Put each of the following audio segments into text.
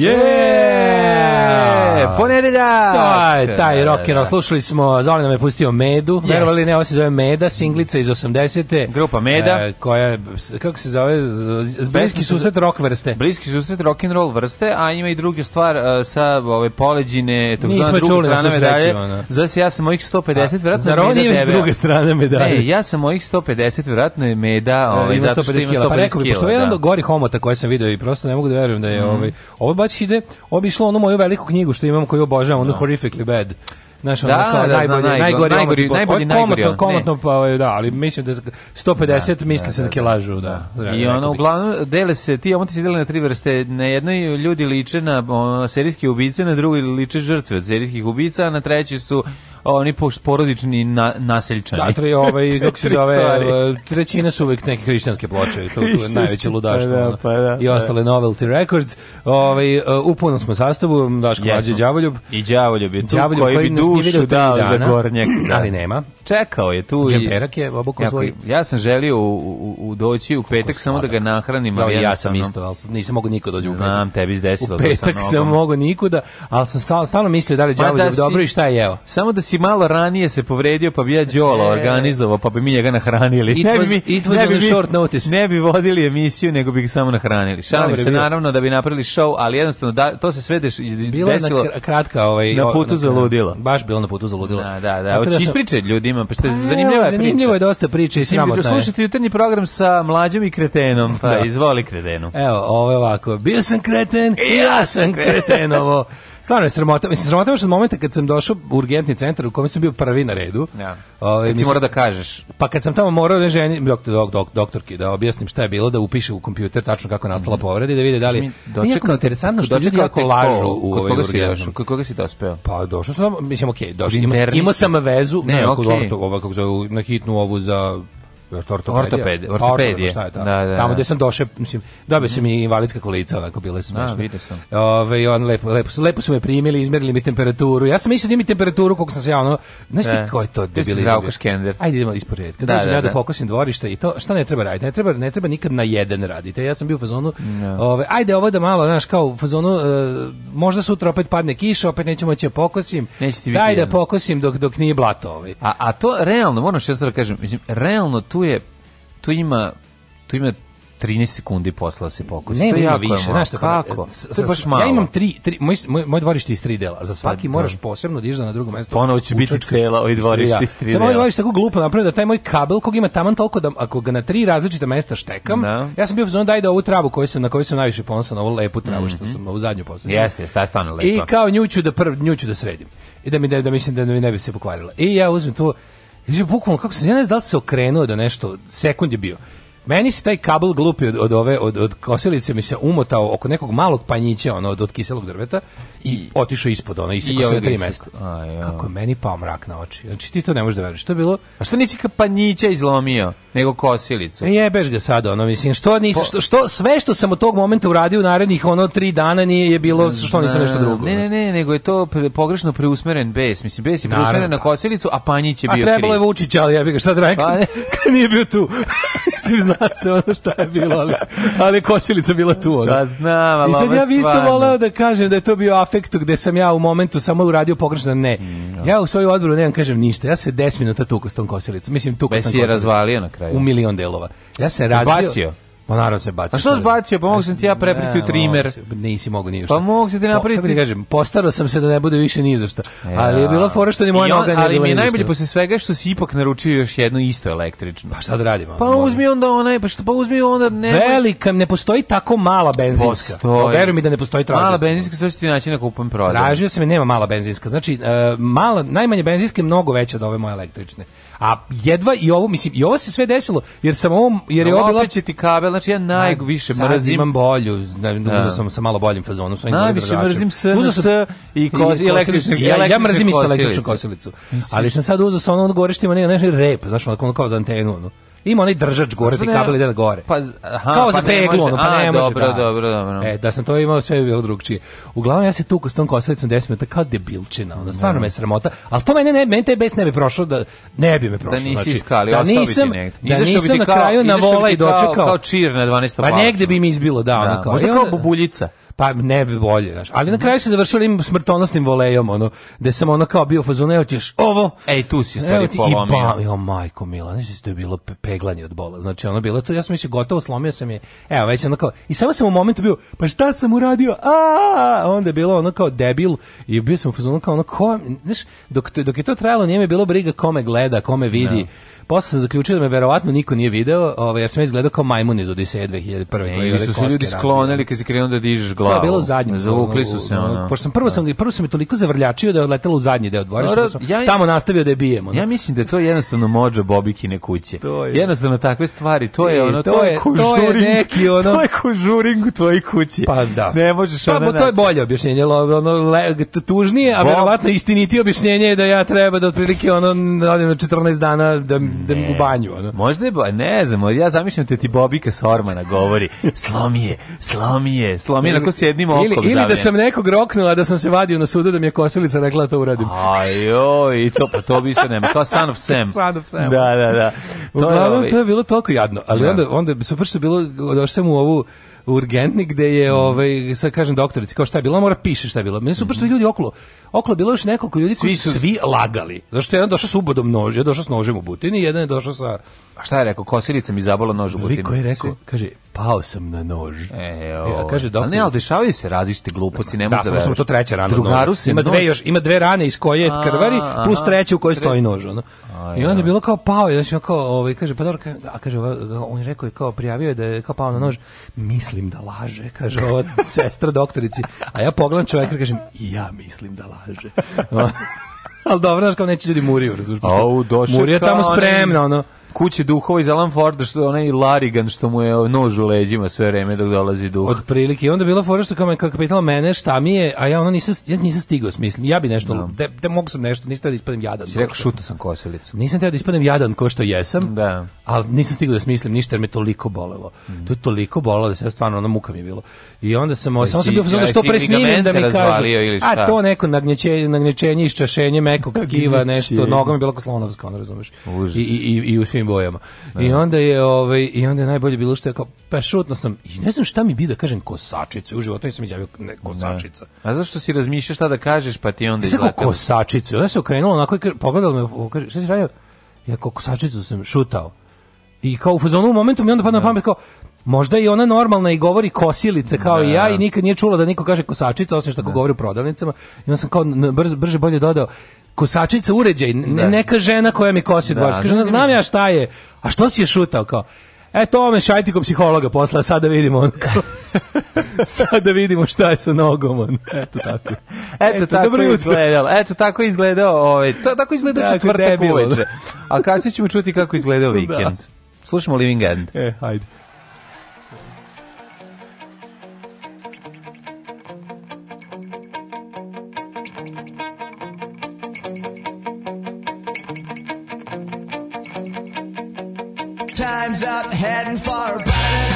Yeah. nedelja. To je taj da, da, rock and roll. Da. Slušali smo, Zoli nam je pustio Medu, yes. verovali ne, ovo se zove Meda, singlica iz 80-te. Grupa Meda. E, koja, kako se zove, bliski susret rock vrste. Bliski susret rock and roll vrste, a ima i druga stvar e, sa ove poleđine, to znam, druga čuli, strana medalje. Znači, ja sam mojih 150, vjerojatno Zar on ima s druge strane medalje? Ne, ja sam mojih 150, vjerojatno je Meda, e, ovaj, ima zato što ima 150 kila. Pa rekao bi, pošto je jedan od gorih homota koje sam video i prosto ne mogu da verujem da je mhm. ovaj, ovo baš ide, ovo bi išlo onu moju veliku knjigu što imam koju obožavam, ono da. horrifically bad. Znaš, da, ono kao da, najbolji, najgori, najgori, najgori, najbolji, najgori, komotno, komotno, pa, ovaj, da, ali mislim da 150 da, misli da, se da, da, lažu, da. da. I ono, uglavnom, dele se, ti, omote se dele na tri vrste, na jednoj ljudi liče na ono, serijski ubice, na drugoj liče žrtve od serijskih ubica, a na treći su oni porodični na, naseljčani. Da, tri, ovaj, kako se zove, trećina su uvek neke hrišćanske ploče, to, je najveće ludaštvo. Pa da, pa da, I da. ostale da. novelty records. Ovaj, e, u punom smo sastavu, Daško Mlađe Đavoljub. I Đavoljub je tu Đavoljub, koji, koji bi dušu dao dana, za gornjak. Da. Ali nema. Čekao je tu. Džemperak je oboko svoj. Ja sam želio u, u, u doći u petak samo da ga nahranim. Ja, ja sam isto, ali nisam mogu niko da dođu u petak. Znam, tebi se U petak sam mogu nikuda, ali sam stalno mislio da li pa da Đavoljub dobro i šta je jeo. Samo da si malo ranije se povredio, pa bi ja Đolo e. organizovao, pa bi mi njega nahranili. It ne was, bi, it was ne on bi, short notice. Ne bi vodili emisiju, nego bi ga samo nahranili. Šalim se, bilo. naravno, da bi napravili show, ali jednostavno, da, to se sve deš, bilo desilo. Bilo kratka ovaj... Na putu za ludilo. Baš bilo na putu za ludilo. Da, da, da. da Hoći ispričaj ljudima, pa što je pa, zanimljiva priča. Zanimljivo je dosta priče i sramotna je. Slušajte jutarnji program sa mlađom i kretenom, pa da. izvoli kretenu. Evo, ovo je ovako. Bio sam kreten i ja sam kretenovo. Stvarno je sramota. Mislim, sramota još od momenta kad sam došao u urgentni centar u kojem sam bio prvi na redu. Ja. O, ovaj, kad si mora da kažeš. Pa kad sam tamo morao da ženi, doktor, dok, dok, doktorki, da objasnim šta je bilo, da upiše u kompjuter tačno kako je nastala mm. povreda i da vide da li... Dočekao, interesantno što ljudi jako lažu ko, u ovoj urgentnom. Kod koga si dospeo? Pa došao sam, mislim, okej, okay, došao. Imao, imao sam vezu, ne, ne okay. kod ovo, kako zove, na hitnu ovu za ortopedija. Ortoped, ortopedija. Ortoped, da. Da, da, Tamo da. gde sam došao, mislim, dobio mhm. sam i invalidska kolica, onako bile su da, nešto. Ove, on lepo, lepo, su, lepo su me primili, izmerili mi temperaturu. Ja sam mislio da mi temperaturu koliko sam se javno... Znaš ti da. ko je to debili? Ti Skender. Ajde idemo iz početka. Da, da, da, da pokosim dvorište i to, šta ne treba raditi? Ne treba, ne treba nikad na jedan raditi. Ja sam bio u fazonu, ove, ajde ovo da malo, znaš, kao u fazonu, uh, možda sutra opet padne kiša, opet nećemo će pokosim. Neće ti Daj da pokosim dok, dok nije blato. Ovaj. A, a to realno, moram što ja kažem, mislim, realno tu tu je, tu ima, tu ima 13 sekundi posla da se pokusi. Ne, to je jako više, znaš šta, pa, kako? To je baš malo. Ja imam tri, tri moj, moj dvorište iz tri dela, za svaki pa, da. moraš posebno da na drugo mesto. Ponovo će biti cela ovaj dvorište iz tri dela. moj ovaj dvorište tako glupo napravio da taj moj kabel kog ima taman toliko da ako ga na tri različita mesta štekam, da. ja sam bio fazon daj da ovu travu koju sam na kojoj sam najviše ponosan, ovu lepu travu mm -hmm. što mhm. sam u zadnju posadio. Jes, jeste, ta stvarno lepa. I kao njuću da prv njuću da sredim. I da mi da, da mislim da mi ne bi se pokvarila. I ja uzmem tu Znači, bukvalno, kako se, ja ne znam da se okrenuo da nešto, sekund je bio. Meni se taj kabel glupi od, od ove od, od kosilice mi se umotao oko nekog malog panjića ono od, od kiselog drveta i otišao ispod ona i se sve tri mesta. Kako je meni pao mrak na oči. Znači ti to ne možeš da veruješ. Što je bilo? A što nisi ka panjića izlomio nego kosilicu? Ne jebeš ga sada ono mislim što nisi što, što sve što sam od tog momenta uradio u narednih ono tri dana nije je bilo mm, što nisi nešto drugo. Ne ne ne nego je to pogrešno preusmeren bes. Mislim bes je preusmeren na da. kosilicu a panjić je bio. A trebalo je Vučić ali ja ga šta da rekam Pa, nije bio tu. Mislim zna se ono šta je bilo, ali, ali košilica bila tu. Ono. Da znam, ali I sad ja bi isto voleo da kažem da je to bio afekt gde sam ja u momentu samo uradio pogrešno, ne. Mm, Ja da. u svoju odboru nemam kažem ništa, ja se 10 minuta tuku s tom košilicom. Mislim, tuku sam kosilicom. je razvalio na kraju. U milion delova. Ja se razbio. Bacio. Pa naravno se bacio. A što zbacio? Pa mogu sam ti ja prepretio trimer. Pa nisi mogu ništa. šta. Pa mogu se ti napraviti. Kako ti kažem, postaro sam se da ne bude više ni za Ja. E, ali je bilo da. fora što ni moja noga nije Ali mi je najbolje posle svega što si ipak naručio još jedno isto električno. Pa šta da radimo? Pa uzmi onda onaj, pa što pa uzmi onda ne. Velika, ne postoji tako mala benzinska. Postoji. Pa veruj mi da ne postoji tražio. Mala benzinska sve ti naći na da kupom prodaju. Tražio sam je nema mala benzinska. Znači e, mala najmanje benzinske mnogo veća od ove moje električne. A jedva i ovo, mislim, i ovo se sve desilo, jer sam ovom, jer je no, će ti kabel, znači ja najviše na, mrzim... imam bolju, znači da. uzao sam sa malo boljim fazonom, svojim Najviše mrzim s, s, i, koz, i, električnu, ja, ja mrzim isto električnu kosilicu. Ali sam sad uzeo sa onom odgoreštima, ne, ne, rep, znači ono kao za antenu, ono. Ima onaj držač gore, ti znači kabel ide gore. Pa, aha, Kao pa za peglu, ono, pa ne može. Dobro, da. dobro, dobro. E, da sam to imao, sve bi bilo drugčije. Uglavnom, ja se tuku s tom kosovicom 10 minuta kao debilčina, ono, stvarno da. me sramota. Ali to mene, ne, mene taj bes ne bi prošao, da ne bi me da prošao. Da nisi znači, iskali, da nisam, da nisam na kraju na vola i dočekao. Kao čir na 12. Pa negde bi mi izbilo, da, ono da, kao. Možda kao bubuljica pa ne bi bolje, znaš. Ali na mhm. kraju se završili smrtonosnim volejom, ono, gde sam ono kao bio fazon, evo ćeš ovo. Ej, tu si u stvari polomio. I bam, jo, majko mila, znači to je bilo peglanje od bola. Znači ono bilo to, ja sam mislio gotovo slomio sam je. Evo, već ono kao, i samo sam u momentu bio, pa šta sam uradio? A, onda je bilo ono kao debil i bio sam u fazonu kao ono, ko, znaš, dok, dok je to trajalo, nije mi bilo briga kome gleda, kome vidi. No da posle sam zaključio da me verovatno niko nije video, ovaj, jer sam izgledao kao majmun iz Odiseje 2001. Ne, e, ili su se ljudi sklonili kad si krenuo da dižeš glavu. To da, je bilo zadnje. Zavukli su se, ono. Pošto sam prvo, da. sam, prvo sam me toliko zavrljačio da je odletelo u zadnji deo dvorišta, da sam ja, tamo nastavio da je bijemo. Ja mislim da je to jednostavno mođa Bobikine kuće. To je. Jednostavno takve stvari, to je e, ono, to, je, to je neki ono... To je kužuring u tvojoj kući. Pa da. Ne možeš pa, ona to je bolje objašnjenje, ono, tužnije, a verovatno istiniti objašnjenje je da ja treba da otprilike ono, 14 dana da da u banju. Ono. Možda je, ne znam, ja zamišljam te da ti Bobika Sormana govori, slomije, slomije, slomije, ili, sjednimo oko. Ili, ili da sam nekog roknula, da sam se vadio na sudu, da mi je kosilica rekla da to uradim. Ajoj, i to, pa to bi se nema, kao Son of Sam. Son of Sam. Da, da, da. To Uglavnom, je, ovaj... to je bilo toliko jadno, ali da. onda, onda, super što je bilo, došao sam u ovu, urgentni gde je mhm. ovaj sa kažem doktorici kao šta je bilo mora piše šta je bilo meni su baš mhm. ljudi okolo okolo bilo još nekoliko ljudi svi koji su svi lagali zašto je jedan došao sa ubodom je došao s nožem u butini jedan je došao sa a šta je rekao kosilica mi zabala nož u butini Liko je rekao kaže pao sam na nož. E, e o, ovaj. kaže doktor. Ali ne, ali dešavaju se različite gluposti, ne može da. Da, smo to treća rana. Drugaru se ima dve još, ima dve rane iz koje je krvari plus treća u kojoj stoji nož, ono. I onda je da. bilo kao pao, znači kao ovaj kaže pa dobro, a kaže on je rekao i kao prijavio da je kao pao na nož. Mislim da laže, kaže ova sestra doktorici. A ja pogledam čoveka i kažem ja mislim da laže. Al dobro, znači kao neće ljudi muriju, razumiješ? Au, došao. Murija tamo spremna, ono kući duhova iz Alan Forda, što onaj Larigan što mu je nož u leđima sve vreme dok dolazi duh. Od prilike. I onda bila fora što kao, kao pitala mene šta mi je, a ja ono nisam, ja nisam stigao smislim. Ja bi nešto, no. de, de, mogu sam nešto, nisam teo da ispadem jadan. Si rekao, šutno sam kosilicu. Nisam teo da ispadem jadan ko što jesam, da. ali nisam stigao da smislim ništa jer me toliko bolelo. Mm. To je toliko bolelo da se ja stvarno, ono muka mi je bilo. I onda sam, e, samo sam bio da što pre snimim da mi kažu. A to neko nagnječenje, nagnječenje iščašenje mekog tkiva, nešto, nogom je bilo kao slonovska, ono razumeš. I, i, i, i žutim bojama. Da. I onda je ovaj i onda je najbolje bilo što je kao pa šutno sam i ne znam šta mi bi da kažem kosačice u životu nisam izjavio ne, da. kosačica. Da. A zašto si razmišljaš šta da kažeš pa ti onda izlako kosačicu. Onda se okrenuo onako i pogledao me kaže šta si radio? Ja kao kosačicu sam šutao. I kao u fazonu u momentu mi onda pada na da. pamet kao Možda je ona normalna i govori kosilice kao da. i ja i nikad nije čula da niko kaže kosačica, osim što da. govori u prodavnicama. I onda sam kao brz, brže bolje dodao, kosačica uređaj, ne, da. neka žena koja mi kosi da, dvorište. Kaže, ona da, da, znam ja šta je, a što si je šutao kao? E, to me šajti kod psihologa posla, sad da vidimo on sad da vidimo šta je sa nogom on. Eto tako. Eto, eto tako izgledalo. Eto tako izgledao, ovaj, to, tako izgledao da, četvrtak uveče. A kasnije ćemo čuti kako izgledao vikend. Da. Slušamo Living End. E, hajde. time's up, heading for a brighter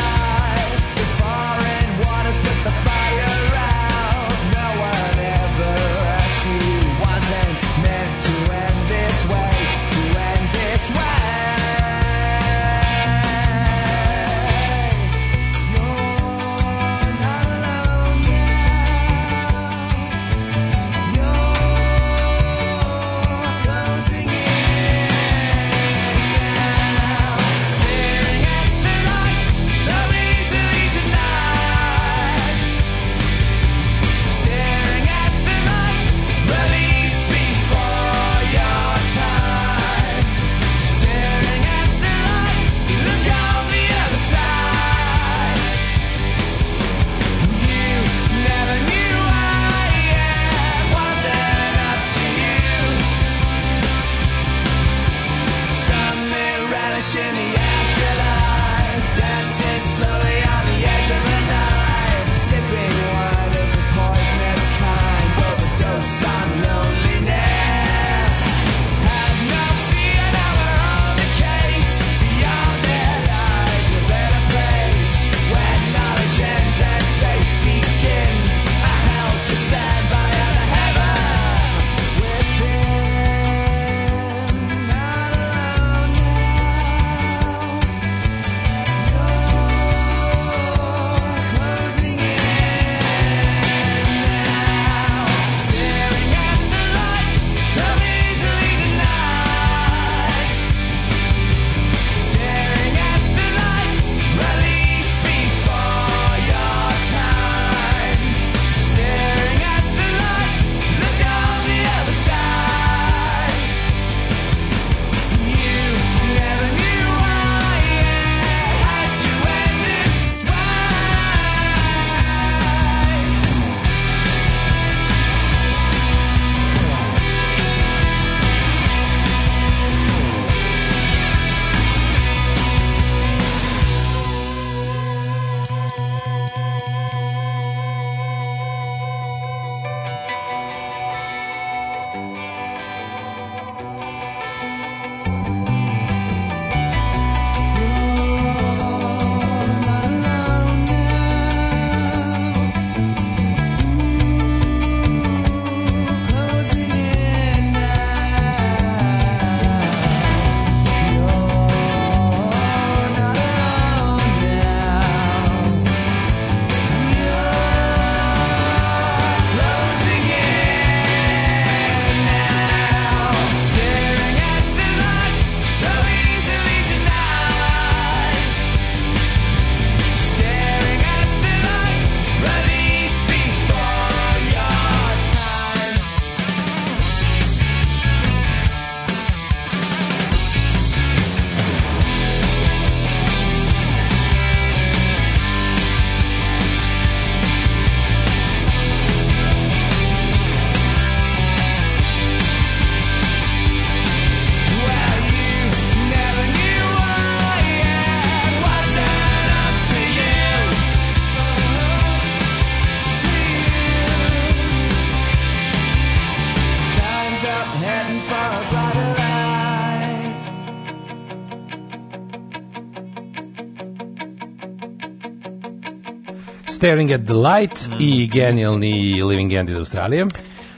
Staring at the Light mm. i genijalni Living End iz Australije.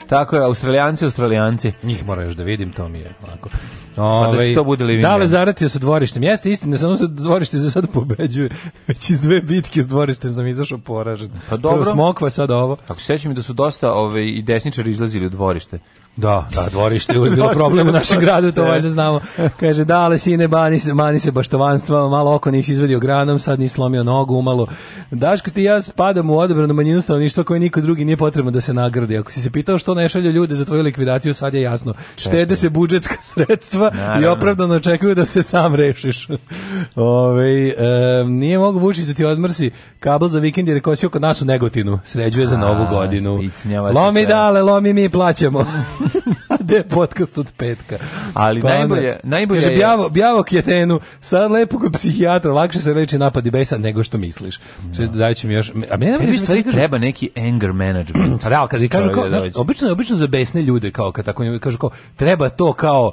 Tako je, Australijanci, Australijanci. Njih moram još da vidim, to mi je Ove, pa da će ovaj, to bude Living Dale End. zaratio sa dvorištem. Jeste istina, samo sa dvorište za sad pobeđuje. Već iz dve bitke s dvorištem sam izašao poražen. Pa dobro. Prvo smokva sad ovo. Ako se sećam da su dosta ove, ovaj, i desničari izlazili u dvorište. Da, da, dvorište je bilo problem u našem gradu, to valjda znamo. Kaže, dale, sine, bani se, mani se baštovanstva, malo oko nisi izvedio granom, sad nisi slomio nogu umalo. Daško, ti ja spadam u odebranu manjinu stanovništva koje niko drugi nije potrebno da se nagradi. Ako si se pitao što ne šalju ljude za tvoju likvidaciju, sad je jasno. Štede se budžetska sredstva problema Naravno. i opravdano očekuju da se sam rešiš. Ove, e, nije mogu Vučić da ti odmrsi kabel za vikend jer je kosio kod nas u Negotinu. Sređuje za novu godinu. Lomi sve. dale, lomi mi plaćamo. Gde podcast od petka? Ali pa najbolje, onda, najbolje kaže, je... Bjavo, bjavo kjetenu, sad lepo kod psihijatra, lakše se leči napadi besa nego što misliš. No. Daću mi još... A meni Tebi stvari treba neki anger management. Real, kad kažu kao, znaš, obično, obično za besne ljude, kao kad tako kažu kao, treba to kao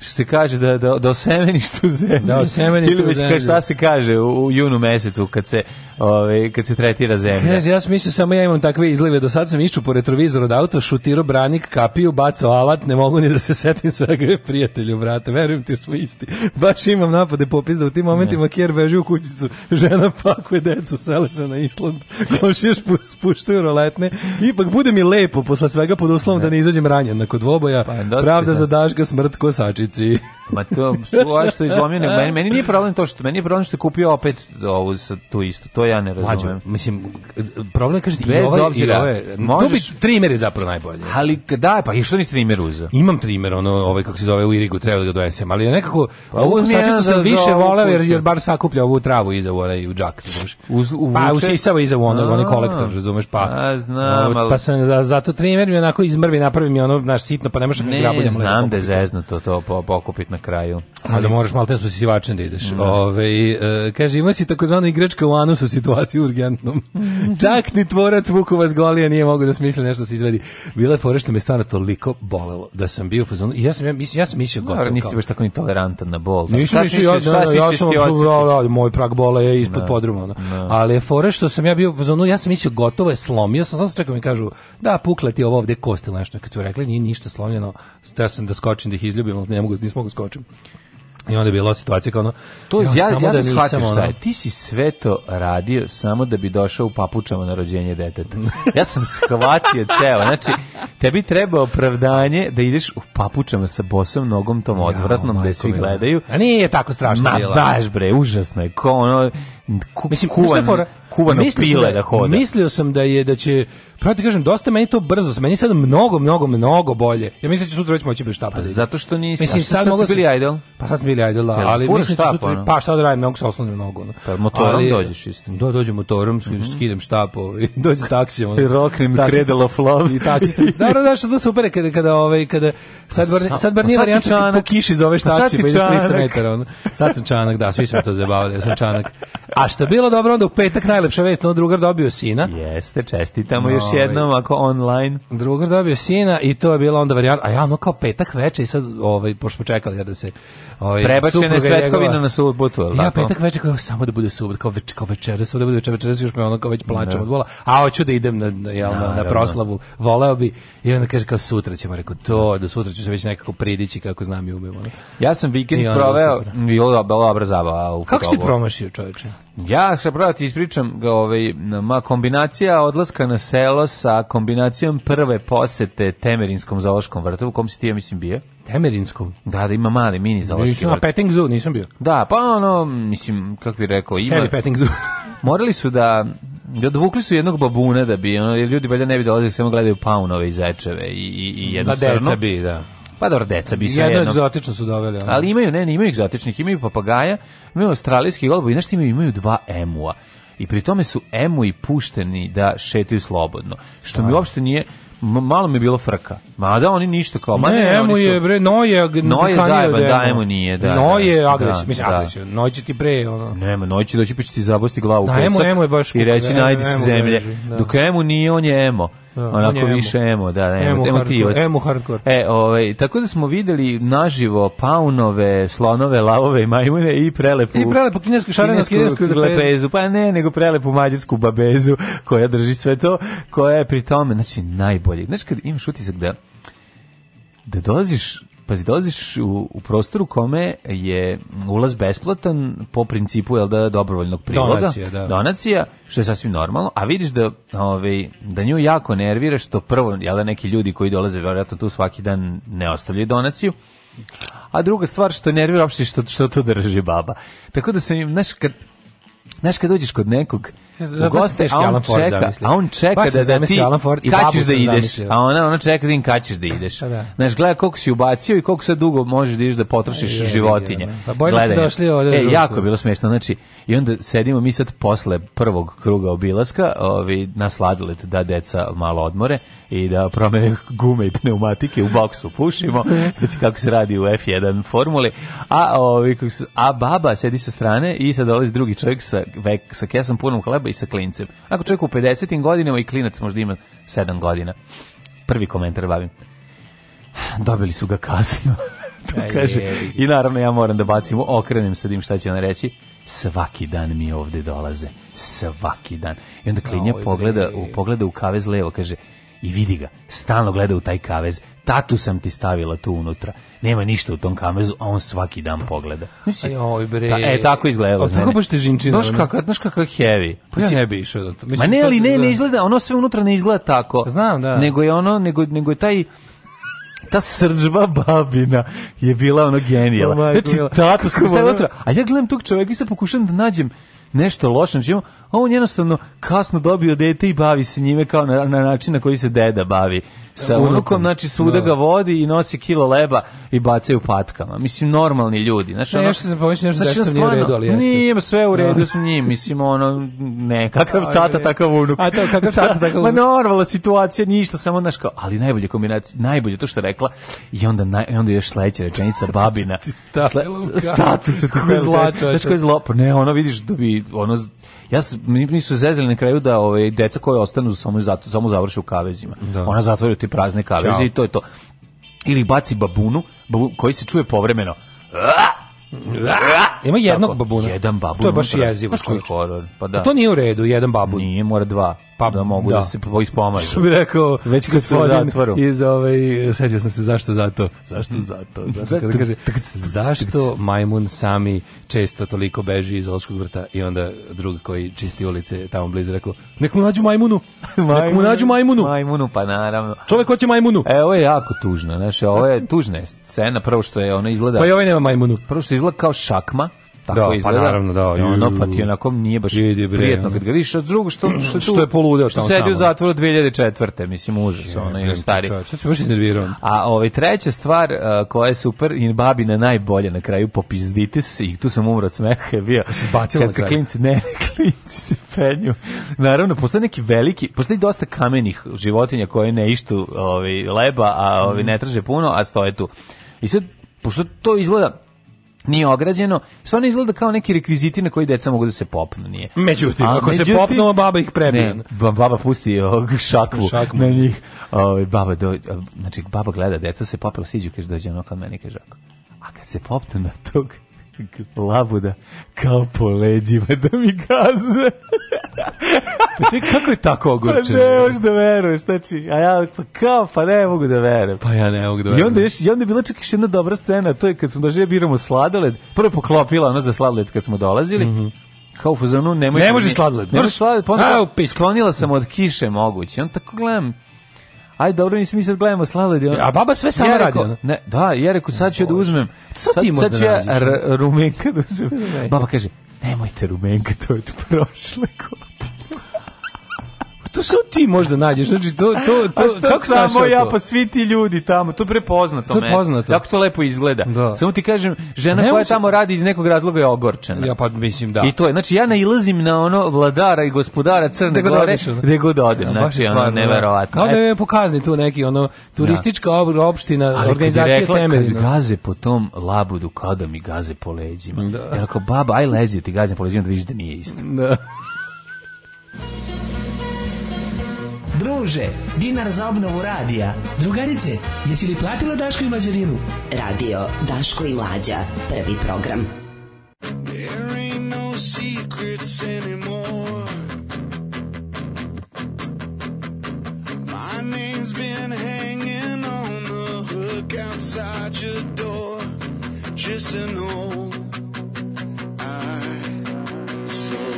što se kaže da da da osemeniš tu zemlju. Da osemeniš Ili već kaže šta se kaže u, u junu mesecu kad se ovaj kad se tretira zemlja. Kaže ja mislim samo ja imam takve izlive do sad sam išao po retrovizoru od auto, šutirao branik, kapiju, bacao alat, ne mogu ni da se setim svega prijatelju, brate, verujem ti smo isti. Baš imam napade popis da u tim momentima kjer beži u kućicu, žena pakuje decu, sele se na Island, komšije spuštaju roletne, ipak bude mi lepo posle svega pod uslovom ne. da ne izađem ranjen nakon dvoboja, pa, pravda za da. daška smrt kosači ulici. Ma to što izlomio, meni, meni nije problem to što meni je problem što je kupio opet ovu tu isto. To ja ne razumem. Mađo, mislim problem kažete Bez ovaj i ovaj, obzira, i ove, možeš... to bi trimer je zapravo najbolje. Ali da, pa i što nisi trimer uzeo? Imam trimer, ono ovaj kako se zove u Irigu, treba da donesem, ali nekako pa, ovu sačitu sam više voleo jer, jer bar sakuplja ovu travu iza u onaj u džak, znaš. Uz, u pa usisava iza u ono, onaj kolektor, razumeš, pa. A, znam, ovaj, pa sam za, zato trimer mi onako izmrvi napravi mi ono naš sitno, pa ne može ne, da budem. Znam da je zezno to to pa pokupiti na kraju. Ali da moraš malo te su da ideš. Mm. Ove, e, kaže, ima si takozvanu igračka u anusu situaciju urgentnom. Čak ni tvorac Vukova Golija nije mogu da smisli nešto da se izvedi. Bila je fora što me stvarno toliko bolelo da sam bio fazon. I ja sam ja mislim ja sam mislio gotovo. No, nisi baš tako ni tolerantan na bol. Da. Nisam mislio ja, ja, ja sam da, da, moj prag bola je ispod no, podruma. No. Ali je fora što sam ja bio fazonu, ja sam mislio gotovo je slomio, sam samo čekam mi kažu da pukla ti ovo ovde kost ili nešto kad su rekli nije ništa slomljeno. Ja sam da skočim da ih izljubim, ali ne mogu, nisam mogu da skočiti. I onda je bila situacija kao ono... To ja, ja, ja da nisam shvatio šta je. Ti si sve to radio samo da bi došao u papučama na rođenje deteta. Ja sam shvatio ceo. Znači, tebi treba opravdanje da ideš u papučama sa bosom nogom tom odvratnom ja, gde svi gledaju. A nije tako strašno bilo. Na baš bre, užasno je. Ko ono, mislim mislim kuvano, kuvano mislio pile sam da, hoda. Mislio sam da je da će Prati kažem dosta meni to brzo, meni sad mnogo mnogo mnogo bolje. Ja mislim da će sutra već moći bez štapa. Pa, da zato što nisi. Mislim sad, sad mogu bili idol. Pa sad bili idol, da, ali mislim da sutra ono? pa šta da radim, mogu se oslonim mnogo. No. Pa motorom ali, dođeš isto. Do dođem motorom, mm -hmm. skidem štapo i dođe taksijem. I roknem Cradle of Love. I taksista. Da, da, da, što super kada kada ovaj kada pa sad bar sad bar pa nije varijanta po kiši zoveš pa taksi pa ideš 300 metara. Sad sam čanak, da, svi smo to zabavili, ja sam čanak. A što bilo dobro, onda u petak najlepša vest, no drugar dobio sina. Jeste, čestitamo no, ovaj. još jednom, ako online. Drugar dobio sina i to je bila onda varijanta, a ja no kao petak veče i sad, ovaj, pošto čekali ja da se... Ovaj, Prebačene svetkovina na subotu, je Ja petak veče kao samo da bude subota, kao, več, kao večeras, da bude večeras, još me ono kao već plačem da. od bola. a hoću da idem na, na, jel, na, na proslavu, voleo bi. I onda kaže kao sutra ćemo, rekao to, do sutra ću se već nekako pridići kako znam i umem. Ono. Ja sam vikend proveo, bilo dobro zabava. Kako si ti promašio čoveče? Ja se pravo da ispričam, ga, ovaj, ma kombinacija odlaska na selo sa kombinacijom prve posete Temerinskom zoološkom vrtu, u kom si ti ja mislim bio? Temerinskom? Da, da ima mali mini zoološki. nisam, vrt. Na petting zoo nisam bio. Da, pa ono, mislim, kako bi rekao, ima... Heli petting zoo. morali su da, da dvukli su jednog babuna da bi, ono, jer ljudi valjda ne bi dolazili samo gledaju paunove i zečeve i, i, i da, jednu da, srnu. Deca bi, da. Pa dobro, deca bi se jedno. egzotično su doveli. Ali. imaju, ne, ne imaju egzotičnih, imaju papagaja, imaju australijski golub i nešto imaju, imaju dva emua. I pri tome su emu i pušteni da šetaju slobodno. Što mi da. uopšte nije, malo mi je bilo frka. Mada oni ništa kao, ne, ne emu je bre, noje, noje zajeba, da, emu nije, da. Noje da, da, agresivno, mislim agresivno. Noć će ti pre ono. Nema, noć će doći pa će ti zabosti glavu da, pesak. emu, emu je baš. I reći najdi se zemlje. Dok emu nije, on je emo. Da, onako on više emo, da, emo, emo, hardcore, emo hardkor. E, ovaj, tako da smo videli naživo paunove, slonove, lavove i majmune i prelepu. I prelepu kinesku šarenu kinesku, kinesku lepezu, pa ne, nego prelepu mađarsku babezu koja drži sve to, koja je pri tome, znači najbolje. Znači kad imaš utisak da da dolaziš Pazi, dolaziš u, u prostoru kome je ulaz besplatan po principu jel da dobrovoljnog priloga, donacija, da. donacija, što je sasvim normalno, a vidiš da ovaj da nju jako nervira što prvo jel da neki ljudi koji dolaze vjerojatno tu svaki dan ne ostavljaju donaciju. A druga stvar što nervira uopšte što što to drži baba. Tako da sam, znaš, kad Znaš kad dođeš kod nekog u goste, a on čeka, a on čeka da, da ti Alan da ideš, a ona, ona čeka da im kad da ideš. Pa da. Znaš, gleda koliko si ubacio i koliko sad dugo možeš da ideš da potrošiš je, životinje. Je, da. je, pa bolje da ste došli ovdje. E, jako je bilo smešno, znači, i onda sedimo mi sad posle prvog kruga obilaska, ovi, na da deca malo odmore i da promene gume i pneumatike u boksu pušimo, znači kako se radi u F1 formuli, a, ovi, a baba sedi sa strane i sad dolazi drugi čovjek sa vek, sa kesom punom hleba i sa klincem. Ako čovjek u 50. godinama i klinac možda ima 7 godina. Prvi komentar bavim. Dobili su ga kasno. to Aj, kaže. Je. I naravno ja moram da bacim, okrenem se da dim šta će ona reći. Svaki dan mi ovde dolaze. Svaki dan. I onda klinja pogleda, u, pogleda u kavez levo, kaže, i vidi ga, stalno gleda u taj kavez, tatu sam ti stavila tu unutra. Nema ništa u tom kamezu, a on svaki dan pogleda. Mislim, Aj, bre. Ta, e, tako izgledalo. A tako baš te žinčina. Znaš kakav, znaš kakav heavy. Pa ja. sebi išao da to. Mislim, Ma ne, ali ne, ne izgleda, ono sve unutra ne izgleda tako. Znam, da. Nego je ono, nego, nego je taj ta srđba babina je bila ono genijala. Oh znači, tatu sam stavila unutra. A ja gledam tog čoveka i sad pokušam da nađem nešto loše. Znači, a on jednostavno kasno dobio dete i bavi se njime kao na, na način na koji se deda bavi sa unukom, znači svuda da. ga vodi i nosi kilo leba i baca u patkama. Mislim, normalni ljudi. Znači, ne, ono, se sam pomišljao nešto znači, stvarno, da nije u redu, ali jeste. Nije sve u da. redu no. s njim, mislim, ono, ne, kakav tata, takav unuk. A to, kakav tata, takav unuk. Ma normalna situacija, ništa, samo, znaš, kao, ali najbolje kombinacija, najbolje to što rekla, i onda, naj, i onda još sledeća rečenica, babina. Status se ti stavila. Znaš, koji zlo, pa ne, ono, vidiš da bi, ono, Ja mi su zezeli na kraju da ove ovaj, deca koje ostanu samo zato samo završe u kavezima. Da. Ona zatvori te prazne kaveze Ćao. i to je to. Ili baci babunu, babu, koji se čuje povremeno. Ima jednog Tako, babuna. Jedan babun. To je baš jezivo. Znaš koji horor? Pa da. A to nije u redu, jedan babun. Nije, mora dva pa da mogu da, da se ispomažu. Što bi rekao, već kad se u zatvoru. Iz ovaj setio sam se zašto zato, zašto zato, zašto da kaže, zašto majmun sami često toliko beži iz Olškog vrta i onda drug koji čisti ulice tamo blizu rekao, nek mu nađu majmunu. nek mu nađu majmunu. Majmunu pa naravno. Čovek hoće majmunu. E, ovo je jako tužno, znači ovo je tužna scena prvo što je ona izgleda. Pa i ovaj nema majmunu. Prvo što izgleda kao šakma Da, tako da, izgleda. Pa naravno, da. I ono, pa ti onako nije baš Idi, bre, prijetno kad ga vidiš. A drugo, što, mm, što, tu, što je poludeo što sedi u zatvoru 2004. Mislim, užas, ono, i stari. Što se baš iznervirao? A ovaj, treća stvar uh, koja je super, i babina najbolje na kraju, popizdite se, i tu sam umro od smeha, je bio. Zbacila kad se klinci, ne, klinci se penju. Naravno, postoje neki veliki, postoje dosta kamenih životinja koje ne ištu ovaj, leba, a ovaj, ne traže puno, a stoje tu. I sad, pošto to izgleda nije ograđeno, stvarno izgleda kao neki rekviziti na koji deca mogu da se popnu, nije. Međutim, A, ako međutim, se popnu, baba ih prebije. Ne, baba pusti šakvu, šakvu. na njih. O, ovaj, baba, do, znači, baba gleda, deca se popela, siđu, kaže, dođe ono kad meni, kaže, ako. A kad se popnu na tog labuda kao po leđima da mi gaze. pa čekaj, kako je tako ogorčeno? Pa ne možeš da veruješ, znači, a ja pa kao, pa ne mogu da verujem. Pa ja ne mogu da verujem. I onda, još, i onda je bila čak još jedna dobra scena, to je kad smo došli, biramo sladoled, prvo poklopila ona za sladoled kad smo dolazili, mm -hmm kao u fazonu nemoj ne da može sladoled. Ne može sladoled, pa onda sklonila sam od kiše moguće. On tako gledam, aj dobro, mi sad gledamo sladoled. A baba sve sama ja radi. Ne, da, ja rekao, sad ću Bož. da uzmem. Sad, sad, ti sad ću ja da rumenka da uzmem. Baba kaže, nemojte rumenka, to je prošle godine to samo ti možda nađeš. Znači to to to A što kako samo ja to? pa svi ti ljudi tamo, to prepoznato to me. Poznato. Jako to lepo izgleda. Da. Samo ti kažem, žena koja uči... tamo radi iz nekog razloga je ogorčena. Ja pa mislim da. I to je, znači ja nailazim na ono vladara i gospodara Crne da Gore, gdje god odem, znači ono da. neverovatno. Kao da je pokazni tu neki ono turistička ja. Da. opština, Ali organizacija temelj. gaze po tom labudu kao da mi gaze po leđima. Da. Ja kao baba, aj lezi ti gazim po leđima da vidiš da nije isto. Da. Druže, dinar za obnovu radija. Drugarice, jesi li platila Daško i Mađarinu? Radio Daško i Mlađa, prvi program. There ain't no secrets anymore My name's been hanging on the hook outside your door Just an old I saw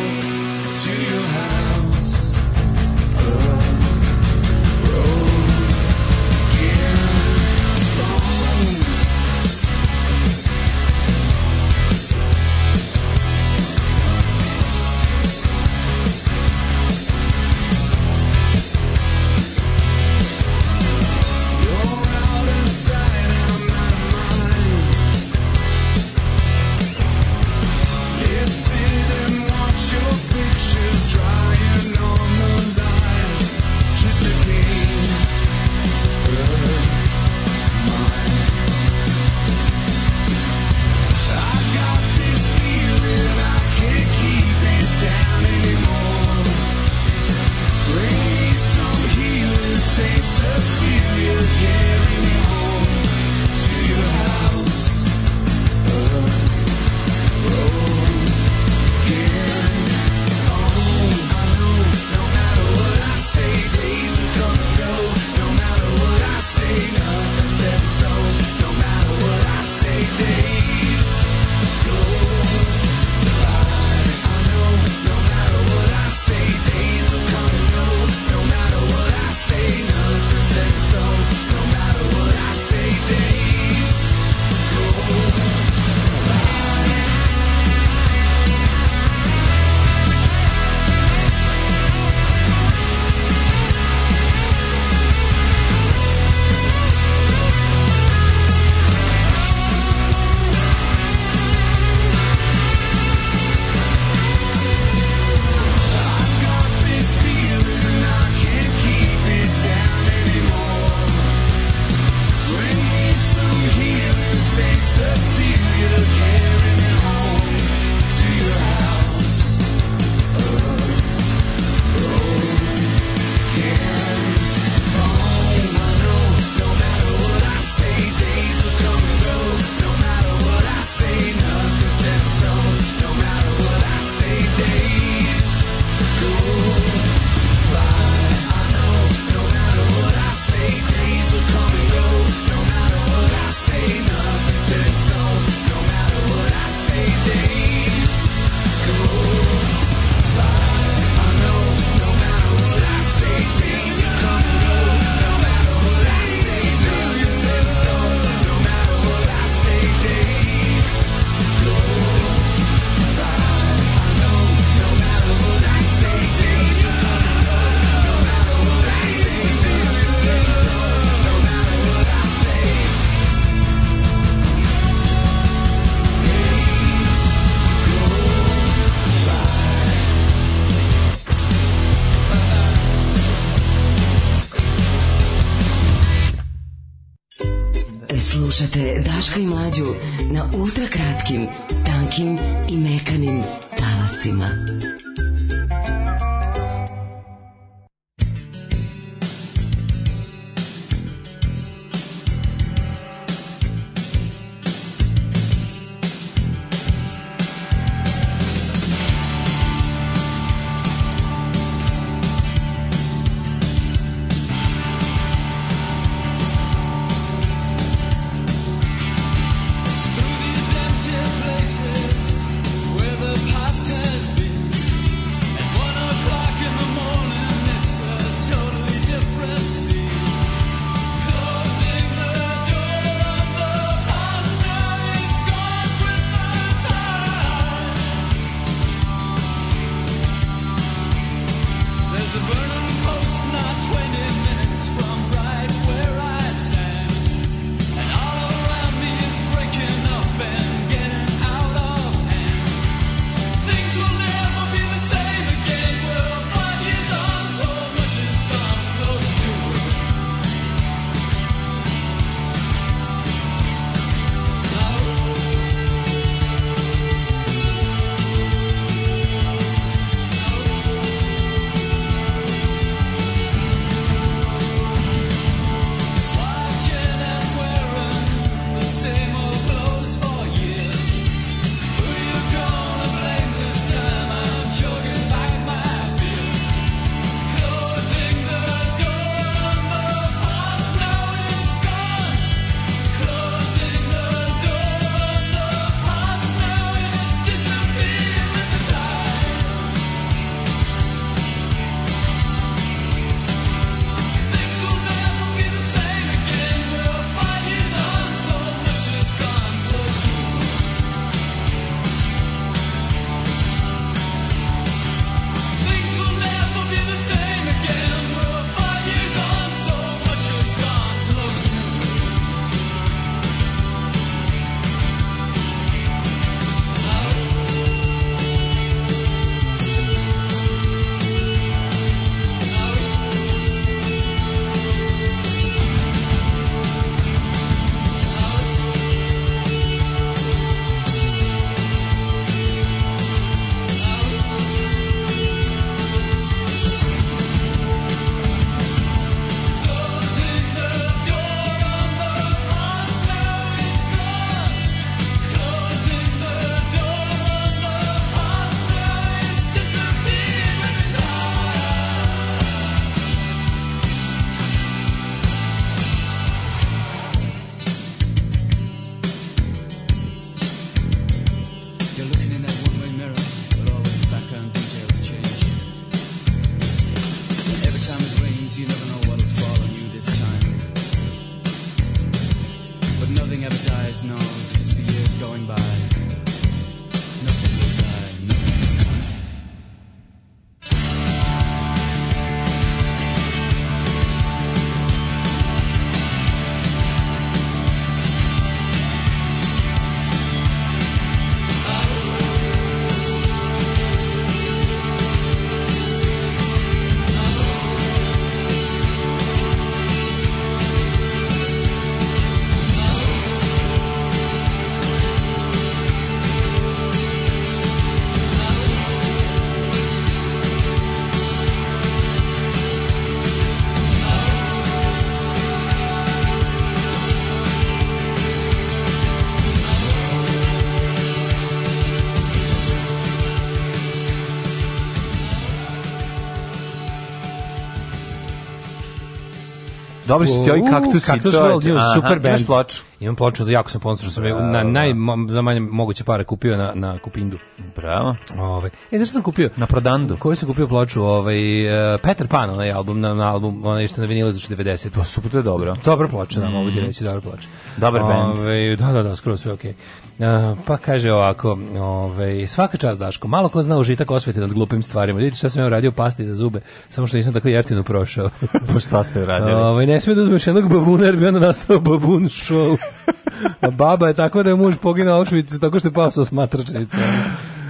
Dobri su ti ovi kaktusi. Kaktus World News, super band. Imaš ploču? Imam ploču, da, jako sam ponosan, sam na da, naj, da. manje moguće pare kupio na, na Kupindu. Bravo. Ovaj. E da sam kupio na prodandu. Koju sam kupio ploču, ovaj uh, Peter Pan onaj album na, na album, onaj što na vinilu za 90. To super, to je dobro. Dobra ploča, mm. mogu ti mm. reći, dobra ploča. Dobar bend. Ove, da, da, da, skoro sve okej. Okay. E, uh, pa kaže ovako, ove, svaka čast Daško, malo ko zna užitak osvete nad glupim stvarima. Vidite šta sam ja uradio pasti za zube, samo što nisam tako jeftino prošao. pa šta ste uradili? Ovaj ne sme da uzmeš jednog babuna, jer bi onda nastao babun show. A baba je tako da je muž poginao u Auschwitzu tako što je pao sa smatračnicom.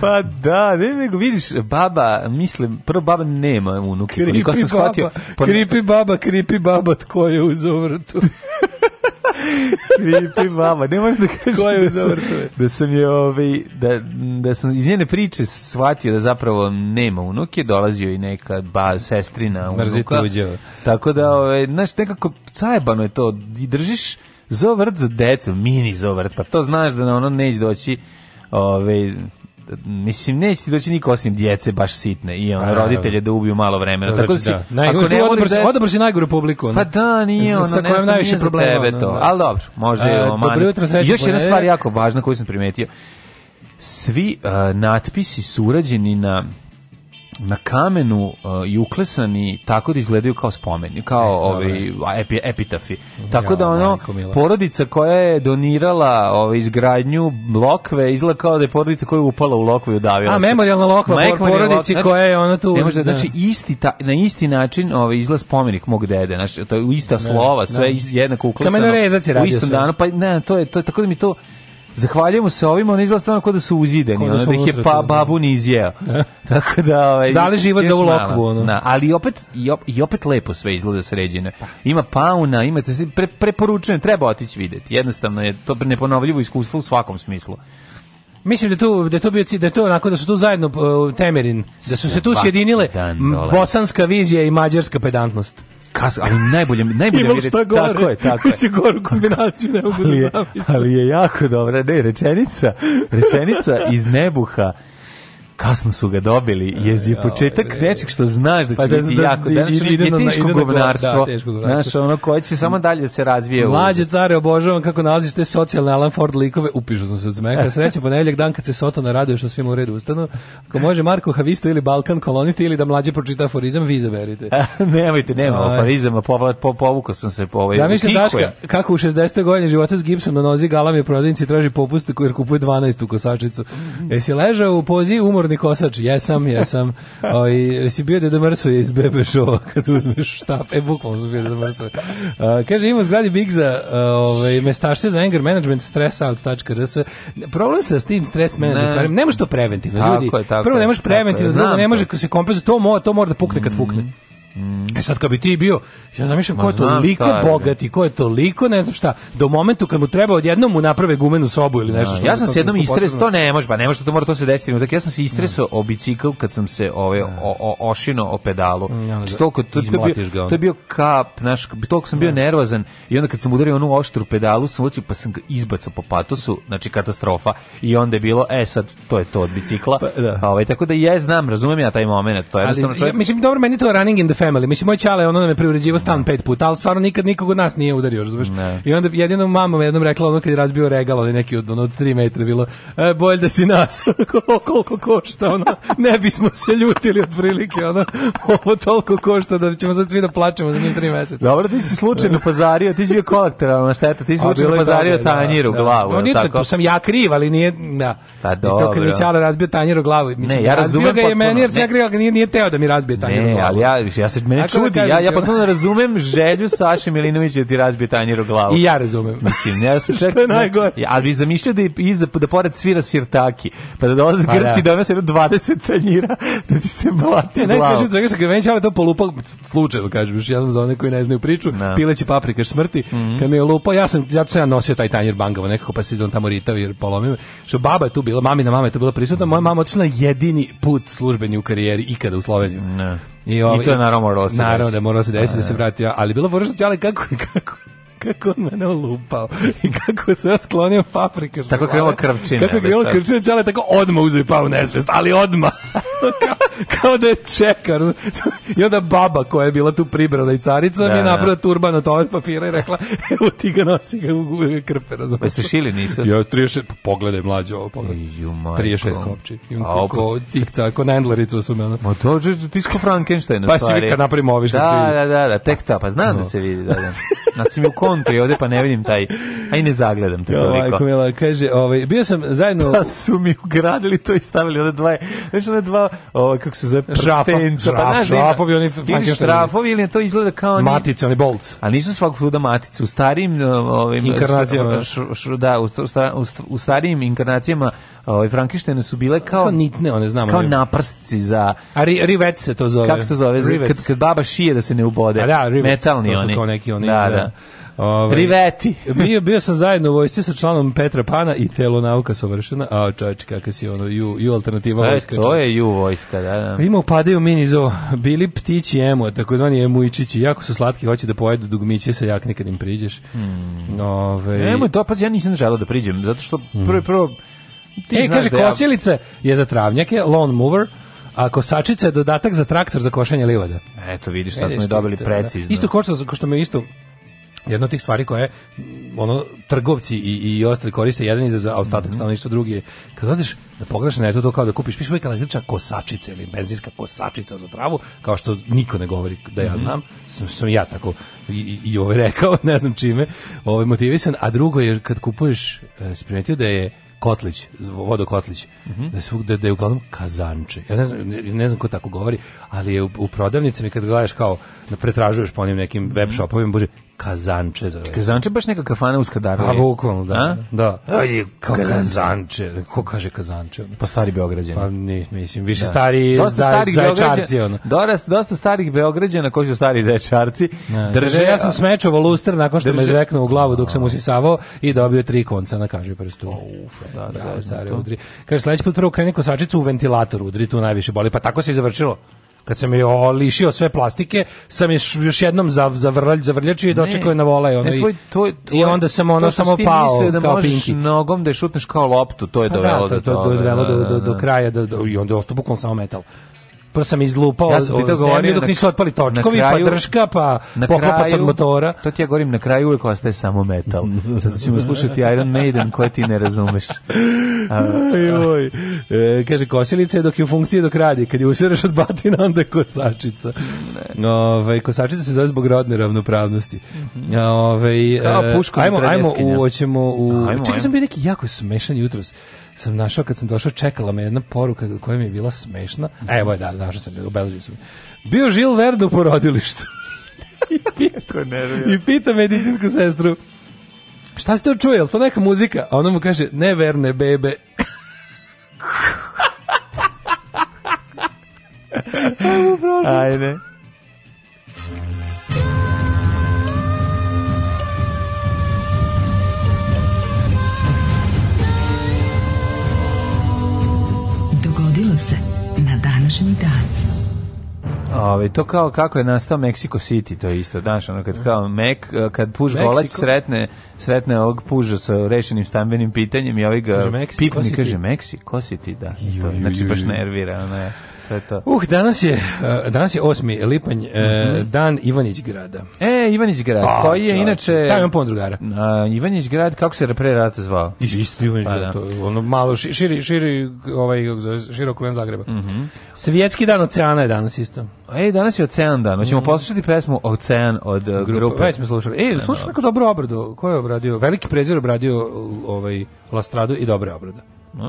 Pa da, ne, nego vidiš, baba, mislim, prvo baba nema unuke. Kripi baba, shvatio, pa... kripi baba, kripi baba, tko je uz ovrtu? Kripi baba, ne možeš da kažeš Ko je da, sam, da sam je ovaj, da, da sam iz njene priče shvatio da zapravo nema unuke, dolazio i neka ba, sestrina unuka. Tako da, ovaj, znaš, nekako cajbano je to, i držiš zovrt za decu, mini zovrt, pa to znaš da na ono neće doći ove, ovaj, mislim neće ti doći niko osim djece baš sitne i on pa, roditelje da ubiju malo vremena. Tako da si, da. Naj, ako ne odbrsi, odbrsi najgoru publiku. Ona. Pa da, nije ono, sa kojom najviše problema. Tebe to. Da. Ali dobro, možda je ovo manje. Još jedna pa stvar jako važna koju sam primetio. Svi uh, natpisi su urađeni na na kamenu uh, i uklesani tako da izgledaju kao spomeni, kao ovaj, epi, epitafi. Tako da ono porodica koja je donirala ovaj izgradnju lokve izgleda kao da je porodica koja je upala u lokvu i udavila. A se. memorijalna lokva por, porodici znači, koja je ona tu. Ne može, da. znači isti ta, na isti način ovaj izgleda spomenik mog dede, znači to je ista ne, slova, sve ne. jednako uklesano. Kamenorezac je U istom sve. danu, pa ne, to je to tako da mi to zahvaljujemo se ovima, oni izgleda stvarno kao da su uzideni, da ono, da ih je pa da. babu izjeo. Tako da, ovaj, li život za ovu lokvu, ono. Na, ali opet, i, op, i opet lepo sve izgleda sređene. Pa. Ima pauna, imate se pre, preporučene, treba otići videti. Jednostavno je to neponovljivo iskustvo u svakom smislu. Mislim da tu da to bio da to onako da su tu zajedno uh, Temerin, da su se tu sjedinile bosanska vizija i mađarska pedantnost. Kas, ali najbolje, najbolje Imam šta Tako je, tako je. Mislim, goru kombinaciju ne mogu da ali je, Ali je jako dobra, ne, rečenica, rečenica iz nebuha kasno su ga dobili, e, je ja, početak ja, e, nečeg što znaš da pa će pa da, biti da, jako, da, znači, je teško na, govnarstvo, da, teško znaš, ono koje će samo dalje se razvije. Mlađe care, obožavam kako nalaziš te socijalne Alan Ford likove, upišu sam se od zmeka e. sreće ponedjeljak dan kad se Soto naradio što svima u redu ustanu, ako može Marko Havisto ili Balkan kolonisti ili da mlađe pročita aforizam, vi izaberite. Nemojte, nema aforizama, po, po, povukao sam se po ovaj. ja mislim Daška, kako u 60. godini života s gipsom na nozi galami prodavnici traži popust jer kupuje 12 u kosačicu. Mhm. Jesi ležao u pozi umor Narodni kosač, jesam, jesam. Oj, ovaj, si bio da mrsuje iz bebe šova kad uzmeš štap. E, bukvalno sam bio da mrsuje. Uh, kaže, ima zgradi Bigza, uh, ovaj, mestašce za anger management, stressout.rs. Problem sa tim stres management ne. stvarima, ne može to preventivno, ljudi. je, tako prvo ne može preventivno, drugo ne može se kompenzovati, to, mo, to mora da pukne kad mm. pukne. Mm. Mm. E sad kad bi ti bio, ja zamišljam ko je toliko šta, bogati, ko je toliko, ne znam šta, do momentu kad mu treba odjednom mu naprave gumenu sobu ili nešto. No, da, što ja sam se jednom istresao, to ne može, pa ne može, to mora to se desiti. Tako ja sam se istresao no. Da. o bicikl kad sam se ove da. o, o, ošino o pedalu. Mm, no, Stoko, znači, to, to, je bio, to je bio kap, naš, toliko sam bio nervozan i onda kad sam udario onu oštru pedalu, sam oči pa sam ga izbacao po patosu, znači katastrofa. I onda je bilo, e sad, to je to od bicikla. Pa, da. Ove, ovaj, tako da ja znam, razumem ja taj moment. To je Ali, ja, mislim, dobro, meni to running in the family. Mislim, moj čale, ono nam je preuređivo stan pet puta, al stvarno nikad nikog od nas nije udario, razumeš? Ne. I onda jedino mama me jednom rekla, ono kad je razbio regal, ali neki od, ono, od tri metra bilo, e, bolj da si nas, koliko košta, ono, ne bismo se ljutili od prilike, ono, ovo toliko košta da ćemo sad svi da plaćemo za njih tri meseca. Dobro, ti si slučajno pazario, ti si bio kolektoralna šteta, ti si slučajno pazario da, tanjiru da, glavu, no, tako? Tu sam ja kriv, ali nije, da. Pa dobro. Isto kad mi razbio tanjiru glavu. Mislim, ne, ja razumem razbio ga je meni jer se ja kriv, nije, nije teo da mi razbije tanjiru ne, glavu. ali ja, ja se mene da čudi, ja, ja potpuno razumem želju Saše Milinovića da ti razbije tanjir u glavu. I ja razumem. Mislim, ja sam čekao. Znači, najgore. Ja, ali bi zamišljao da, iza, da pored svira sirtaki, pa da dolaze pa Grci da. da se 20 tanjira da ti se blati ne, glavu. Ne, svega meni čale to polupak slučajno, kažem, još jedan za one koji ne znaju priču, no. Da. pileći paprikaš smrti, mm -hmm. kad mi je lupao, ja sam, zato sam ja nosio taj tanjir bangava nekako, pa se idem tamo ritao jer polomio. Što baba je tu bila, mamina mama je tu bila prisutna, moja mama otišla jedini put službeni u karijeri ikada u Sloveniju. Ne. Da. I, ovaj, I to je naravno moralo da se Naravno da moralo se desiti da se da da, vratio, ali bilo vrlo kako, kako kako on mene olupao i kako se ja sklonio paprikaš. Tako krenulo krvčine. Kako je krenulo krvčine, čale tako odma uzeo i pao nesvest, ali odma. kao, kao da je čekar. I onda baba koja je bila tu pribrana i carica da, mi je da, da. napravila turban od toalet papira i rekla evo ti ga nosi ga u krpe. Pa ste šili nisu? Ja, 36, pa pogledaj mlađe ovo, pogledaj. Ju, 36 kopči. Imam kako cik tako na endlericu su mene. Ma to je tisko Frankenstein. Pa si vi kad napravimo oviš. Da, da, da, da, tek ta, pa znam da se vidi. Da, da. Na si mi u kontri ovde, pa ne vidim taj, aj ne zagledam to toliko. Mila, kaže, ovaj, bio sam zajedno... Pa su mi ugradili to i stavili one dva, znaš one dva, ovaj, kako se zove, prstenca, pa znaš, šrafovi, oni ili šrafovi, ili to izgleda kao... Oni, matice, oni bolts. A nisu svakog suda matice, u starim... Eh, ovim, inkarnacijama. Š, š, da, u, u, u starijim inkarnacijama ovaj, Frankensteina su bile kao... Kao nitne, one znamo. Kao naprsci za... A ri, rivet se to zove. Kako se zove? Rivets. Kad, kad baba šije da se ne ubode. A da, rivets. Metalni oni. To su oni. kao neki oni. da. da. da. Ovaj, Riveti. bio, bio sam zajedno u vojsci sa članom Petra Pana i telo nauka savršena. A čovječ, kakav si ono, ju, ju alternativa e, vojska. To je ju vojska, da, da. Ima upadaju mini zo, Bili ptići emo, takozvani emuičići. Jako su slatki, hoće da pojedu dugmiće sa jak kad im priđeš. Mm. Ove... Nemoj to, pa ja nisam želao da priđem, zato što hmm. prvo, prvo Ti e, kaže, da ja... kosilica je za travnjake, lawn mover, a kosačica je dodatak za traktor za košanje livada. Eto, vidiš, sad smo i dobili da. precizno. Da. Isto košta, što me isto jedna od tih stvari koje mm, ono trgovci i i ostali koriste jedan izraz a ostatak mm -hmm. stanovništva drugi kad odeš da na pogrešno eto to kao da kupiš piš uvijek električna kosačica ili benzinska kosačica za travu kao što niko ne govori da ja mhm. znam mm -hmm. sam, sam ja tako i, i, i ovaj rekao ne znam čime ovaj motivisan a drugo je kad kupuješ e, da je Kotlić, vodokotlić Kotlić, mm -hmm. da, je, da, je uglavnom kazanče. Ja ne znam, ne, ne znam ko tako govori, ali je u, u prodavnicama kad gledaš kao da pretražuješ po onim nekim web mhm. shopovima, bože, kazanče zove. Kazanče baš neka kafana uz kadaru. A pa bukvalno, da. Da. Aj, kao kazanče. Ko kaže kazanče? Pa stari beograđani. Pa ne mislim, više da. stari dosta za, starih zaječarci. Ono. Dosta, dosta starih beograđana koji su stari zaječarci. Ne. Drže, ja sam smečovo luster nakon što drže. me zveknuo u glavu dok sam usisavao i dobio tri konca na kaže prstu. Uf, da, da, da, da, udri. Kaže, sledeći put prvo kreni kosačicu u ventilator, udri tu najviše boli, pa tako se i završilo kad sam je lišio sve plastike, sam je još jednom zav, zavrlj, zavrljačio i dočekao je na volaj. ono, ne, tvoj, tvoj, tvoj, i onda sam ono samo pao da kao pinki. nogom da je šutneš kao loptu, to je pa da, dovelo da, to, do, to, dovelo do, do, do, da, da, kraja da, i onda je ostao bukvalno samo metal prvo sam izlupao ja sam ti to govorio dok nisu otpali točkovi, pa kraju, pa drška, pa poklopac od motora. To ti ja govorim, na kraju uvek ostaje samo metal. Zato ćemo slušati Iron Maiden koje ti ne razumeš. Joj, e, kaže, kosilica je dok je u funkciji dok radi. Kad je usiraš od batina, onda je kosačica. Ove, ovaj, kosačica se zove zbog rodne ravnopravnosti. Mhm. Ove, ovaj, Kao e, puško ajmo, ajmo, u, oćemo u... Ajmo, čekaj, ajmo. sam bio neki jako smešan jutros sam našao kad sam došao čekala me jedna poruka koja mi je bila smešna. E, evo je da, našao sam, obeležio sam. Bio Žil Verde u porodilištu. I pita, I pita medicinsku sestru. Šta ste to čuje? Je to neka muzika? A ona mu kaže, ne verne bebe. Ajmo, prošlo. Ajde. dogodilo se na današnji dan. Ove, to kao kako je nastao Mexico City, to je isto, danas ono kad kao Mek, e, kad puš Mexico? golać sretne, sretne ovog puža sa rešenim stambenim pitanjem i ovaj ga pipni, kaže Mexico City, da, to, znači baš nervira, ono je sve to. Uh, danas je, eh, danas je 8. lipanj, mm dan Ivanić grada. E, Ivanić grad, oh, koji je čovječ. inače... Taj imam pon drugara. Ivanić grad, kako se pre rata zvao? Isto, Isto pa, Ivanić pa, grad, da. to, ono malo širi, širi, širi ovaj, širok kulen Zagreba. Mm -hmm. Svjetski dan oceana je danas isto. E, danas je ocean dan. Hoćemo mm. poslušati pesmu Ocean od uh, grupe. grupe. Već smo slušali. E, slušaj da. neku dobro obradu. Ko je obradio? Veliki prezir obradio ovaj Lastradu i dobre obrade.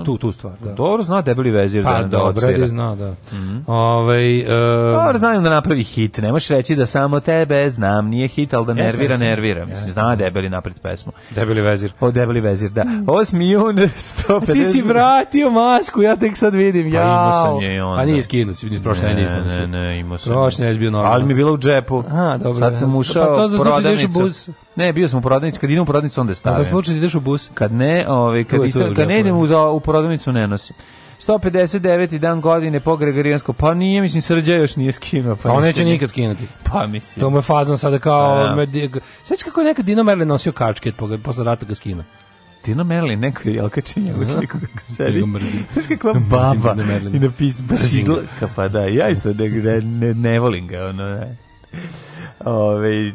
Tu, tu stvar, da. Dobro zna debeli vezir pa, da, da odsvira. Pa, zna, da. Mm -hmm. Ove, ovaj, e... Dobro znaju da napravi hit, ne možeš reći da samo tebe znam, nije hit, ali da nervira, nervira. Mislim, zna da. debeli napred pesmu. Debeli vezir. O, debeli vezir, da. 8 milijun 150... Ti si vratio masku, ja tek sad vidim, ja. Pa imao sam je i onda. Pa nije skinuo si, iz prošle ne, nisam. Ne, ne, ne, imao sam. Prošle je bio normalno. Ali mi je bilo u džepu. Aha, dobro. Sad sam pa ušao, pa to znači da prodavnicu. Da Ne, bio sam u prodavnici, kad idem u prodavnicu onda stavim. Pa za slučaj da ideš u bus? Kad ne, ovaj, kad, tu, kad ne idem u, u prodavnicu ne nosim. 159. dan godine po Gregorijansko. Pa nije, mislim, Srđa još nije skinuo. Pa, pa on neće nikad skinuti. Pa mislim. To mu je fazon sada kao... Sveći pa, da. ovaj kako je nekad Dino Merlin nosio kačket, pa posle rata ga skina. Dino Merlin, neko je jelkačenje da. u sliku kako sedi. Znaš kakva baba i napis, baš izlaka, pa da, ja isto ne, ne, ne volim ga, ono, ne. Ove,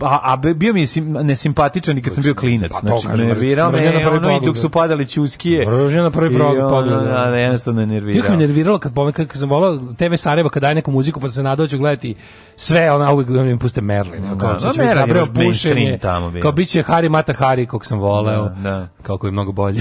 a, a bio mi je sim, nesimpatičan i kad sam bio znači, klinac. Pa, znači, kažem, nervirao me na prvi ono pogled. i dok su padali čuskije. Mržnja na prvi pogled. Pa da, da, da, da, jednostavno je nervirao. Kako je nerviralo kad, pomen, kad sam volao TV Sarajeva kad daje neku muziku pa sam se nadao da ću gledati sve, ona uvijek da mi puste Merlin. Kao, da, sad ću mi zabrao Kao bit će Harry Mata Harry kog sam voleo. Da, da. Kao koji je mnogo bolji.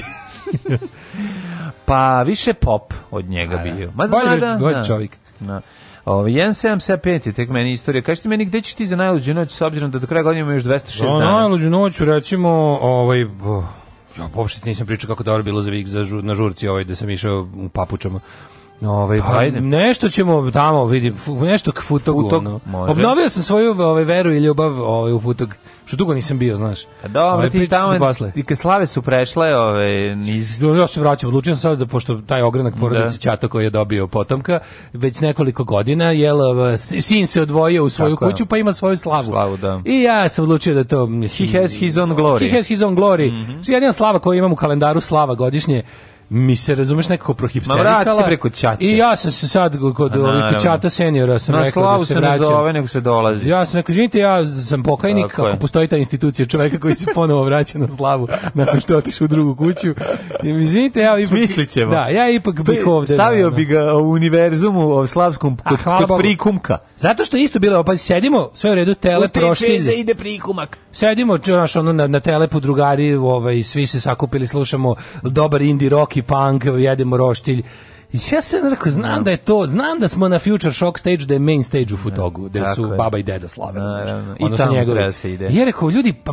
pa više pop od njega bio. Ma, Bolje, da, da, čovjek. Da. Ovaj 175 je tek meni istorija. Kažite meni gde ćeš ti za najluđu noć s obzirom da do kraja godine ima još 206 dana. Za najluđu noć recimo ovaj Ja uopšte nisam pričao kako dobro bilo za vik za žur, na žurci ovaj da sam išao u papučama. Ovaj pa Ajde. nešto ćemo tamo vidi nešto k futogu. Futog, ono. Obnovio sam svoju ovaj veru i ljubav ovaj u futog. Što dugo nisam bio, znaš. A pa da, ovaj, ti tamo ti ke slave su prešle, ovaj niz ja se vraćam, odlučio sam sad da pošto taj ogranak da. porodice Ćato koji je dobio potomka već nekoliko godina, jel ovaj, sin se odvojio u svoju Tako kuću pa ima svoju slavu. slavu da. I ja sam odlučio da to mislim, He has his own glory. He has his own glory. Mm -hmm. Jedina slava koju imam u kalendaru slava godišnje mi se razumeš nekako prohipsterisala. Ma preko Čače. I ja sam se sad kod ovih Čata seniora sam rekao da se vraćam. Na slavu se ne zove, nego se dolazi. Ja sam rekao, izvinite, ja sam pokajnik, Tako ako postoji ta institucija čoveka koji se ponovo vraća na slavu nakon što otiš u drugu kuću. I mi izvinite, ja ipak... Smislit ćemo. Da, ja ipak bih ovde. Stavio da, da. bi ga u univerzumu u slavskom kod, A, kod prikumka. Zato što isto bilo, pa sedimo, sve u redu, tele, prošli. U te ide prikumak. Sedimo, znaš, ono, na, na telepu drugari, ovaj, svi se sakupili, slušamo dobar indie rock i punk, jedemo roštilj. Ja se rekao, znam da je to, znam da smo na Future Shock stage, da je main stage u Futogu, gde da su baba i deda slave, I tamo njegovi. treba se ide. I ja rekao, ljudi, pa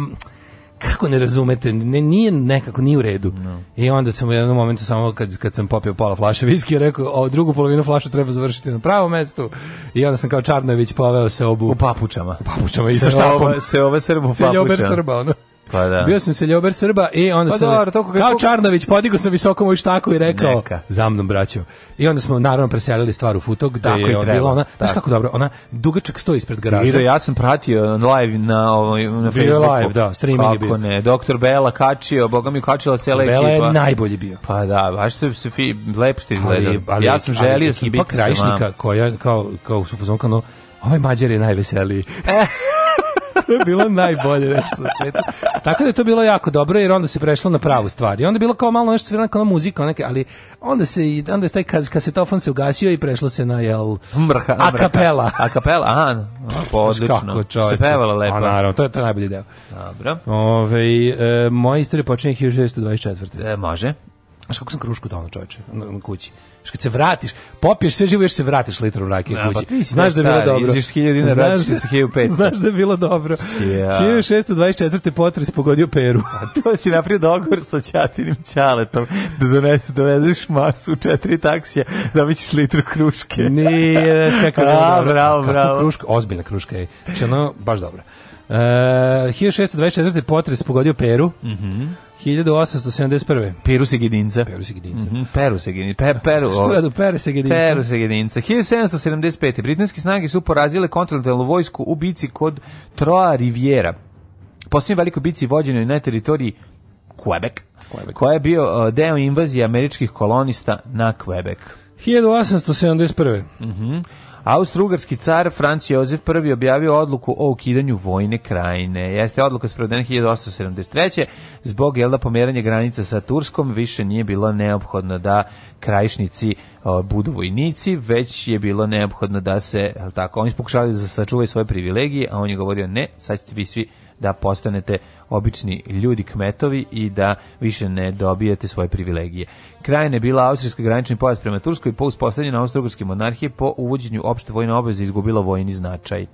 kako ne razumete, ne, nije nekako nije u redu. No. I onda sam u jednom momentu samo kad, kad sam popio pola flaše viskija rekao, o, drugu polovinu flaše treba završiti na pravom mestu. I onda sam kao Čarnović poveo se obu... U papučama. U papučama i sa štapom. Se ove srba u papučama. Se ljober srba, ono. Pa da. Bio sam se ljuber Srba i onda pa sam, dobro, toko, kao Čarnović, podigao sam visoko moju štaku i rekao, Neka. za mnom braćo. I onda smo naravno preselili stvar u futo gde tako je bila ona, tako. znaš kako dobro, ona dugačak stoji ispred garaža. Vido, ja sam pratio live na, ovaj, na Facebooku. Bio live, da, streaming je bio. ne, doktor Bela kačio, boga mi kačila cela ekipa. Bela je najbolji bio. Pa da, baš se, se fi, lepo ste izgledali. ja sam želio ali, sam biti sa koja kao, kao, kao, kao, kao, kao, ovaj mađar je najveseliji. to je bilo najbolje nešto na svetu. Tako da je to bilo jako dobro jer onda se prešlo na pravu stvar. I onda je bilo kao malo nešto svirana kao muzika, neke, ali onda se i onda je taj kad kasetofon se ugasio i prešlo se na jel mrha, a kapela. A kapela, aha, pa odlično. Kako, čovječe. se pevala lepo. A pa naravno, to je to je najbolji deo. Dobro. Ove, e, moja istorija počinje 1624. E, može. Znaš kako sam krušku dono, čovječe, na kući. Što se vratiš, popiješ sve živo, još se vratiš litrom rakije kući. Pa Znaš da je bilo dobro. Iziš 1000 dinara, vratiš se 1500. Znaš da je bilo dobro. Ja. 1624. potres pogodio Peru. A pa to si napravio dogovor sa Ćatinim Ćaletom da donese, dovezeš masu u četiri taksija da mi ćeš litru kruške. Nije, znaš kako je bilo dobro. Bravo, bravo. Kruška, ozbiljna kruška je. Znači, ono, baš dobro. E, uh, 1624. potres pogodio Peru. Mhm. Mm 1871. Peru Segedinca. Peru Segedinca. Mm -hmm. Peru Segedinca. Pe, peru, Šta radu? Peru Segedinca. Peru Segedinca. 1775. Britanske snage su porazile kontrolitelnu vojsku u bici kod Troa Riviera. Posljednje veliko bici vođenoj na teritoriji Quebec, Quebec. koja je bio e, deo invazije američkih kolonista na Quebec. 1871. Mhm. Mm Austrougarski car Franc Jozef I objavio odluku o ukidanju vojne krajine. Jeste odluka sprovedena 1873. Zbog jelda pomeranje granica sa Turskom više nije bilo neophodno da krajišnici budu vojnici, već je bilo neophodno da se, tako, oni pokušali da sačuvaju svoje privilegije, a on je govorio ne, sad ćete vi svi da postanete obični ljudi kmetovi i da više ne dobijete svoje privilegije. Krajina je bila austrijska granični pojas prema Turskoj po pa uspostavljanju austrougarske monarhije po uvođenju opšte vojne obveze izgubila vojni značaj.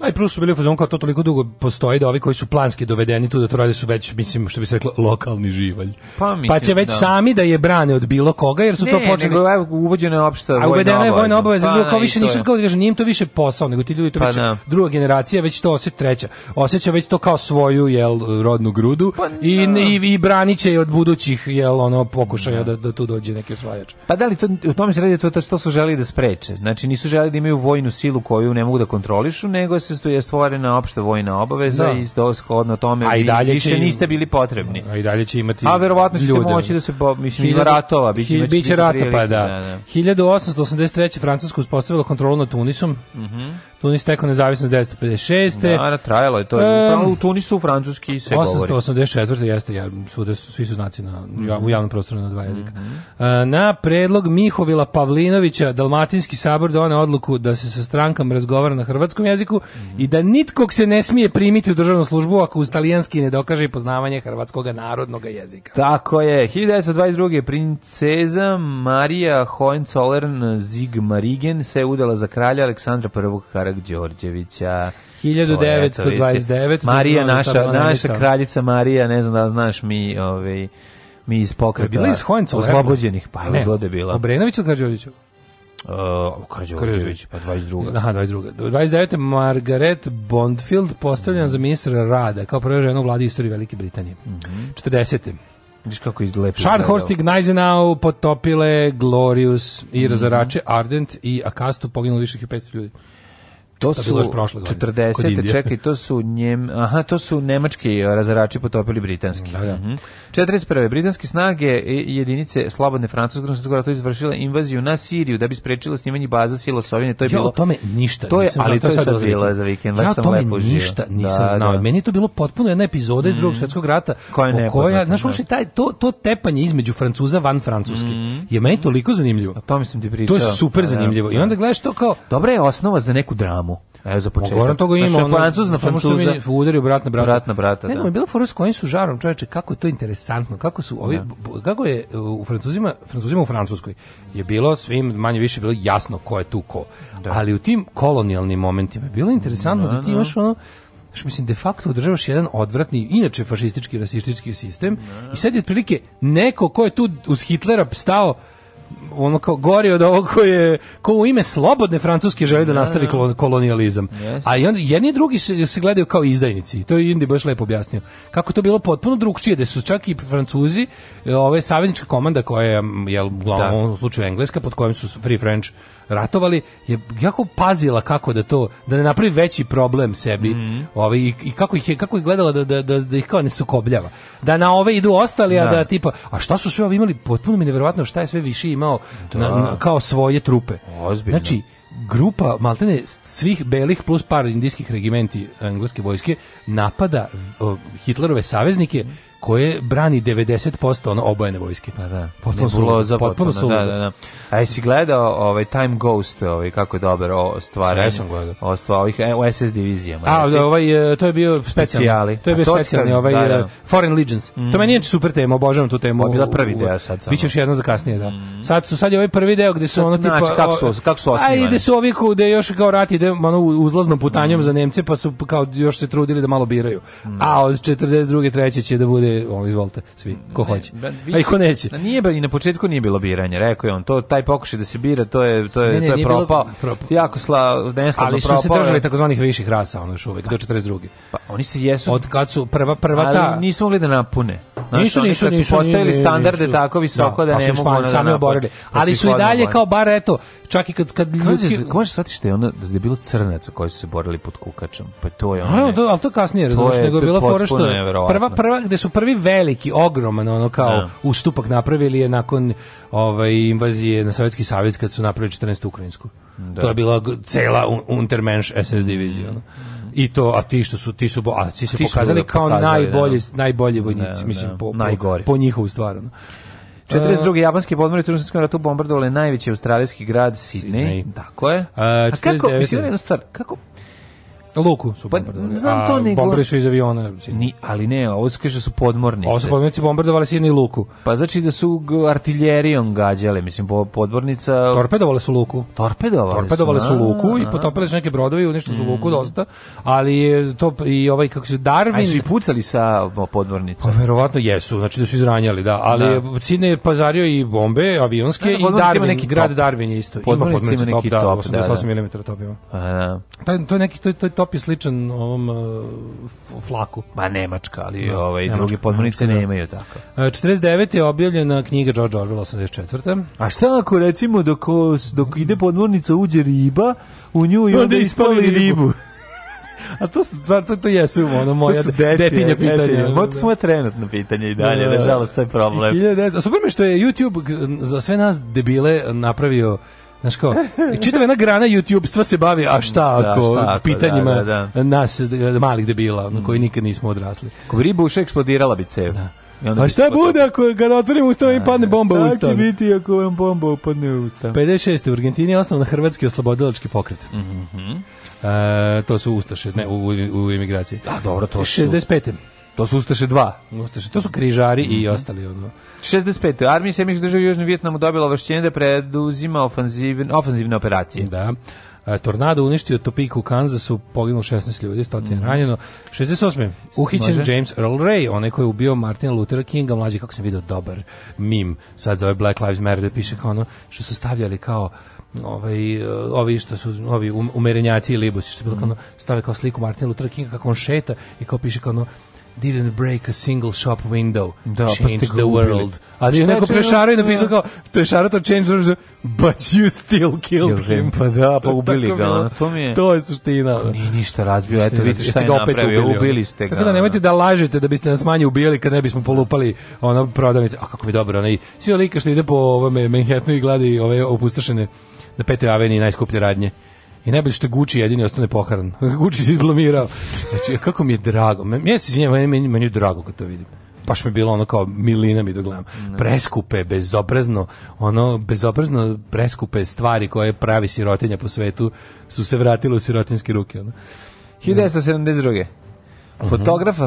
Aj plus su bili fazon kao to toliko dugo postoji da ovi koji su planski dovedeni tu da to rade su već mislim što bi se reklo lokalni živalj. Pa, pa mislim, pa će već da. sami da je brane od bilo koga jer su ne, to počeli nego evo uvođena je opšta vojna obaveza. A uvedena je vojna obaveza, pa, kao više nisu kao da kažem, nije im to više posao, nego ti ljudi to pa, već na. Da. druga generacija već to osjeća treća. Osjeća već to kao svoju jel rodnu grudu pa, i, da. i i braniće je od budućih jel ono pokušaja da. da, da tu dođe neki osvajač. Pa da li to u tome se radi to što su želeli da spreče. Znači nisu želeli da imaju vojnu silu koju ne mogu da kontrolišu, nego 1900 je stvorena opšta vojna obaveza da. i shodno tome a i dalje više će, niste bili potrebni. A i dalje će imati A verovatno ćete ljude. moći da se bo, mislim Hiljadu, ratova, biće biće rata pa da. da, da. 1883 Francuska uspostavilo kontrolu nad Tunisom. Mhm. Mm Tunis tekao nezavisno 1956. Da, da, trajalo je to. Um, u, u Tunisu francuski se 884. govori. 884. jeste, ja, sude, svi su znaci na, mm -hmm. u javnom prostoru na dva jezika. Mm -hmm. uh, na predlog Mihovila Pavlinovića, Dalmatinski sabor done odluku da se sa strankama razgovara na hrvatskom jeziku mm -hmm. i da nitkog se ne smije primiti u državnu službu ako uz talijanski ne dokaže i poznavanje hrvatskog narodnog jezika. Tako je. 1922. princeza Marija Hohenzollern Zigmarigen se udala za kralja Aleksandra I. Mark Đorđevića. 1929. Marija, naša, naša kraljica Marija, ne znam da znaš mi, ovaj, mi iz pokreta. bila iz Hohenzola? Oslobođenih, pa je zlode bila. Obrenović ili Karđorđević? Uh, Karđorđević, pa 22. Aha, 22. 29. Margaret Bondfield postavljena mm za ministra rada kao prva žena u vladi istorije Velike Britanije. Mm -hmm. 40. Viš kako izlepi. Scharnhorst i Gneisenau potopile Glorious i mm -hmm. razarače Ardent i Akastu poginulo više od 500 ljudi. To su 40. Čekaj, to su njem, aha, to su nemački razarači potopili britanski. Da, da. Mm -hmm. 41. britanske snage jedinice slobodne francuske su to izvršila invaziju na Siriju da bi sprečila snimanje baza sila Sovjene. To je ja bilo o tome ništa. To je, ali to je sad bilo vikend. za vikend. Ja o tome ništa nisam da, znao. Da. Meni je to bilo potpuno jedna epizoda iz mm. Drugog svetskog rata koja je koja, znaš, uopšte da. taj to to tepanje između Francuza van Francuske mm. je meni toliko zanimljivo. A to mislim ti pričao. To je super da, da, zanimljivo. I onda gledaš to kao dobra je osnova za neku dramu Evo za početak. Mogoran toga ima, znači, ono, francuz na francuza. Samo što mi udario brat na brata. Brat na brata, ne, da. Ne, bilo fora s kojim su žarom, čoveče, kako je to interesantno, kako su ovi, da. kako je e, u francuzima, francuzima u Francuskoj, je bilo svim manje više bilo jasno ko je tu ko. Da. Ali u tim kolonijalnim momentima je bilo interesantno da, da ti da. imaš ono, što mislim de facto održavaš jedan odvratni inače fašistički rasistički sistem da, da. i sad je otprilike neko ko je tu uz Hitlera stao ono kao gori od ovog koji je ko u ime slobodne francuske želi da, da nastavi da. kolon, kolonijalizam. Yes. A i on jedni i drugi se, se gledaju kao izdajnici. To je Indi baš lepo objasnio. Kako to bilo potpuno drugčije da su čak i Francuzi, e, ove saveznička komanda koja je jel uglavnom da. u slučaju engleska pod kojim su Free French ratovali, je jako pazila kako da to, da ne napravi veći problem sebi mm. ovaj, i, i, kako, ih je, kako ih gledala da, da, da, da ih kao ne sukobljava. Da na ove idu ostali, a da. da tipa, a šta su sve ovi imali, potpuno mi neverovatno šta je sve više imao na, da. na, kao svoje trupe. Ozbiljno. Znači, grupa maltene svih belih plus par indijskih regimenti engleske vojske napada Hitlerove saveznike mm koje brani 90% ono obojene vojske. Pa da. Potpuno su potpuno, potpuno su. Da, da, da. A jesi gledao ovaj Time Ghost, ovaj kako je dobar o stvari. Ja sam gledao. O ovih SS e, divizijama. A da, ovaj e, to je bio specijalni. To je bio specijalni ovaj da, e, da. Foreign Legions. Mm. To meni je super tema, obožavam tu temu. Ovo je bila prvi deo sad. Samo. Biće još za kasnije, da. Mm. Sad su sad je ovaj prvi deo gde su ono tipa znači, kako su kako su osnivali. Ajde su ovi gde još kao rat ide ono uzlaznom putanjom mm. za Nemce pa su kao još se trudili da malo biraju. Mm. A od 42. treće će da bude ovde, on izvolite svi, ko ne, hoće. Vi, A i ko neće. Na nije i na početku nije bilo biranje, rekao je on. To taj pokušaj da se bira, to je to je ne, ne, to je propao. Propao. Jako sla, propao. Ali su se držali takozvanih viših rasa, ono još uvek do 42. Pa, pa oni se jesu od kad su prva prva ali ta. Ali nisu mogli da napune. Znači, nisu, nisu, kad su nisu, postavili standarde nisu. tako visoko da, da pa ne mogu da sami oborili. Da ali su i dalje kao bar eto, čak i kad kad ljudi možeš da shvatiti da je ona da je bilo crnaca koji su se borili pod kukačom. Pa to je ono. Al to al to kasnije, razumeš, nego je bila fora što prva prva gde su prvi veliki, ogroman ono kao ja. Da. ustupak napravili je nakon ovaj, invazije na Sovjetski savez kad su napravili 14. Ukrajinsku. Da. To je bila cela Untermensch SS divizija. Mm i to a ti što su ti su a ti se ti pokazali, su kao pokazali, da, najbolji da. najbolji vojnici da, mislim da, po, po, po njihovu stvaru. 42. Uh, japanski podmornice u Rusijskom ratu bombardovale najveći australijski grad Sidney. Sidney. Tako je. 49. a kako, mislim, jednu stvar, kako, Luku su pa, znam to nego. Bombardovali su iz aviona. Ni, ali ne, ovo se kaže da su podmornice. Ovo su podmornice bombardovali Sidne Luku. Pa znači da su artiljerijom gađale, mislim, podmornica... Torpedovale su Luku. Torpedovali Torpedovale su, su Luku i potopili su neke brodovi, uništili su Luku mm. dosta, ali to i ovaj, kako se, Darwin... A su i pucali sa podmornica. Pa, verovatno jesu, znači da su izranjali, da. Ali da. Sidne je pazario i bombe avionske da, da, i Darwin, neki grad Darwin je isto. Podmornica ima neki top, da, 88 da, da. mm top ima. To je neki, to, to, top je sličan ovom uh, flaku. Ma Nemačka, ali no, da, ovaj, Nemačka, druge podmornice da. nemaju tako. 49. E, je objavljena knjiga George Orwell 84. A šta ako recimo dok, dok ide podmornica uđe riba, u nju i onda, onda ispali ribu. ribu. A to su stvar, to, to jesu ono moja to detinja, detinja pitanja. Ovo su da. moje trenutno pitanje i dalje, nažalost, to je problem. A super mi što je YouTube za sve nas debile napravio Znaš kao, čitava jedna grana youtube stva se bavi, a šta da, ako, pitanjima da, da, da. nas e, malih debila, na mm. koji nikad nismo odrasli. Ako bi riba uša eksplodirala bi cev. Da. A šta bude ako ga otvorim usta i da, padne da. bomba u usta? Tako biti ako vam bomba upadne u usta. 56. u Argentini je osnovan Hrvatski oslobodilački pokret. Mm -hmm. e, to su ustaše, ne, u, u, u imigraciji. Da, dobro, to 65. su. 65. To su Ustaše 2. Ustaše, to su križari mm -hmm. i mhm. ostali. Ono. 65. Armija Sjemiš država Južnog Vjetnamu dobila ovlašćenje da preduzima ofanzivne, ofanzivne operacije. Da. E, tornado uništio Topeka u Kansasu, poginulo 16 ljudi, stotin mm -hmm. ranjeno. 68. Uhićen Može? James Earl Ray, onaj koji je ubio Martina Luthera Kinga, mlađi, kako sam video, dobar mim. Sad zove Black Lives Matter, da piše kao ono što su stavljali kao ovaj e, ovi što su ovi um-, umerenjaci i libusi što je bilo mm -hmm. kao ono, stave kao sliku Martina Luthera Kinga kako on šeta i kao piše kao ono didn't break a single shop window, da, change pa the world. Ali je neko prešaro i da? napisao kao, prešaro to change the world, but you still killed him. Pa da, pa ubili ga, ono, to mi je... To je suština. Nije ništa razbio, eto, vidite šta je opet ubili, ubili ste ga. Tako da nemojte da lažete da biste nas manje ubili kad ne bismo polupali ono prodavnice. A kako mi dobro, onaj, svi lika što ide po ovome Manhattanu i gladi ove opustošene na 5. aveni najskuplje radnje. I najbolje što Gucci jedini ostane poharan. Gucci se izblamirao. Znači, kako mi je drago. Ja se izvinjam, meni, meni je drago kad to vidim baš mi je bilo ono kao milina mi dogledam. Da. Preskupe, bezobrazno, ono, bezobrazno preskupe stvari koje pravi sirotinja po svetu su se vratile u sirotinske ruke. Ono. 1972. Da. Mhm. Fotograf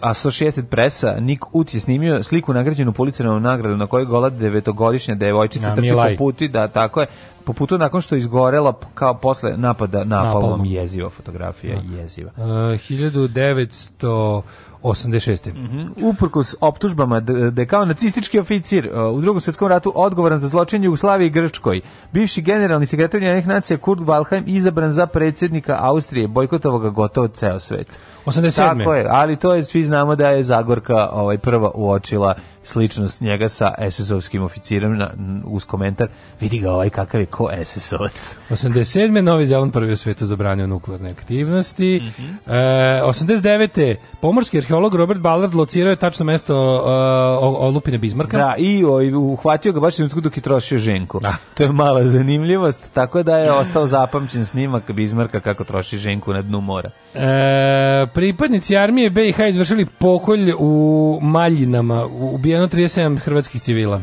Associated Pressa Nik Ut je snimio sliku nagrađenu policijnom nagradu na kojoj gola devetogodišnja devojčica ja, trči po putu, da tako je, po putu nakon što je izgorela kao posle napada napalom, napalom. Da. jeziva fotografija, jeziva. Uh, 1900 86. Mm -hmm. Uprkos optužbama da je kao nacistički oficir uh, u drugom svjetskom ratu odgovoran za zločin Jugoslavije i Grčkoj, bivši generalni sekretar Ujedinjenih nacija Kurt Valheim izabran za predsjednika Austrije, bojkotovao gotovo ceo svet. 87. Tako je, ali to je svi znamo da je Zagorka ovaj prva uočila sličnost njega sa SS-ovskim oficirom na, uz komentar vidi ga ovaj kakav je ko SS-ovac. 87. Novi Zeland prvi u svetu zabranio nuklearne aktivnosti. Mm -hmm. e, 89. Pomorski arheolog Robert Ballard locirao je tačno mesto uh, Olupine Bismarka. Da, i o, uhvatio ga baš trenutku dok je trošio ženku. Da. To je mala zanimljivost, tako da je ostao zapamćen snimak Bismarka kako troši ženku na dnu mora. E, pripadnici armije BiH izvršili pokolj u Maljinama, u, u ubijeno 37 hrvatskih civila.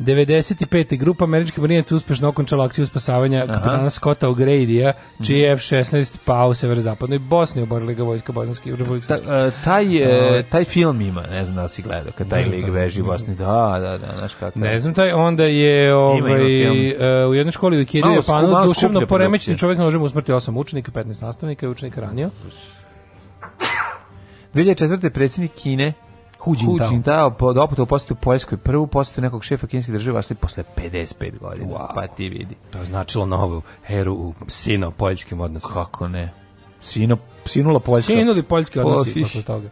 95. grupa američkih marinaca uspešno okončala akciju spasavanja kapitana Scotta O'Grady'a, čiji je mhm. F-16 pao u severozapadnoj Bosni, oborili ga vojska bosanskih republika. Ta, e, taj, ovaj. taj film ima, ne znam da li si gledao, kad taj lik veži u Bosni, da, da, da, znaš kako. Ne znam taj, onda je ovaj, ima, ima ovaj, e, u jednoj školi u Ikedi u Japanu duševno poremećeni čovjek nožem usmrti 8 učenika, 15 nastavnika i učenika ranio. 2004. predsjednik Kine Hu Jintao. Hu Jintao pod da oputu Poljskoj prvu posjetu nekog šefa kineskih država što posle 55 godina. Wow. Pa ti vidi. To je značilo novu eru u sino-poljskim odnosima. Kako ne? Sino, sinula Poljska. Sinuli poljski odnosi posle toga.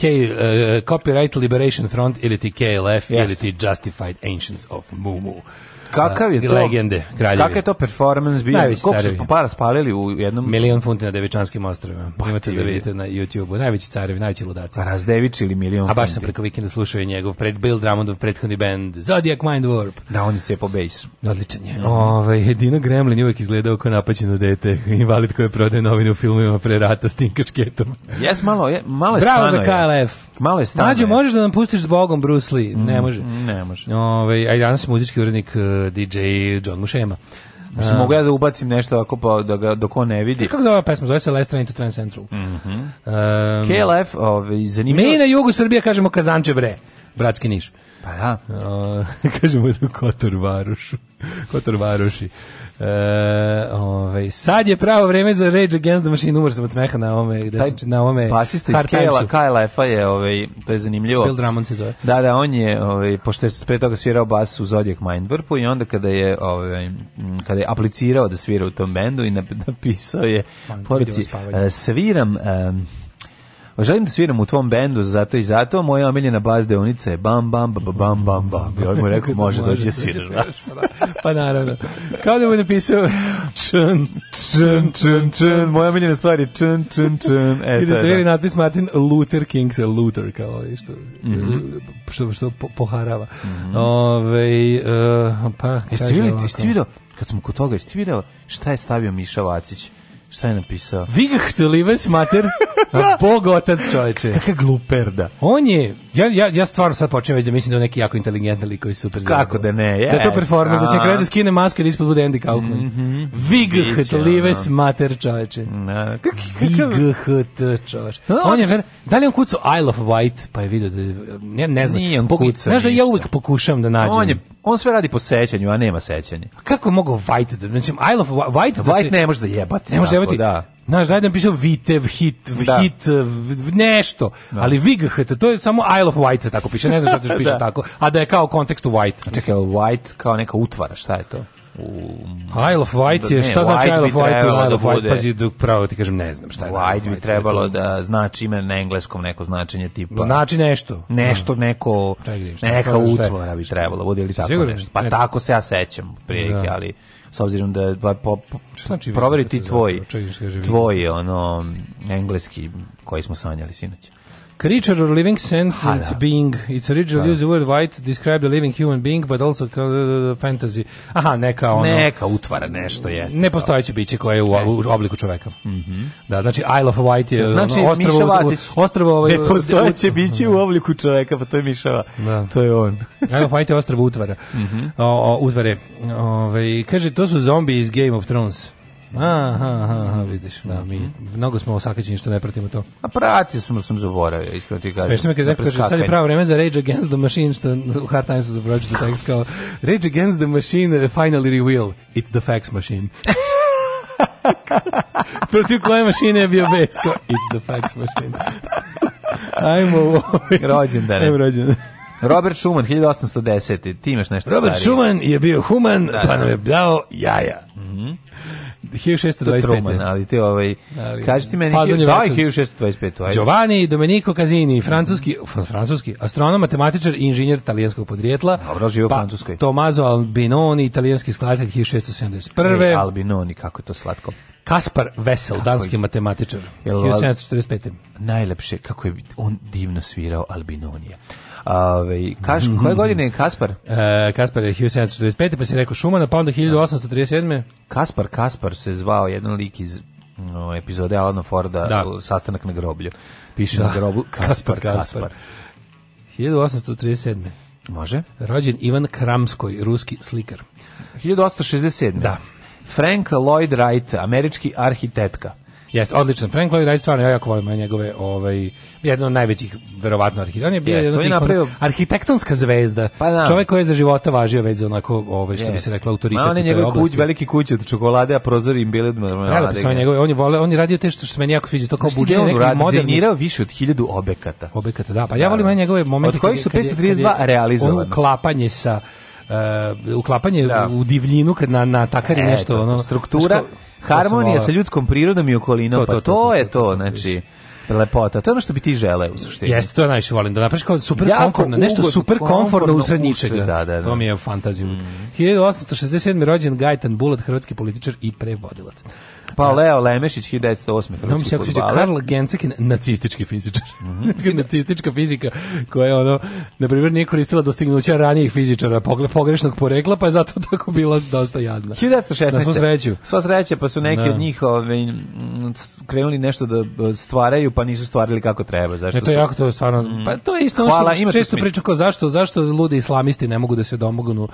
K, uh, Copyright Liberation Front ili ti KLF yes. ili ti Justified Ancients of Mumu. Kakav da, je to? Legende, kraljevi. Kakav je to performance bio? Najveći Koliko carevi. su para spalili u jednom... Milion funti na Devičanskim ostrovima. Pa, Imate da vidite na YouTube-u. Najveći carevi, najveći ludaci. Pa Razdević ili milion funti. A baš funti. sam preko vikenda slušao i njegov pred Bill Drummondov prethodni band Zodiac Mind Warp. Da, on je po bass. Odličan je. Ove, ovaj, Dino Gremlin uvek izgledao kao napaćeno dete. Invalid koji je prodaje novine u filmovima pre rata s tim kačketom. Jes, malo je, malo je Bravo stano, za KLF. Male je stane. Mađo, možeš da nam pustiš zbogom Bruce Lee? Mm, ne može. Ne može. Ove, a i danas muzički urednik uh, eh, DJ John Mušema. Mislim, eh. mogu ja da ubacim nešto ako pa da ga dok da on ne vidi. Kako zove pesma? Zove se Last Train to Trend Central. Mm -hmm. um, KLF, ove, zanimljivo. Mi na jugu Srbije kažemo Kazanče bre, bratski niš. Pa da. Uh, kažemo da Kotor Varušu. Kotor Varuši. E, ovaj, sad je pravo vreme za Rage Against the Machine, umor sam od smeha na ovome. Da Taj, na ovome basista iz Kela, Kyle F-a je, ovaj, to je zanimljivo. Bill Drummond se zove. Da, da, on je, ovaj, pošto je pre toga svirao bas u Zodiac Mindwarpu i onda kada je, ovaj, kada je aplicirao da svira u tom bendu i napisao je, poruci, e, sviram... Um, Pa želim da sviram u tvom bendu, zato i zato, moja omiljena baz deonica je bam, bam, bam, bam, bam, bam. I on ovaj mu rekao, može doći da, da sviraš. pa naravno. Kao da mu je napisao čn, čn, čn, čn, moja omiljena stvar je čn, čn, čn. E, I da ste natpis Martin Luther King se Luther, kao što, mm -hmm. što, što po, poharava. Mm -hmm. Ove, uh, eh, pa, jeste vidio, kad smo kod toga, jeste vidio šta je stavio Miša Vacić? Šta je napisao? Vigacht lives mater. Bog otac čoveče. Kakva gluperda. On je, ja, ja, ja stvarno sad počnem već da mislim da je neki jako inteligentni lik koji super zna. Kako da ne, je. Da je to performans, da će kreda skine masku i da ispod bude Andy Kaufman. Mm -hmm. Vigacht lives mater čoveče. Vigacht čoveče. On je, da li on kucao Isle of Wight, pa je vidio da, ja ne znam. Nije on kucao. Znaš da ja uvijek pokušam da nađem. On je On sve radi po sećanju, a nema sećanja. Kako je mogao White da... Znači, I love White... Da White se, ne može zajebati. Ne može zajebati. Da. Znaš, daj da mi pišem Vitev, Hit, da. Hit, eh, nešto. Da. Ali VGHT, to je samo Isle of White se tako piše, ne znam što se piše da. tako. A da je kao kontekst u White. Znači, čekaj, White kao neka utvara, šta je to? u Isle of Wight je, šta znači Isle of Wight? Isle da of Wight, pazi, dok pravo ti kažem, ne znam šta je. White bi trebalo da znači ime na engleskom neko značenje tipa. Znači nešto. Nešto, da. neko, neka utvora bi trebalo, da bude ili tako nešto. Pa tako se ja sećam, prilike, ali s obzirom da pa, po, po, znači, proveri ti tvoj tvoj ono engleski koji smo sanjali sinoć creature or living sentient ha, da. being. It's originally da. used the word white describe a living human being, but also uh, uh, uh, fantasy. Aha, neka ono... Neka utvara nešto, jeste. Nepostojeće biće koje je u, u obliku čoveka. Mm -hmm. Da, znači Isle of White je znači, ono, ostravo... U, ostravo ovaj, nepostojeće biće u obliku čoveka, pa to je Mišava. Da. To je on. Isle of White je ostravo utvara. Mm -hmm. o, o, utvare. Ove, ovaj, kaže, to su zombi iz Game of Thrones. Aha, aha, vidiš, da, da mi mhm. mnogo smo osakaćeni što ne pratimo to. A pratio sam, sam zaboravio, iskreno ti kažem. Smešno mi kada kaže, sad je pravo vreme za Rage Against the Machine, što u Hard Times sam zaboravio što tekst kao Rage Against the Machine eh, finally reveal, it's the fax machine. Protiv koje mašine je bio Besko? It's the fax machine. Ajmo ovaj. Rođendan. Ajmo rođendan. Robert Schumann, 1810. Ti imaš nešto Robert starije. Robert Schumann je bio human, da, pa da. nam je dao jaja. Mm -hmm. 1625. Truman, ali ti ovaj, ali, kaži ti meni, pa daj 1625. Ajde. Giovanni Domenico Casini, francuski, francuski astronom, matematičar i inženjer talijanskog podrijetla. Dobro, živo pa, francuskoj. Tomazo Albinoni, italijanski skladatelj 1671. E, Albinoni, kako to slatko. Kaspar Vesel, kako danski je? matematičar, 1745. Najlepše, kako je on divno svirao Albinonija. Ove, kaš, mhm. koje godine je Kaspar? E, Kaspar je 1745. pa si rekao Šumana, pa onda 1837. Kaspar, Kaspar se zvao jedan lik iz no, epizode Alana Forda, da. sastanak na groblju. Piše da. na grobu Kaspar, Kaspar. Kaspar. 1837. Može. Rođen Ivan Kramskoj, ruski slikar. 1867. Da. Frank Lloyd Wright, američki arhitektka. Jeste, odličan. Frank Lloyd Wright stvarno ja jako volim njegove, ovaj jedan od najvećih verovatno arhitekta. On je bio jedan je napravio... arhitektonska zvezda. Pa, da. Čovjek koji je za života važio već za onako, ovaj što yes. bi se reklo autoritet. Ma on je njegov kuć, veliki kuć od čokolade, a prozori im bili od marmelade. Ja, on njegove, on je vole, on je radio te što se meni jako sviđa, to kao budžet neki moderni. više od 1000 objekata. Objekata, da. Pa ja da, volim da. njegove momente. Od kojih su 532 realizovana. klapanje sa uh, uklapanje da. u divljinu kad na, na takari e, nešto ono struktura što, harmonija to sa ljudskom prirodom i okolinom to, pa to, je to, znači lepota. To je ono što bi ti želeo u suštini. Jeste, to najviše volim da napraviš kao super komforno nešto super komforno komfortno usred ničega. Da, da, da. To mi je fantazija. Mm. 1867. rođen Gajtan Bulat, hrvatski političar i prevodilac. Pa Leo Lemešić 1908. se fudbaler. Karl Gencek je nacistički fizičar. Mm -hmm. Nacistička fizika koja je ono na primer nije koristila dostignuća ranijih fizičara pogrešnog porekla, pa je zato tako bila dosta jadna. 1916. Na svu sreću. Sva sreća, pa su neki da. od njih ove, ovaj, krenuli nešto da stvaraju, pa nisu stvarili kako treba. Zašto e to je su... jako to je stvarno. Mm. Pa to je isto ono što često pričam kao zašto zašto ludi islamisti ne mogu da se domognu uh,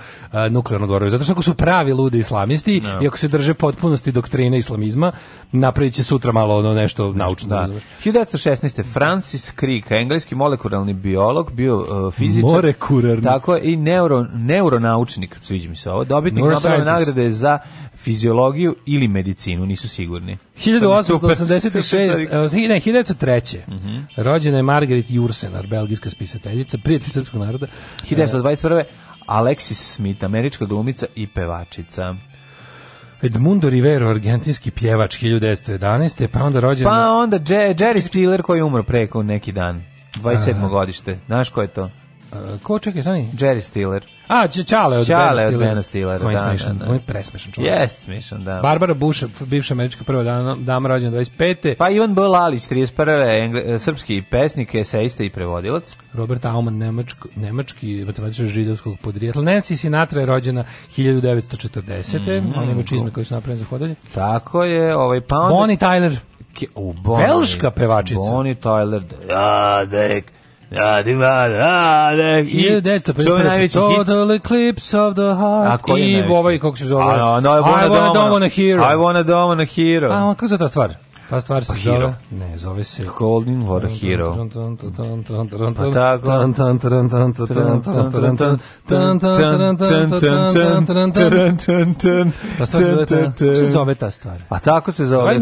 nuklearnog oružja. Zato što ako su pravi ludi islamisti no. Da. i ako se drže potpunosti doktrine islamisti kapitalizma, napraviće sutra malo ono nešto znači, naučno. Da. 1916. Francis Crick, engleski molekularni biolog, bio uh, fizičar. Morekurarni. Tako je, i neuro, neuronaučnik, sviđa mi se ovo, dobitnik Nobelove nagrade za fiziologiju ili medicinu, nisu sigurni. 1886, eh, ne, 1903. Mm -hmm. Rođena je Margaret Jursenar, belgijska spisateljica, prijatelj srpskog naroda. 1921. Alexis Smith, američka glumica i pevačica. Edmundo Rivero, argentinski pjevač 1911. Pa onda rođen... Pa onda Jerry Stiller koji je umro preko neki dan. 27. A... godište. Znaš ko je to? Uh, ko čekaj, stani? Jerry Stiller. A, Čale od Čale Bena Stillera. Od Bena Stillera je da, smešan, da, da. On je presmešan čovjek. Yes, smešan, da. Barbara Bush, bivša američka prva dama, dama rođena 25. Pa Ivan B. Lalić, 31. Engle, srpski pesnik, eseista i prevodilac. Robert Aumann, nemačko, nemački matematičar židovskog podrijetla. Nancy Sinatra je rođena 1940. Mm, On ima čizme koje su napravljene za hodalje. Tako je. Ovaj, pa onda... Bonnie Tyler. Ke, u Bonnie, Velška pevačica. Bonnie Tyler. Da, dek. Ja, ti mada, a, ne, i... To je najveći hit. Total Eclipse of the Heart. A koji I ovaj, kako se zove? I, no, I wanna, wanna a Hero. I wanna Domona Hero. A, kako se ta stvar? Ta stvar se zove... Hero. Ne, zove se... Holding for a Hero. Pa tako. Ta stvar se zove ta... Što zove ta stvar? A tako se zove...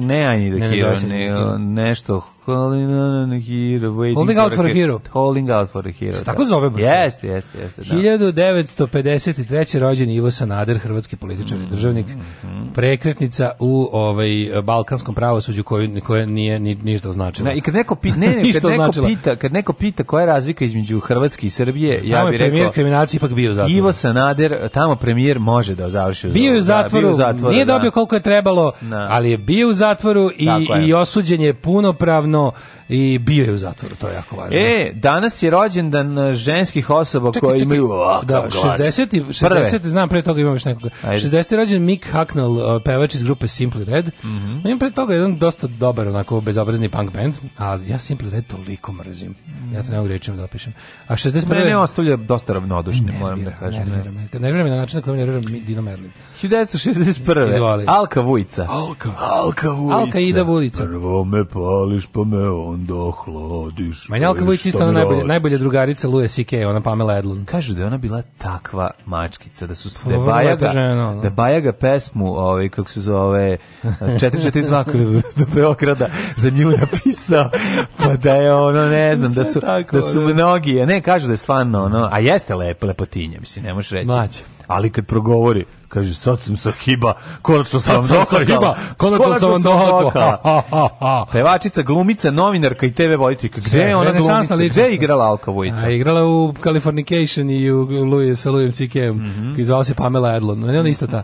Ne, I need a ne, Nešto Calling on a hero, waiting Holding out for a hero. Holding out for a hero. Se da. tako zove baš. Jeste, jeste, jeste. 1953. rođen Ivo Sanader, hrvatski političar i mm, državnik, mm. prekretnica u ovaj balkanskom pravosuđu koju koje nije ni, ništa Na, i kad neko pita, ne, ne, kad neko pita, kad neko pita koja je razlika između Hrvatske i Srbije, ja bih rekao premijer kriminalci ipak bio u zatvoru. Ivo Sanader, tamo premijer može da završi u zatvoru. Bio je u zatvoru, da, nije da. dobio koliko je trebalo, ali je bio u zatvoru i, i osuđen je punopravno ono i bio je u zatvoru, to je jako važno. E, danas je rođendan e, ženskih osoba čekaj, koje imaju ovakav da, 60, 60 znam, pre toga imam još nekoga. Ajde. 60. je rođen Mick Hacknell, e, pevač iz grupe Simply Red. Mm -hmm. Imam pre toga jedan dosta dobar, onako, bezobrazni punk band, ali ja Simply Red toliko mrzim. Mm. Ja to ne mogu rečima da opišem. A 61. Mene ostavlja dosta ravnodušni, moram da kažem. ne me. Nervira me na način na koji nervira Dino Merlin. 1961. Izvali. Alka Vujica. Alka. Alka Vujica. Alka Ida Vujica. Prvo me pališ, pa me on onda hladiš. Manja Alkavović isto ona najbolja, najbolja drugarica Luje Sike, ona Pamela Edlund. Kaže da je ona bila takva mačkica, da su da je Bajaga, žena, da Bajaga pesmu, ovaj, kako se zove, 442 do Beograda za nju napisao, pa da je ono, ne znam, da su, da su da. mnogi, ne, kažu da je stvarno ono, a jeste lepo, lepotinja, mislim, ne možeš reći. Mađe ali kad progovori, kaže, sad sam sa hiba, konačno sam sa hiba Konačno sam vam dokakala. Pevačica, glumica, novinarka i TV voditeljka. Gde je ona glumica? Gde je igrala Alka Vujica? igrala u Californication i u Louis, sa Louis C.K.M. Mm -hmm. Zvala se Pamela Adlon Ne, ona isto ta.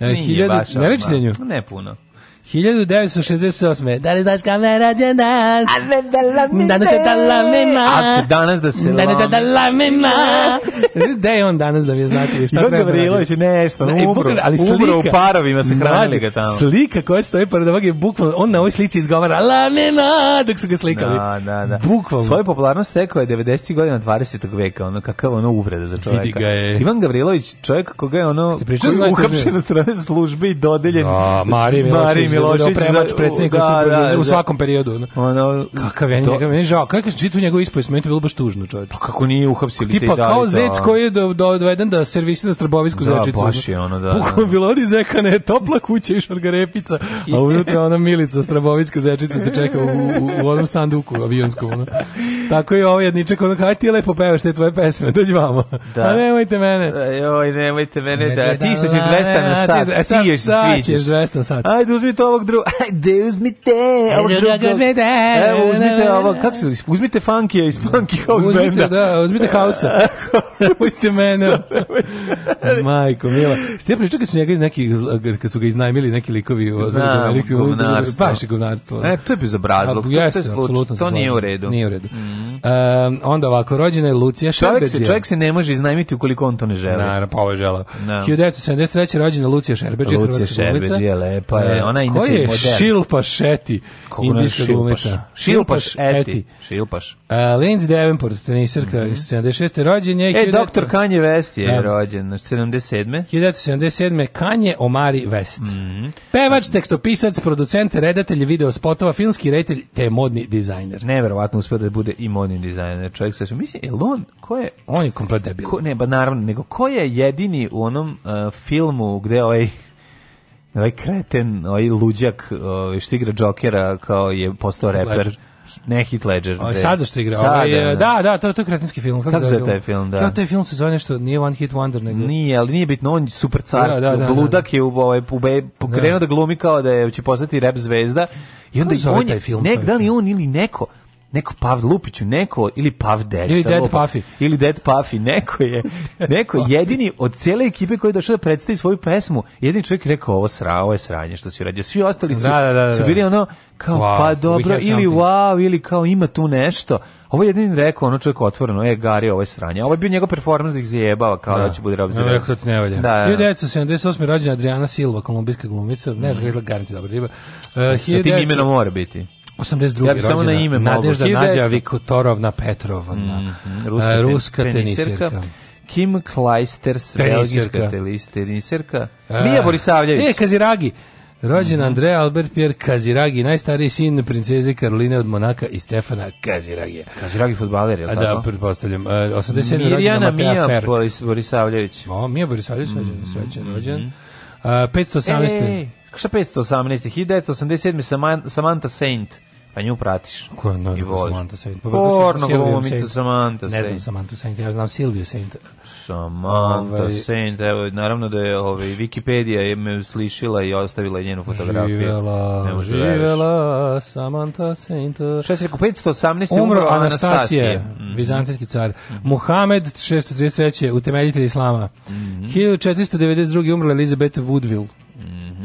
Nije 1000, baš. Ne, ne puno. 1968. Da li znaš kam je rađen dan? Danas je da lamima. Da da A će danas da se da lami. Danas je da lamima. Gde je on danas da vi znate? Šta Ivan Gavrilović je nešto, ne, umro, ali slika, umro u parovima, se hranili ga tamo. Slika koja stoji pored ovog je bukvalno, on na ovoj slici izgovara lamima dok su ga slikali. Da, da, da. Bukvalno. Svoju popularnost stekao je 90. godina 20. veka, ono kakav ono uvreda za čoveka. Vidi ga je. Ivan Gavrilović, čovjek koga je ono, koji je uhapšen od strane službe i dodeljen. Da, Marije Milošević Milošević opremač predsjednika da, da, u svakom periodu. No. Ono, Kakav je to... njega, meni žao. Kako je čitu njegovu ispovest, meni je bilo baš tužno, čovječ. Pa kako nije uhapsili te i dalje. Tipa kao da. zec koji je do, do, doveden da servisira strabovisku da, začicu. Da, baš je ono, da. Pukom da. da. bilo odi zeka, ne, topla kuća i šargarepica, a unutra ona milica straboviska začica te čeka u, u, u onom sanduku avionskom. Ono. Tako je ovo ovaj jedničak, ono, kaj ti lepo pevaš te tvoje pesme, dođi vamo. Da. A pa nemojte mene. E, joj, nemojte mene, da, ti što ćeš da, 200 na sat, ti e, još svićeš. sat. Ajde, uzmi to ovog drugog, ajde te ovog drugog, evo te ovo, kako se, uzmite funky iz funky house uzmite, benda. Da, uzmite house-a. Nemojte mene. Majko, mila. Stija priča kad su njega iz nekih, kad su ga iznajmili neki likovi od Amerike. Govnarstvo. Baš je govnarstvo. E, to je bio zabradilo. Jeste, apsolutno. To nije u redu. Nije u redu. Um, onda ovako, rođena je Lucija Šerbeđija. Čovjek se, čovjek se ne može iznajmiti ukoliko on to ne želi. Naravno, pa ovo je želao. No. 1973. rođena Lucija Šerbeđija. Lucija Šerbeđija, lepa je. Ona i inače Ko je modern. Šilpaš Eti? Indijska glumeta. Da šilpaš Eti. Šilpaš. Uh, Lindsay Davenport, tenisirka, mm -hmm. 76. rođen je. E, doktor Kanje West je um, rođen, 77. 1977. Kanje Omari West. Mm -hmm. Pevač, tekstopisac, producent, redatelj, video spotova, filmski redatelj, te modni dizajner. Neverovatno uspio da bude i modni dizajner. Čovjek se mislim, je on, ko je? On je komplet debil. Ko, ne, ba naravno, nego ko je jedini u onom uh, filmu gde ovaj ovaj kreten, ovaj luđak ovaj, što igra Jokera kao je postao reper. Ne Heath Ledger. Aj ovaj, sad što igra. Sada, ovaj, da, da, to, da, da, to je kretinski film. Kako, kako se taj film, da. Kao taj film se zove nešto, nije One Hit Wonder nego. Nije, ali nije bitno, on je super car. Da, da, da, Bludak da. je u ovaj pokrenuo da. da glumi kao da je će postati rap zvezda. I onda on je, taj film. Nek, da li on ili neko neko Pav Lupiću, neko ili Pav Derica. Ili Dead Puffy. Ili Dead Puffy, neko je, neko jedini od cele ekipe koji došao da predstavi svoju pesmu, jedini čovjek je rekao ovo sra, ovo je sranje što se uradio. Svi ostali su, da, da, da, da su da. bili ono kao wow, pa dobro, ili wow, ili kao ima tu nešto. Ovo je jedini rekao, ono čovjek otvoreno, e, Gari, ovo je sranje. Ovo je bio njegov performans da ih zajebava, kao da, da će bude rob za rekao ti ne valja. Da, 1978. Da, rođena Adriana Silva, kolumbijska glumica, ne znam kako mhm. izgleda Gari ti dobro riba. Uh, Sa tim imenom mora biti. 82. Ja bi samo na ime Nadežda Nađa Viktorovna Petrovna, mm, mm, ruska, ruska teniserka. teniserka. Kim Kleisters, belgijska teniserka. E, Mija Borisavljević. E, Kaziragi. Rođen mm Andrea Albert Pierre Kaziragi, najstariji sin princeze Karoline od Monaka i Stefana Kaziragi. Kaziragi fudbaler je li da, tako? Da, pretpostavljam. Uh, e, 87. Mirjana Mija Ferg. Boris, Borisavljević. O, Mija Borisavljević, mm -hmm. srećen rođen. Mm -hmm. uh, 518. Ej, šta 518? 1987. Samantha Saint pa nju pratiš. Ko je no, da, I da, voliš. Samantha Saint. Pa, pa Porno glumica Samantha Saint. Ne znam Samantha Saint, ja znam Silviju Saint. Samantha ovaj, Saint, evo, naravno da je ovaj, Wikipedia je me uslišila i ostavila njenu fotografiju. Živela, da živela Samantha Saint. Šta se rekao, 518. umro Anastasije, mm. vizantijski car. Mm. Muhammed 633. utemeljitelj Islama. Mm -hmm. 1492. umrla Elizabeth Woodville.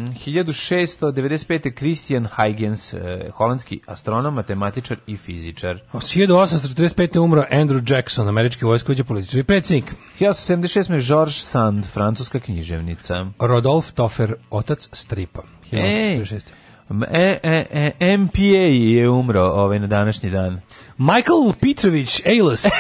1695. Christian Huygens, e, holandski astronom, matematičar i fizičar. 1845. umro Andrew Jackson, američki vojskovođa, političar i predsjednik. 1876. George Sand, francuska književnica. Rodolf Toffer, otac stripa. 1846. E, e, e, MPA je umro ovaj na današnji dan. Michael Petrović Ailes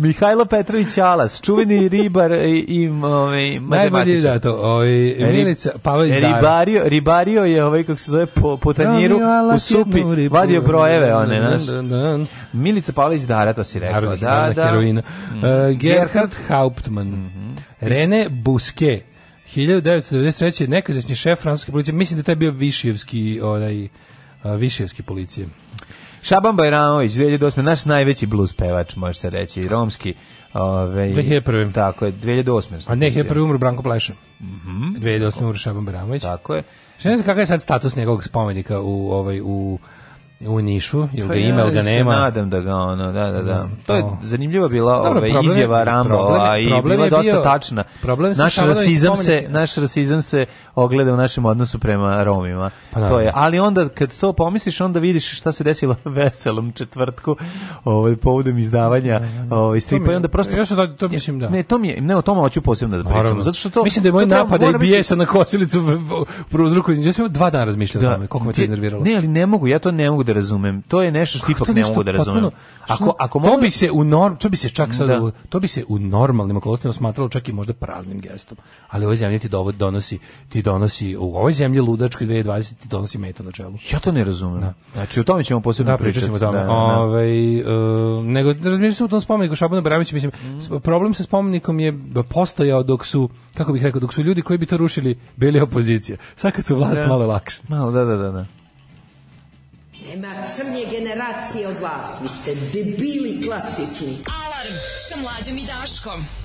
Mihajlo Petrović Alas, čuveni ribar i, i ovaj, matematičar. da to, ovaj, e, Milica Pavlović ribario, ribario je, ovaj, kako se zove, po, po taniru u supi, vadio brojeve, one, znaš. Milica Pavlović Dara, to si rekao. Narodnih, da, da. Heroina. Uh, Gerhard Hauptmann. Mm -hmm. Rene Busquet. 1993. nekadašnji šef francuske policije, mislim da taj bio Višijevski, onaj, Višijevski policije. Šaban Bajramović, 2008. Naš najveći blues pevač, može se reći, romski. Ove, ovaj, 2001. Tako je, 2008. A ne, je prvi umro Branko Pleša. Mm -hmm. 2008. umro Šaban Bajramović. Tako je. Što ne znam kakav je sad status njegovog spomenika u, ovaj, u u Nišu, jer ga pa ima, ili ga nema. nadam da ga ono, da, da, da. Mm, to je zanimljiva bila Dobro, ove, ovaj, izjava Rambo, a i bila dosta tačna. Problem naš rasizam se, naš rasizam se ogleda u našem odnosu prema Romima. Pa, to je. Ali onda kad to pomisliš, onda vidiš šta se desilo veselom četvrtku, ovaj povodom izdavanja, ovaj stripa i onda prosto ja da to mislim da. Ne, to mi je, ne o tome hoću posebno da pričam, Naravno. zato što to Mislim da je moj napad i bijesa na kosilicu prouzrokovan. Ja sam dva dana razmišljao da, o tome koliko me to iznerviralo. Ne, ali ne mogu, ja to ne mogu da razumem. To je nešto što ipak ne mogu da razumem. Ako ako to bi se u norm, to bi se čak sad da. to bi se u normalnim okolnostima smatralo čak i možda praznim gestom. Ali ovaj zemlji ti donosi ti ti donosi u ovoj zemlji ludačkoj 2020 ti donosi meto na čelu. Ja to ne razumem. Da. Znači o tome ćemo posebno da, pričati. o tome. Da, da, da. Ove, ovaj, uh, nego razmišljam se o tom spomeniku Šabana Bramića, mislim mm. problem sa spomenikom je da postojao dok su kako bih rekao dok su ljudi koji bi to rušili bili opozicija. Sad kad su vlast da. malo lakše. Malo da da da da. Nema crnje generacije od vas. Vi ste debili klasični. Alarm sa mlađom i Daškom.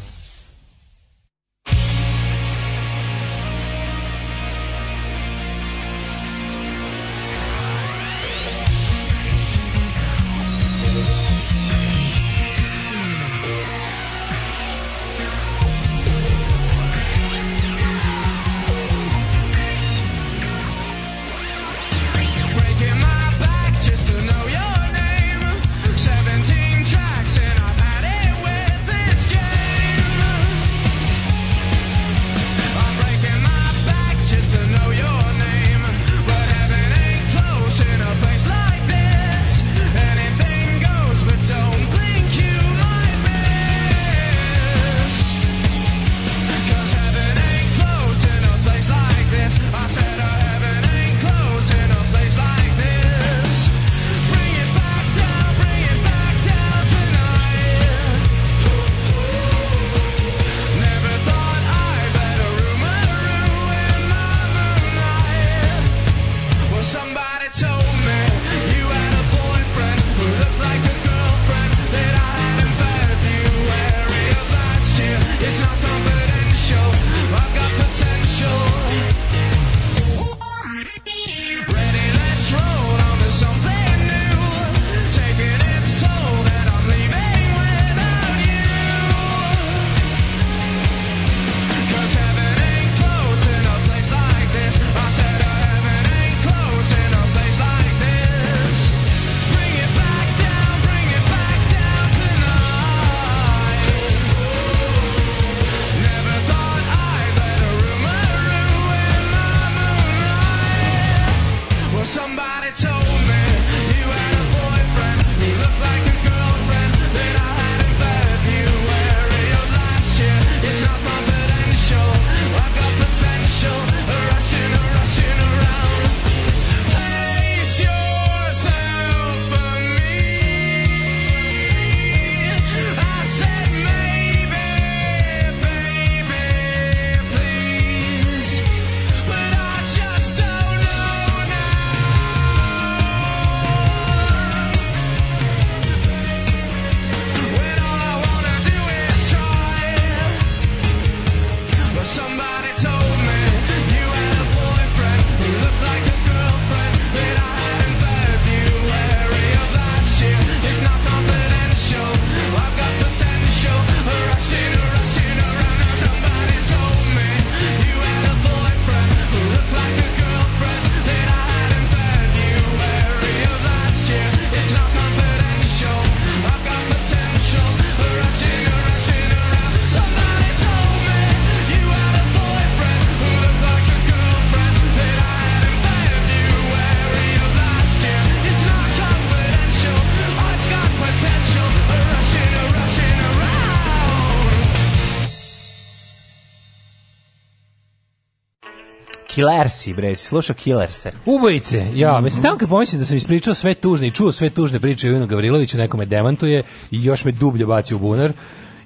Killersi, bre, si slušao Killerse. Ubojice, ja, mhm. mislim, tamo kad pomislim da sam ispričao sve tužne i čuo sve tužne priče o Ivanu Gavriloviću, neko me demantuje i još me dublje baci u bunar.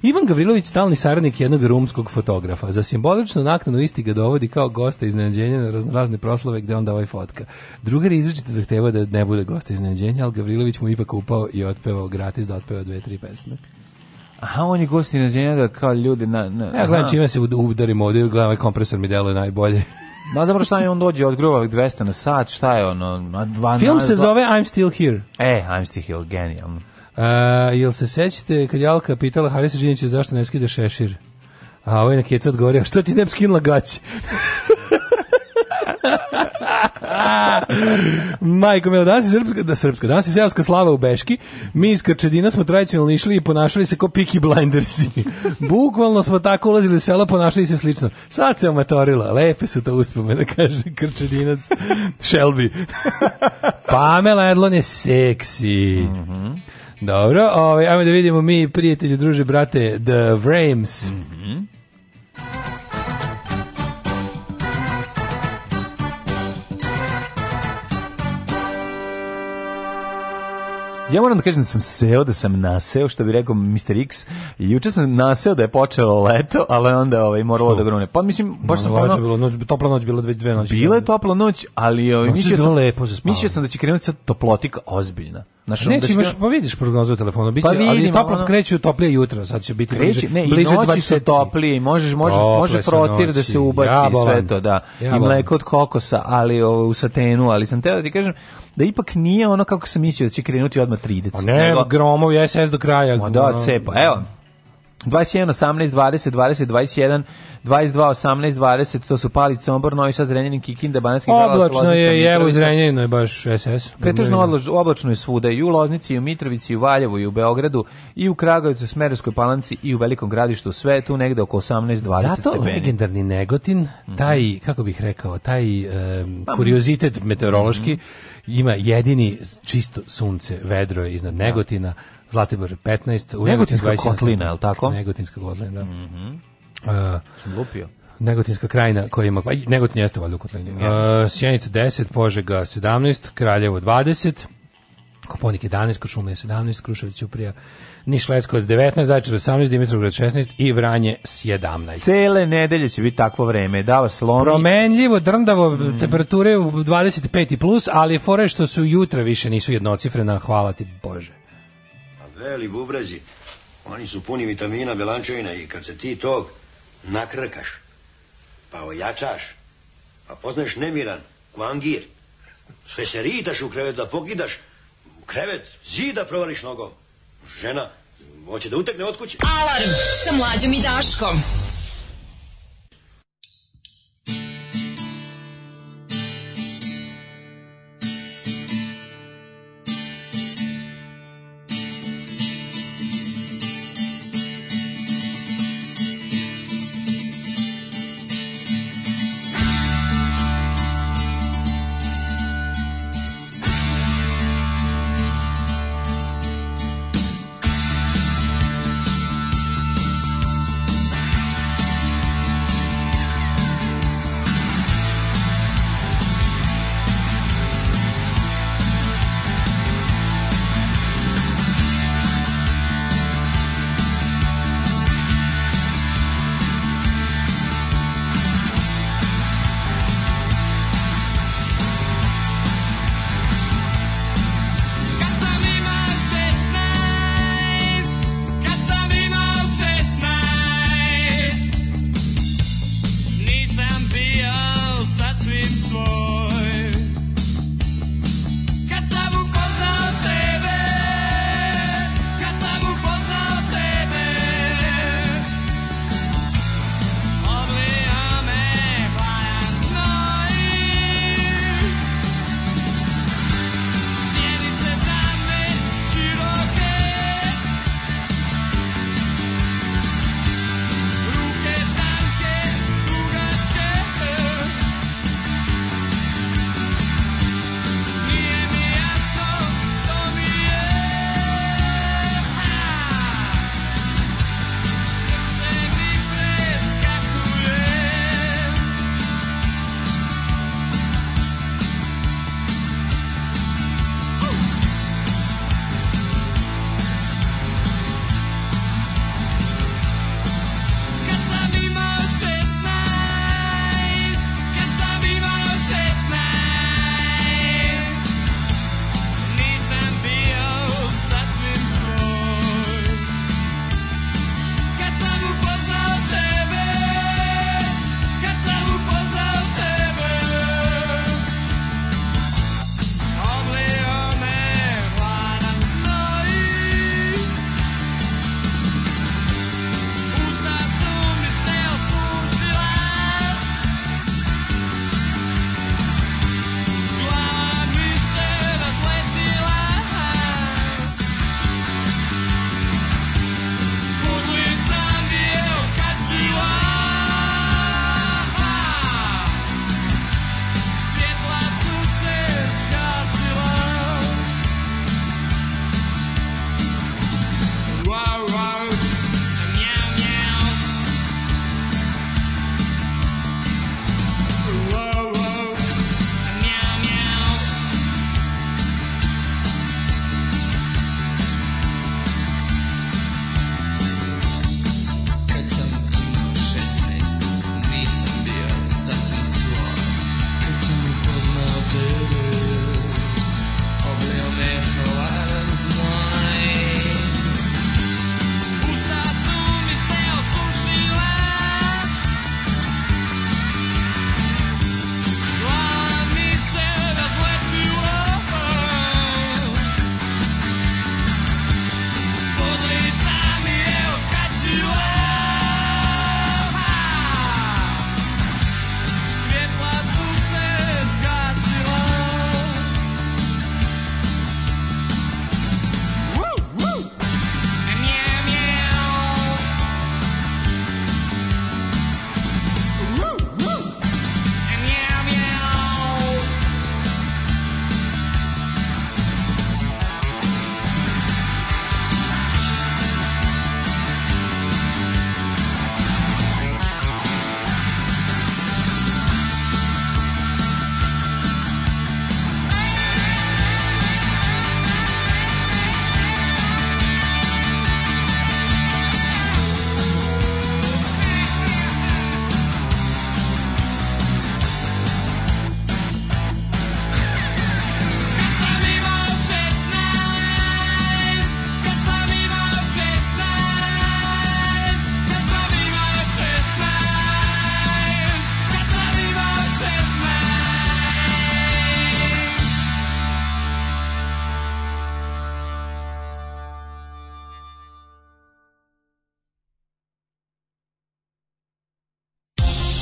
Ivan Gavrilović, stalni saradnik jednog rumskog fotografa. Za simboličnu naknadu isti ga dovodi kao gosta iznenađenja na razne proslave gde on davoj fotka. Drugar izrečito zahteva da ne bude gosta iznenađenja, ali Gavrilović mu ipak upao i otpevao gratis da otpeva dve, tri pesme. Aha, on je gost iznenađenja da kao ljudi... Na, na, ja gledam aha. čime se udarim ovdje, gledam ovaj kompresor mi deluje najbolje. Ma dobro, šta je on dođe od grubog 200 na sat, šta je ono? 12, Film se zove I'm Still Here. E, I'm Still Here, genijalno. Uh, jel se sećate kad je Alka pitala Harisa Žinića zašto ne skide šešir? A ovaj na kjeca odgovorio, što ti ne bi skinula gaći? Majko, milo, danas je srpska, da, srpska, danas je seoska slava u Beški. Mi iz Krčedina smo tradicionalno išli i ponašali se kao Peaky Blindersi. Bukvalno smo tako ulazili u selo, ponašali se slično. Sad se omatorila, lepe su to uspomene, kaže Krčedinac Shelby. Pamela Edlon je seksi. Mm -hmm. Dobro, ovaj, ajmo da vidimo mi, prijatelji, druže, brate, The Vrames. Mm -hmm. Ja moram da kažem da sam seo, da sam naseo, što bi rekao Mr. X. Juče sam naseo da je počelo leto, ali onda ovaj, moralo da grune. Pa mislim, baš no, sam... Ono, bilo, noć, topla noć, bila dve, dve noći. Bila je topla noć, ali ovaj, mislio, sam, lepo mislio sam da će krenuti sad toplotika ozbiljna. Znači, Neće, da imaš, pa vidiš prognozu telefona, biće, pa vidim, ali toplo ono, kreću toplije jutra, sad će biti kreći, bliže, ne, bliže i noći su toplije, možeš, može, može protir da se ubaci ja, sve to, da, ja, i mleko od kokosa, ali ovo, ovaj, u satenu, ali sam teo da ti kažem, da ipak nije ono kako sam mislio da će krenuti odma 30. A ne, nego... gromov je SS do kraja. Ma da, cepa. Evo, 21, 18, 20, 20, 21, 22, 18, 20, to su Palic, Sombor, Novi Sad, Zrenjanin, Kikinda, Banacki, Oblačno je, i evo iz je baš SS. Pretežno oblačno je svuda, i u Loznici, i u Mitrovici, i u Valjevu, i u Beogradu, i u Kragovicu, Smerovskoj palanci, i u Velikom gradištu, sve tu negde oko 18, 20 Zato stepeni. legendarni Negotin, mhm. taj, kako bih rekao, taj um, kuriozitet meteorološki, mm -hmm ima jedini čisto sunce, vedro je iznad da. Negotina, Zlatibor 15, u Negotinska kotlina, je li tako? Negotinska kotlina, da. Mm -hmm. uh, Sam lupio. Negotinska krajina koja ima, pa Negotin jeste valjda u kotlini. Uh, Sjenica 10, Požega 17, Kraljevo 20, Koponik 11, Košumlija 17, Kruševac Ćuprija, Niš Leskovac 19, Zaječar 18, Dimitrovgrad 16 i Vranje 17. Cele nedelje će biti takvo vreme, da vas lomi. Promenljivo, drndavo, mm. temperature u 25 i plus, ali fore što su jutra više nisu jednocifrena, hvala ti Bože. A veli bubrezi, oni su puni vitamina, belančevina i kad se ti tog nakrkaš, pa ojačaš, pa poznaš nemiran, kvangir, sve se ritaš u krevet da pokidaš, krevet, zida provališ nogom. Žena, hoće da utekne od kuće. Alarm sa mlađom i Daškom.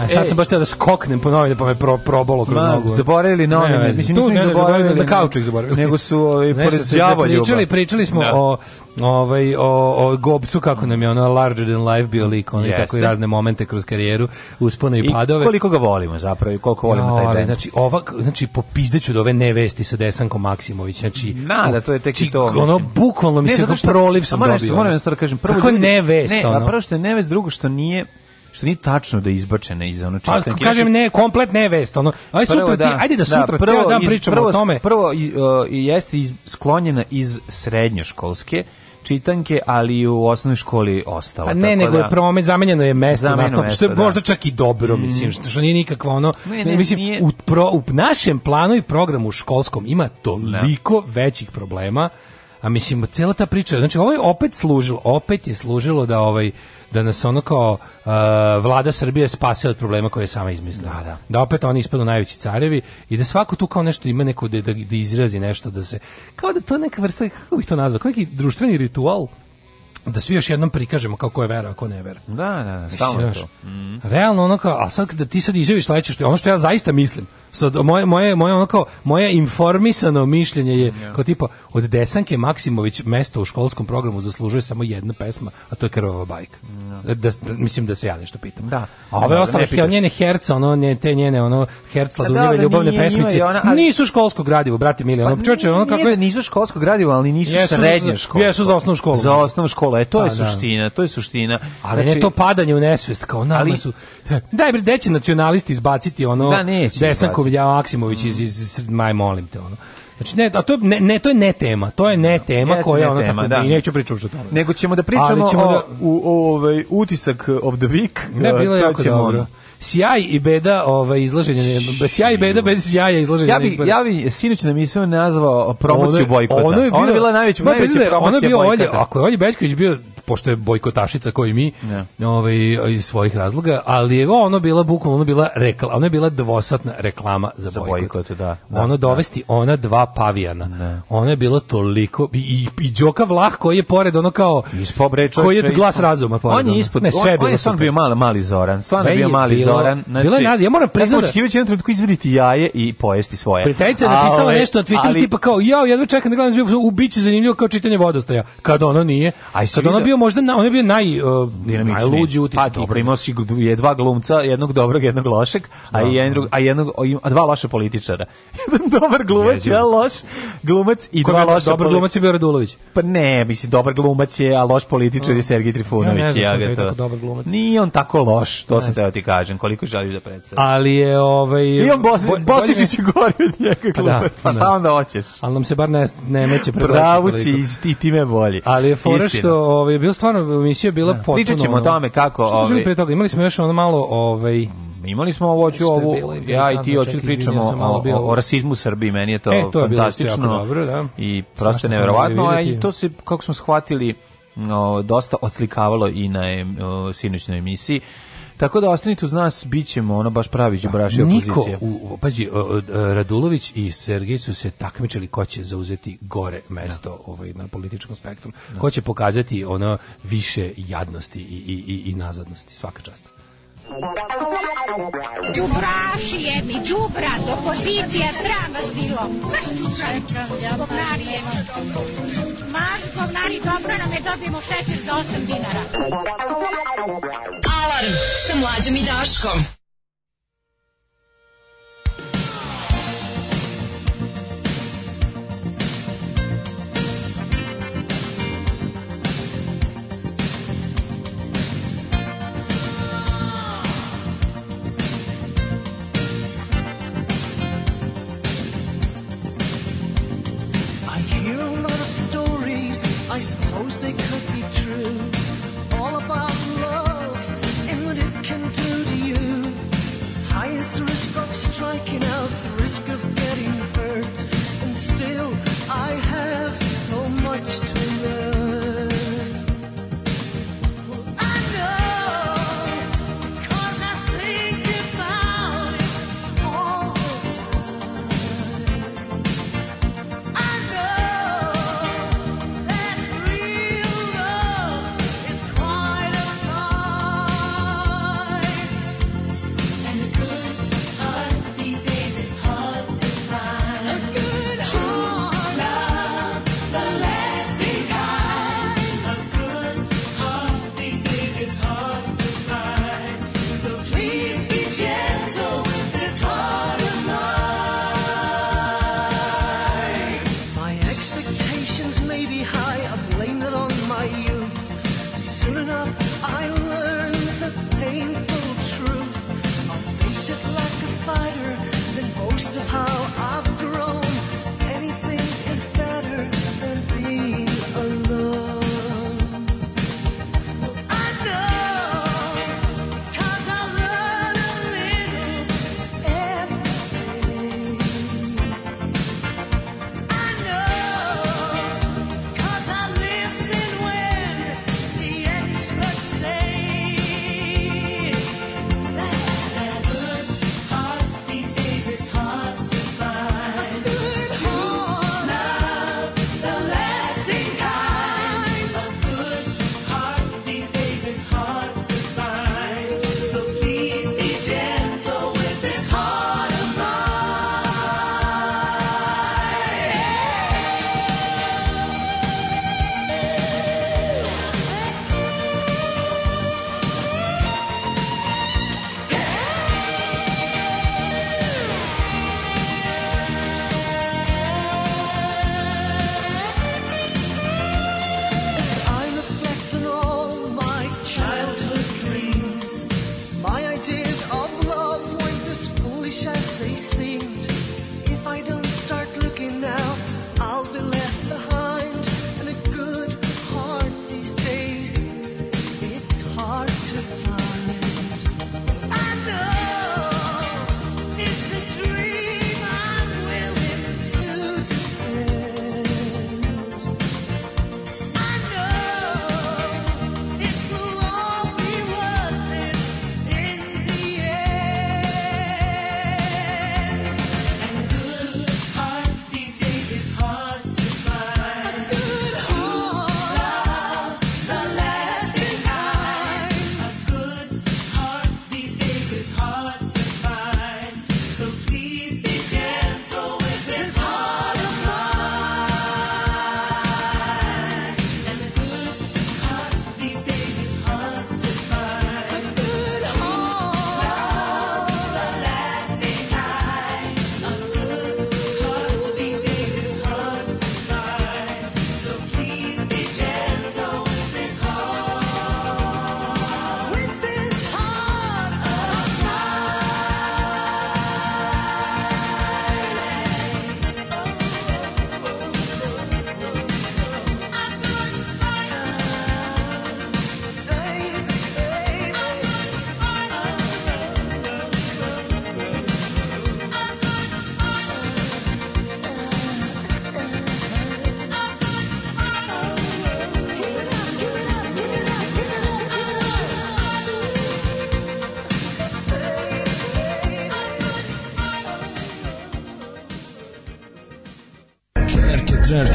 A sad e, sam baš teo da skoknem po novi pa me pro, probolo kroz ma, nogu. Zaboravili nove, ne, ne, mislim, tu, ne, zaboravili, da kauču ih zaboravili. Nego su ovaj, pored djava ljubav. Pričali smo da. o, ovaj, o, o Gobcu, kako nam je ono larger than life bio lik, ono yes, tako i razne momente kroz karijeru, uspone i, i padove. I koliko ga volimo zapravo i koliko volimo no, taj band. Znači, ovak, znači, popizdeću do ove nevesti sa Desankom Maksimović, znači... Na, da, to je tek i znači, to. Ono, bukvalno mi se proliv sam dobio. Moram da kažem, prvo... Kako nevest, ono? Ne, a prvo što je nevest, drugo što nije što nije tačno da izbačena iz ono čitanke. Pa kažem znači, ne, komplet ne vest, ono. Aj sutra da, ti, ajde da, da sutra da, prvo, ceo dan pričamo prvo, o tome. Prvo i, uh, jeste iz, sklonjena iz srednjoškolske čitanke, ali u osnovnoj školi ostalo. A ne, tako nego da... je promet, zamenjeno je mesto, zamenjeno nastup, što je da. možda čak i dobro, mm. mislim, što, što nije nikakva ono, ne, ne, mislim, nije... u, pro, u našem planu i programu školskom ima toliko da. većih problema, a mislim, cijela ta priča, znači ovo je opet služilo, opet je služilo da ovaj, da nas ono kao uh, vlada Srbije spase od problema koje je sama izmislila. Da, da. da opet oni ispadu najveći carevi i da svako tu kao nešto ima neko da, da, da izrazi nešto da se kao da to neka vrsta kako bih to nazvao, kao neki društveni ritual da svi još jednom prikažemo kako je vera, ako ne vera. Da, da, da, stalno to. Mm. Realno ono kao, a sad da ti sad izjaviš sledeće što je ono što ja zaista mislim sad moje moje moje ono kao moje informisano mišljenje je yeah. kao tipa od Desanke Maksimović mesto u školskom programu zaslužuje samo jedna pesma, a to je Krvava bajka. Yeah. Da, da, da, mislim da se ja nešto pitam. Da. A ove da, da ostale her, njene herca, ono ne te njene ono herc pa da, sladunjive ljubavne nije, pesmice ona, ali... nisu školsko gradivo, brate mili, ono pa, čoveče, ono kako je nisu školsko gradivo, ali nisu jesu srednje škole. Jesu za osnovnu školu. Za osnovnu školu, e to pa je suština, to je suština. Ali znači, ne to padanje u nesvest kao nama su. Daj bre, deći nacionalisti izbaciti ono Desanković ja Maksimović iz, iz, maj molim te, ono. Znači ne, a to je ne, ne, to je ne tema, to je ne tema Jeste koja ne ona tema, tako da. i neću pričati što tome. Nego ćemo da pričamo ćemo o, da, u, o, ovaj utisak of the week. Ne bilo je jako dobro. Ono sjaj i beda ovaj izlaženje sjaj i beda bez sjaja izlaženje ja bi ja bi sinoć na emisiju nazvao promociju ono, bojkota ono je bilo, ona bila najveća ba, najveća promocija ona bio Olje, ako je Olje Bećković bio pošto je bojkotašica koji mi ne. ovaj iz svojih razloga ali je ono bila bukvalno ono bila rekla ona je bila dvosatna reklama za, za bojkot, da, da, ono da. dovesti da. ona dva pavijana ne. Da. ono je bilo toliko i i, i Đoka Vlah koji je pored ono kao ispod koji je glas razuma pored on je ispod ne, sve on, bilo on je bio mali mali Zoran je bio mali Zoran, znači. Bilo nada, ja moram priznati. Ja sam očekivao jedan trenutku izvediti jaje i pojesti svoje. Prijateljica je napisala ove, ovaj, nešto na Twitteru ali... tipa kao ja, jedva čekam da gledam zbio u biće zanimljivo kao čitanje vodostaja. Kad ono nije. Aj, kad ono bio možda na, je bio naj uh, najluđi utisak. Pa dobro, imao si je dva glumca, jednog dobrog, jednog lošeg, a no, jednog a jednog a dva loša političara. Jedan dobar glumac, je jedan loš glumac i dva loša. Dobar glumac je bio Radulović. Pa ne, mislim dobar glumac je, a loš političar je Sergej Trifunović, ja, ja ga to. Nije on tako loš, to sam teo ti kažem važan koliko želiš da predstaviš. Ali je ovaj I on Bosić Bosić se gori od njega klupa. Pa, da, pa, pa da. šta onda hoćeš? Al nam se bar ne ne meće prevlači. Bravo si i time bolji. Ali je fora što ovaj bio stvarno emisija bila da. potpuno. Pričaćemo o tome kako ovaj. pre toga imali smo još ono malo ovaj mm, Imali smo ovo ću ovu, ja i ti da, hoću pričamo o, o, o rasizmu u Srbiji, meni je to, e, to je fantastično dobro, da. i prosto neverovatno, a i to se, kako smo shvatili, o, dosta odslikavalo i na o, sinoćnoj emisiji Tako da ostanite uz nas, bit ćemo ono baš pravi đubraši pa, opozicije. Niko, u, pazi, Radulović i Sergej su se takmičili ko će zauzeti gore mesto no. Da. ovaj, na političkom spektru. No. Ko će pokazati ono više jadnosti i, i, i, i nazadnosti, svaka čast. Đubraši jedni, đubrat, opozicija, sram vas bilo. Marš čučaj, govnarije. Marš govnari, dobro nam je dobijemo šećer za 8 dinara. Alarm sa mlađom i Daškom. I suppose they could be true. All about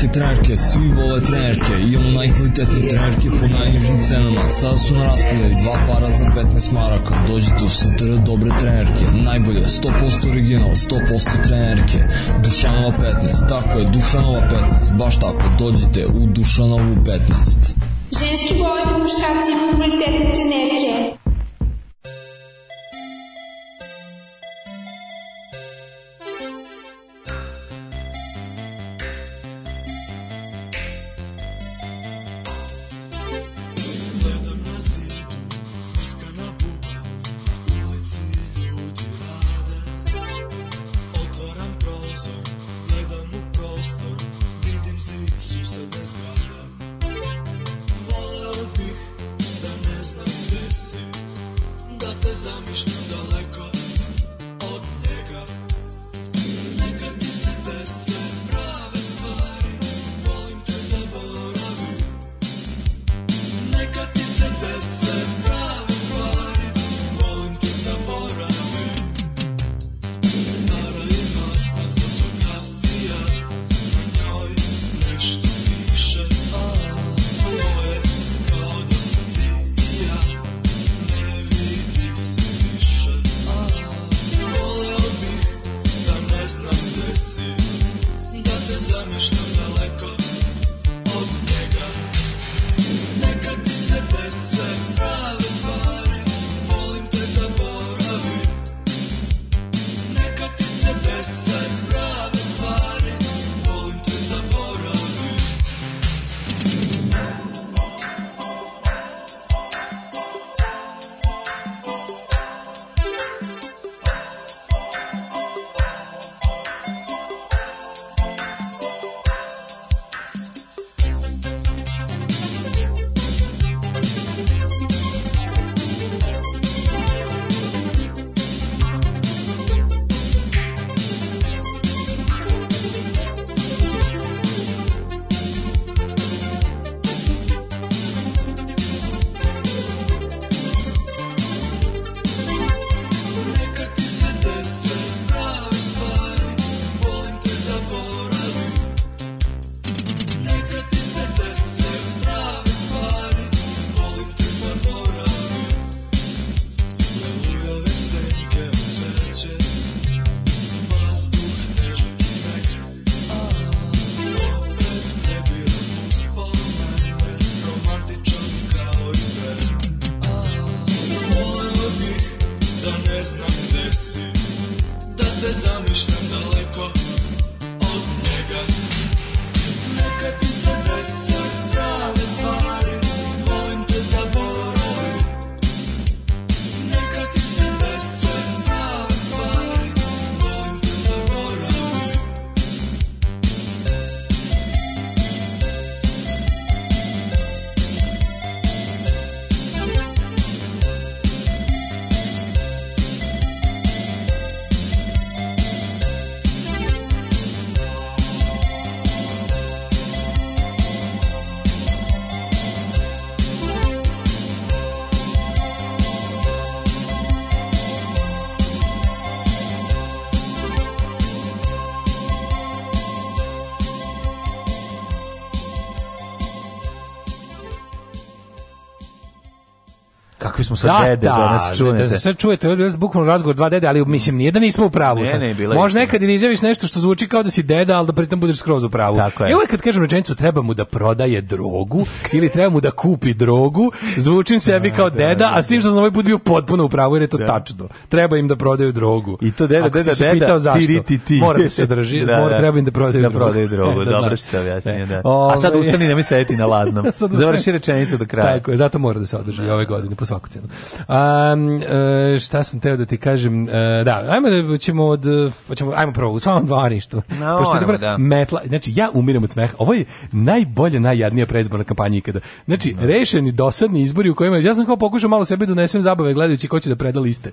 najjake trenerke, svi vole trenerke, imamo najkvalitetne trenerke po najnižim cenama. Sada su na raspodaju dva para za 15 maraka, dođite u sutra dobre trenerke, najbolje, 100% original, 100% trenerke, Dušanova 15, tako je, Dušanova 15, baš tako, dođite u Dušanovu 15. Ženski voli po muškarcima kvalitetne trenerke. the smo sa da, dede da, danas da da, čujete. Da, da sve čujete, bukvalno razgovor dva dede, ali mislim nije da nismo u pravu. Ne, ne, bila Možda nekad i ne izjaviš nešto što zvuči kao da si deda, ali da pritom budeš skroz u pravu. Tako je. I uvek kad kažem rečenicu treba mu da prodaje drogu ili treba mu da kupi drogu, zvučim sebi da, kao da, deda, a s tim što sam ovaj put bio potpuno u pravu jer je to tačno. Treba im da prodaju drogu. I to deda, deda, si deda, pitao zašto, ti, ti, ti. Mora da se drži, da, mora, treba im da prodaju da, drogu. Da prodaju drogu, e, da, dobro si to objasnio, e, da. A ovaj- sad ustani da mi seti na ladnom. Završi rečenicu do kraja. Tako je, zato mora da se održi ove godine po svaku Um, šta sam teo da ti kažem? E, da, ajmo da ćemo od ćemo ajmo prvo u svom dvorištu. No, Pošto je da. metla, znači ja umirem od smeha. Ovo je najbolje najjadnija predizborna kampanja ikada. Znači no. Da. rešeni dosadni izbori u kojima ja sam kao pokušao malo sebi donesem da zabave gledajući ko će da preda liste.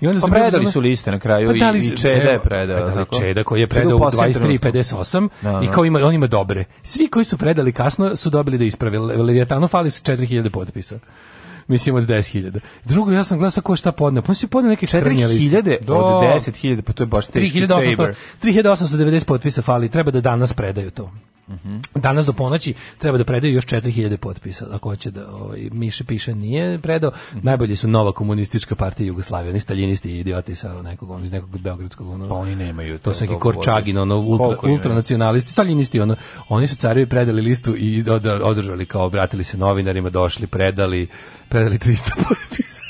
I onda pa predali predizborna... su liste na kraju pa dali, i Čeda je predao. Pa dali Čeda koji je predao u 23.58 no, da, i kao ima, on ima dobre. Svi koji su predali kasno su dobili da isprave. Leviatanu fali se 4000 potpisa mislim od 10.000. Drugo, ja sam glasao ko šta podne. Pa si podne neki 4.000 od 10.000, da. pa to je baš 3800 3890 potpisa fali, treba da danas predaju to. Danas do ponoći treba da predaju još 4000 potpisa. Ako hoće da ovaj Miše piše nije predao, najbolji su Nova komunistička partija Jugoslavije, oni staljinisti i idioti sa nekog on iz nekog beogradskog ono. Pa oni nemaju to. To su neki Korčagin, ono ultra ultranacionalisti, staljinisti, ono oni su carevi predali listu i održali kao obratili se novinarima, došli, predali, predali 300 potpisa.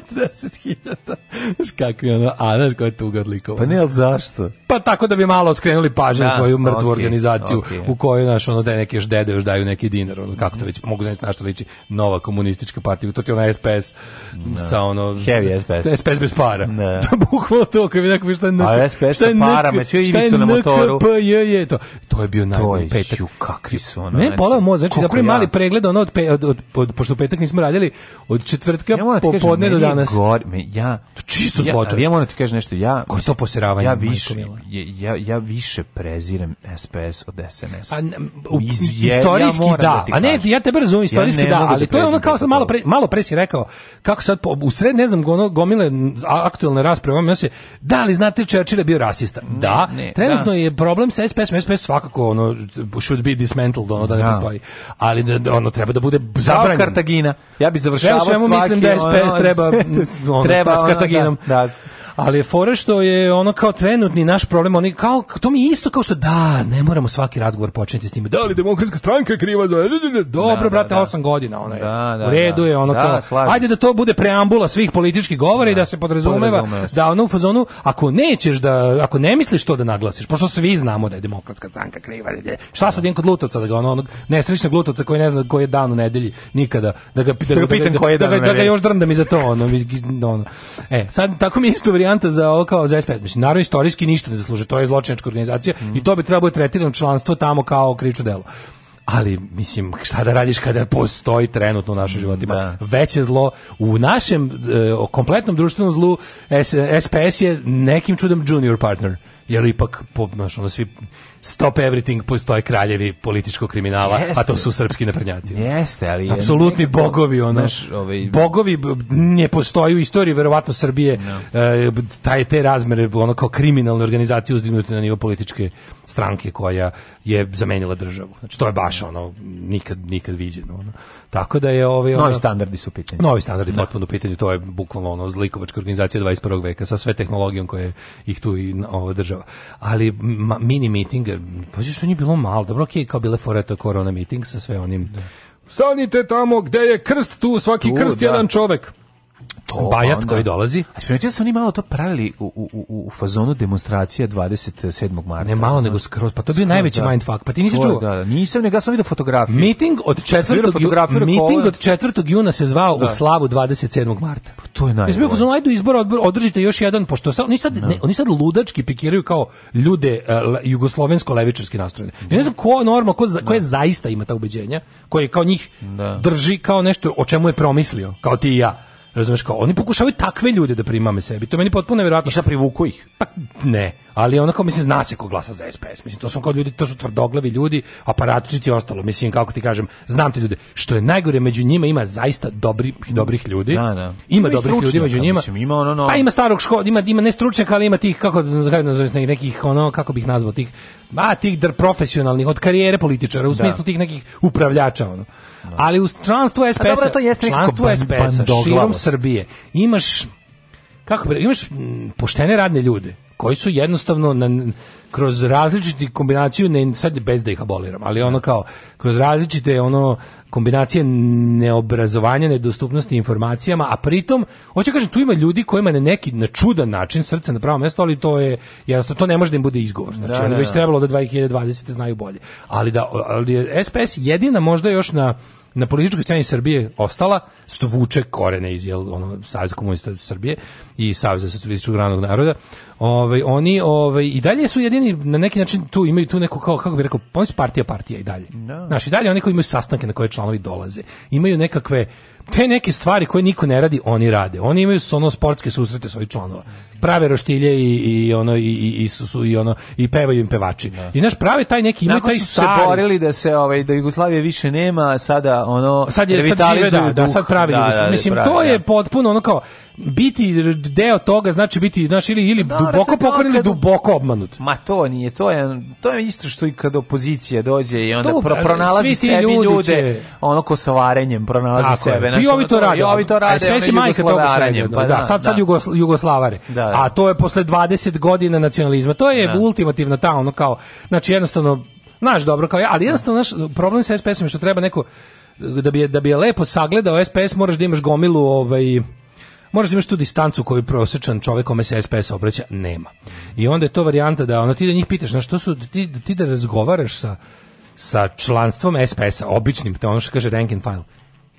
10.000. Znaš kako je ono, a znaš koja je tuga odlikova. Pa ne, ali zašto? Pa tako da bi malo skrenuli pažnju da, svoju mrtvu okay, organizaciju okay. u kojoj, znaš, ono, da neke još još daju neki dinar, ono, kako to već, mogu znaći našto liči, nova komunistička partija, to ti je ona SPS no. Da. sa ono... Heavy SPS. SPS da, bez para. Da. To bukvalo to, kad bi neko bi A SPS sa parama, sve ivicu na motoru. Šta je je, to. To je bio najbolji petak. To je, kakvi su ono. Ne, znači, pola mo, znači, da prvi mali pregled, ono, od, od, od, pošto petak nismo radili, od četvrtka da popodne do danas. Gori, me, ja, to čisto zločar. Ja, ja moram ti kažem nešto, ja... Ko to poseravanje? Ja više, ja, ja više prezirem SPS od SNS. A, u, istorijski ja da, da a ne, ja tebe razumim, istorijski ja da, da, ali to je ono kao sam malo pre, malo pre si rekao, kako sad, u sred, ne znam, gomile aktualne rasprave, ono se, da li znate Churchill je bio rasista? Ne, da, ne, trenutno da. je problem sa SPS, SPS svakako, ono, should be dismantled, ono, da ne da. postoji, ali da, ono, treba da bude zabranjeno. Kartagina, ja bi završavao svaki... Sve u svemu mislim da SPS treba treba, s Kataginom. da, da ali je fora što je ono kao trenutni naš problem, oni kao, to mi isto kao što da, ne moramo svaki razgovor početi s tim Da li demokratska stranka je kriva za... Dobro, da, da brate, da, 8 godina ona je. Da, da, u redu da. je ono kao, ajde da to bude preambula svih političkih govora i da se podrazumeva da ono u fazonu, ako nećeš da, ako ne misliš to da naglasiš, pošto svi znamo da je demokratska stranka kriva, je, šta sad jedan kod Lutovca, da ga ono, onog nesrećnog Lutovca koji ne zna koji je dan u nedelji, nikada, da ga, da ga, da ga, da ga još drndam i za to, ono, ono. E, sad, tako mi isto varijanta za ovo kao za SPS. Mislim, naravno, istorijski ništa ne zaslužuje, to je zločinačka organizacija mm. i to bi trebalo da tretirano članstvo tamo kao krivično delo. Ali, mislim, šta da radiš kada postoji trenutno u našim životima? Da. Veće zlo. U našem e, kompletnom društvenom zlu S, e, SPS je nekim čudom junior partner jer ipak po, znaš, ono, svi stop everything postoje pa kraljevi političkog kriminala, Jeste. a to su srpski naprnjaci. Jeste, ali... Apsolutni bogovi, ono, naš, ovaj... bogovi ne postoje u istoriji, verovatno Srbije, no. Eh, taj, te razmere, ono kao kriminalne organizacije uzdignute na nivo političke stranke koja je zamenila državu. Znači, to je baš ono, nikad, nikad viđeno. Ono. Tako da je... Ovaj, ono, novi standardi su u Novi standardi, da. potpuno u to je bukvalno ono, zlikovačka organizacija 21. veka sa sve tehnologijom koje ih tu i ovo, država država. Ali ma, mini miting, pa što nije bilo malo, dobro, ok, kao bile fora to korona miting sa sve onim. Da. Stanite tamo gde je krst tu, svaki tu, krst da. jedan čovek to, Bajat onda, koji dolazi. A primetio da su oni malo to pravili u, u, u fazonu demonstracija 27. marta. Ne malo, da. nego skroz. Pa to je bio najveći da. mindfuck. Pa ti nisi čuo? Da, da, nisam, nego sam vidio fotografiju. Meeting od 4. Juna, meeting od 4. juna se zvao da. u slavu 27. marta. Pa to je najbolje. Mislim, fazonu, ajde izbor, održite još jedan, pošto sad, oni, sad, da. ne, oni sad ludački pikiraju kao ljude uh, jugoslovensko-levičarski nastrojene. Ja ne znam ko norma, ko, za, ko je zaista ima ta ubeđenja, koji kao njih drži kao nešto o čemu je promislio, kao ti i ja. Razumeš kao, oni pokušavaju takve ljude da primame sebi. To meni potpuno neverovatno. I šta privuku ih? Pa ne, ali onako mislim zna se ko glasa za SPS. Mislim to su kao ljudi, to su tvrdoglavi ljudi, aparatčici i ostalo. Mislim kako ti kažem, znam te ljude. Što je najgore među njima ima zaista dobri, dobrih ljudi. Da, da. Ima, ima dobrih ljudi među njima. Mislim, ima ono, no... Pa ima starog škola, ima ima ne ali ima tih kako nazovem nekih nekih ono kako bih nazvao tih, ma tih profesionalnih od karijere političara u da. smislu tih nekih upravljača ono. Da. Ali u članstvu SPS-a, članstvu SPS-a, širom Srbije, imaš kako imaš poštene radne ljude koji su jednostavno na, kroz različiti kombinaciju ne sad bez da ih aboliram, ali ono kao kroz različite ono kombinacije neobrazovanja, nedostupnosti informacijama, a pritom hoće kažem tu ima ljudi kojima na neki na čudan način srce na pravo mesto, ali to je ja sam to ne može da im bude izgovor. Znači da, oni da, bi da. trebalo da 2020 znaju bolje. Ali da ali SPS jedina možda još na na političkoj sceni Srbije ostala, što vuče korene iz jel, ono, Savjeza komunista Srbije i Savjeza socijalističkog ranog naroda, Ove, ovaj, oni ove, ovaj, i dalje su jedini na neki način tu imaju tu neko kao kako bi rekao, pa oni su partija partija i dalje. No. Da. Naši dalje oni koji imaju sastanke na koje članovi dolaze. Imaju nekakve te neke stvari koje niko ne radi, oni rade. Oni imaju ono sportske susrete svojih članova. Prave roštilje i, i ono i, i, i su, su, i ono i pevaju im pevači. Da. I naš prave taj neki imaju taj stari. se borili da se ovaj da Jugoslavije više nema, sada ono sad je sad žive, da, da, sad pravi da, da, da Mislim pravi, to je da. potpuno ono kao biti deo toga znači biti znači ili ili da, da duboko pokoren ili duboko obmanut. Ma to nije, to je to je isto što i kad opozicija dođe i onda to, pro, pronalazi sebi ljude, će... ono kosovarenjem pronalazi Tako sebe I ovi to rade. I ovi to rade. Espesi majka toga srednje. Pa, da, da, sad sad da. Jugoslavare. Da. A to je posle 20 godina nacionalizma. To je ultimativno ta ono kao, znači jednostavno Znaš dobro kao ja, ali jednostavno naš problem sa SPS-om je što treba neko da bi je, da bi je lepo sagledao SPS moraš da imaš gomilu ovaj Možeš imaš tu distancu koju prosečan čovjek kome se SPS obraća nema. I onda je to varijanta da ono ti da njih pitaš na što su ti, ti da razgovaraš sa sa članstvom SPS-a, običnim, to ono što kaže rank and file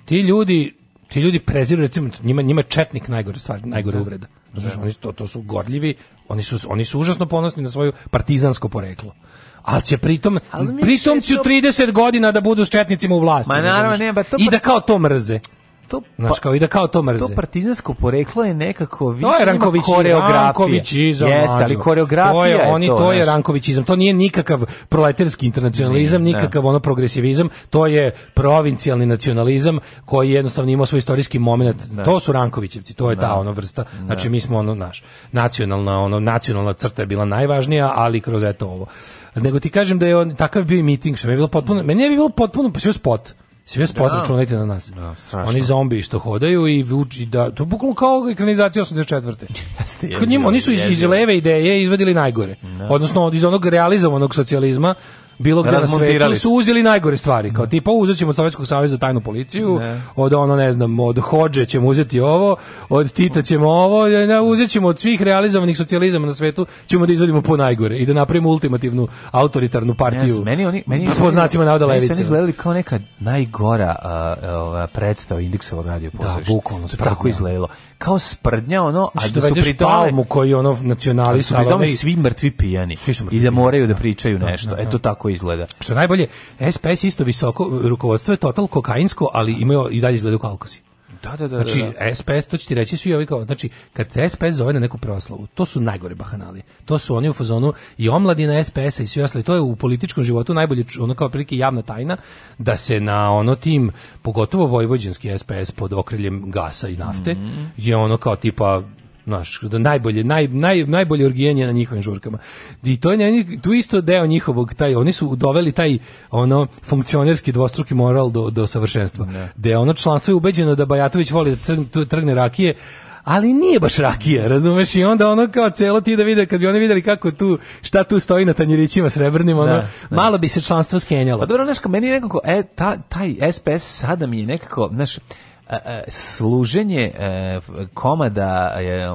ti ljudi ti ljudi preziru recimo njima njima četnik najgore stvar najgore da. uvreda znači oni to to su gorljivi oni su oni su užasno ponosni na svoju partizansko poreklo Al će pritom, pritom će u 30 godina da budu s četnicima u vlasti. Ma naravno, ne, ba to... I pa- da kao to mrze to znaš pa- kao i da kao to mrze. To partizansko poreklo je nekako više to je Ranković koreografija. Jeste, ali koreografija to je, je oni to, to je Rankovićizam. To nije nikakav proletarski internacionalizam, nije, nikakav ne. ono progresivizam, to je provincijalni nacionalizam koji jednostavno ima svoj istorijski momenat. Ne. To su Rankovićevci, to je ne. ta ono vrsta. Znači mi smo ono naš nacionalna ono nacionalna crta je bila najvažnija, ali kroz eto ovo. Nego ti kažem da je on takav bio miting, što mi je bilo potpuno, meni je bilo potpuno pa sve spot. Sve spot da. računajte na nas. Da, Oni zombi što hodaju i vuči da to bukvalno kao ekranizacija 84. Jeste. Kod njima oni su iz, iz leve ideje izvadili najgore. Da. Odnosno iz onog realizovanog socijalizma bilo gde na svetu su uzeli najgore stvari, kao da. tipa uzet ćemo od Sovjetskog saveza tajnu policiju, ne. Da. od ono ne znam, od Hođe ćemo uzeti ovo, od Tita ćemo ovo, e, ne, uzet ćemo od svih realizovanih socijalizama na svetu, ćemo da izvodimo po najgore i da napravimo ultimativnu autoritarnu partiju. Znam, meni oni meni pod znacima navoda levice. Oni izgledali kao neka najgora uh, uh, predstava Indeksovog radio pozorišta. Da, bukvalno. Tako, tako da. izgledalo kao sprdnja ono a što znači, da, da su pritom koji ono nacionali da su pritom svi mrtvi pijani svi su mrtvi i da moraju da, da pričaju da, nešto da, da, eto tako izgleda što najbolje SPS isto visoko rukovodstvo je total kokainsko ali imaju i dalje izgledaju kao alkosi Da, da, da, da. Znači, da, SPS, to će ti reći svi ovi kao, znači, kad SPS zove na neku proslavu, to su najgore bahanali. To su oni u fazonu i omladina SPS-a i svi ostali. To je u političkom životu najbolje, ono kao prilike javna tajna, da se na ono tim, pogotovo vojvođanski SPS pod okriljem gasa i nafte, mm -hmm. je ono kao tipa Naš, da najbolje, naj, naj, najbolje orgijanje na njihovim žurkama. I to je tu isto deo njihovog, taj, oni su doveli taj ono funkcionerski dvostruki moral do, do savršenstva. Da De ono članstvo je ubeđeno da Bajatović voli da trgne rakije, ali nije baš rakija, razumeš? I onda ono kao celo ti da vide, kad bi oni videli kako tu, šta tu stoji na tanjirićima srebrnim, ono, da, da. malo bi se članstvo skenjalo. Pa dobro, znaš, meni je nekako, e, ta, taj SPS sada mi je nekako, znaš, služenje e, komada e,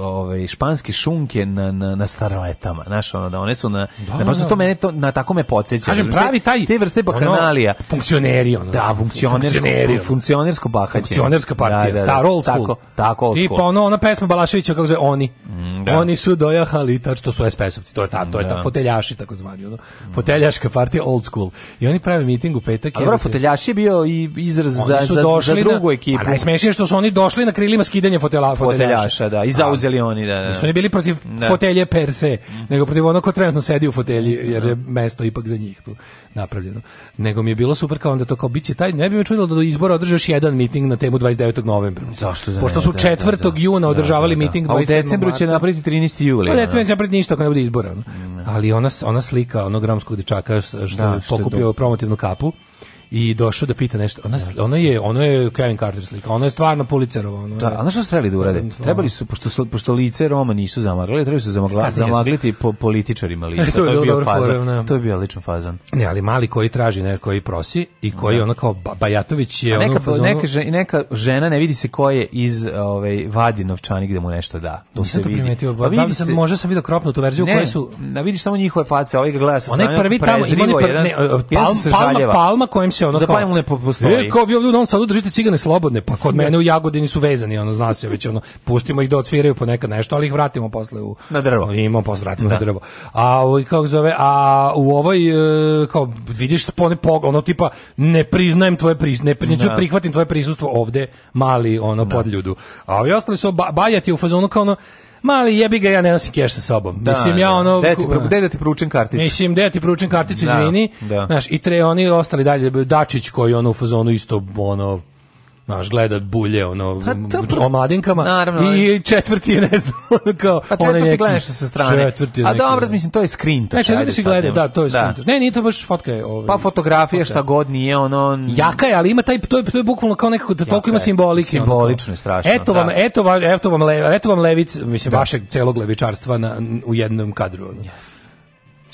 ovaj španski šunke na na na starletama znaš ono da one su na da, na, da, to da. mene to na tako me podseća kažem pravi taj te vrste bakanalija ono, funkcioneri ono da znači, funkcioneri funkcionersko bahaćenje funkcionerska da, partija da, da, staro old school tako tako old tipa ono ona pesma Balaševića kako zove oni mm, da. oni su dojahali ta što su SPS-ovci to je ta to je ta foteljaši takozvani ono foteljaška partija old school i oni prave miting u petak dobro foteljaši bio i izraz za za na drugu ekipu. A pa najsmešnije što su oni došli na krilima skidanja fotela, foteljaša. da, i zauzeli oni, da, da. Su oni bili protiv da. fotelje per se, mm. nego protiv onog ko trenutno sedi u fotelji, mm, jer je da. mesto ipak za njih tu napravljeno. Nego mi je bilo super kao onda to kao biće taj, ne bi me čudilo da do izbora održaš jedan miting na temu 29. novembra. Zašto za da Pošto su 4. Da, juna održavali miting 20. A u decembru će napraviti 13. juli. Pa u decembru će napraviti ništa ako ne bude izbora. Mm. Ali ona, ona slika onog ramskog dečaka što je pokupio promotivnu kapu, i došao da pita nešto. Ona, da. ona je, ono je Kevin Carter slika, ona je stvarno policerova. Ono da, ono što su trebali da urade? Trebali su, pošto, pošto lice Roma nisu zamaglili, trebali su zamagla, zamagliti po političarima lica. to, je to je bio fazan. Ne. To je bio ličan fazan. Ne, ali mali koji traži, ne, koji prosi i koji da. ono kao Bajatović je... A neka, ono fazonu... neka, žena, neka žena ne vidi se ko je iz ovaj, vadi novčanik gde mu nešto da. To Nisam se to vidi. primetio, pa ba, da vidi se... možda sam vidio kropnutu verziju ne, koje su... Ne, vidiš samo njihove face, ovaj gleda sa strane, prezrivo jedan... E, e, palma, palma kojem se ono kao... ne postoji. E, kao vi ovdje u Novom Sadu držite cigane slobodne, pa kod mene u Jagodini su vezani, ono, zna se već, ono, pustimo ih da odsviraju ponekad nešto, ali ih vratimo posle u... Na drvo. Imamo posle, vratimo da. na drvo. A, u, ovaj, kako zove, a u ovoj, e, kao, vidiš, se pone, ono, tipa, ne priznajem tvoje pris, ne, neću da. prihvatim tvoje prisustvo ovde, mali, ono, da. podljudu. A ovi ostali su, ba, Bajat u fazonu kao ono, mali jebi ga, ja ne nosim keš sa sobom. Da, mislim, ja ono... Da, da ti pručim da karticu. Mislim, da ti pručim karticu, da, izvini. Da, da. Znaš, i tre oni ostali dalje, Dačić koji ono u fazonu isto, ono, znaš, gleda bulje, ono, pa, o mladenkama. Naravno. I četvrti je, ne znam, kao... Pa četvrti neki, gledaš sa strane. Četvrti je A dobro, mislim, to je screen to. Ne, četvrti gleda, da, to je da. screen Ne, nije to baš fotka je. Ovaj, pa fotografija, fotka. šta god nije, ono... Jaka je, ali ima taj, to je, to je bukvalno kao nekako, da toliko ima simbolike. Simbolično je strašno. Eto vam, da. eto vam, eto vam, le, eto vam levic, mislim, da. vašeg celog levičarstva na, u jednom kadru. Ono.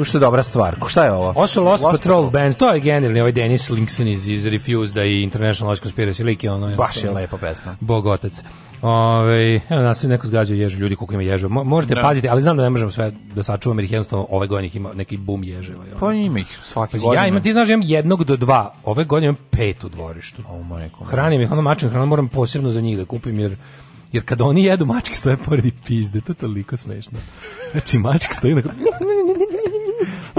Ušto je dobra stvar. Ko šta je ovo? Ovo su Lost, Lost Patrol, Patrol Band. To je genijalni ovaj Dennis Linkson iz, iz Refused da i International Lost Conspiracy. ono je Baš je lepa pesma. Bog otac. Ove, evo nas neko zgađa ježu, ljudi koliko ima ježeva. Možete ne. Da. paziti, ali znam da ne možemo sve da sačuvamo jer jednostavno ove godine ima neki bum ježeva. Ono. Pa ima ih svake godine. Ja imam, ti znaš, da imam jednog do dva. Ove godine imam pet u dvorištu. O, majko. Hranim ih, ono mačin hranu moram posebno za njih da kupim jer jer kada oni jedu mačke stoje pored i pizde, to je toliko smešno. Znači mačka stoje na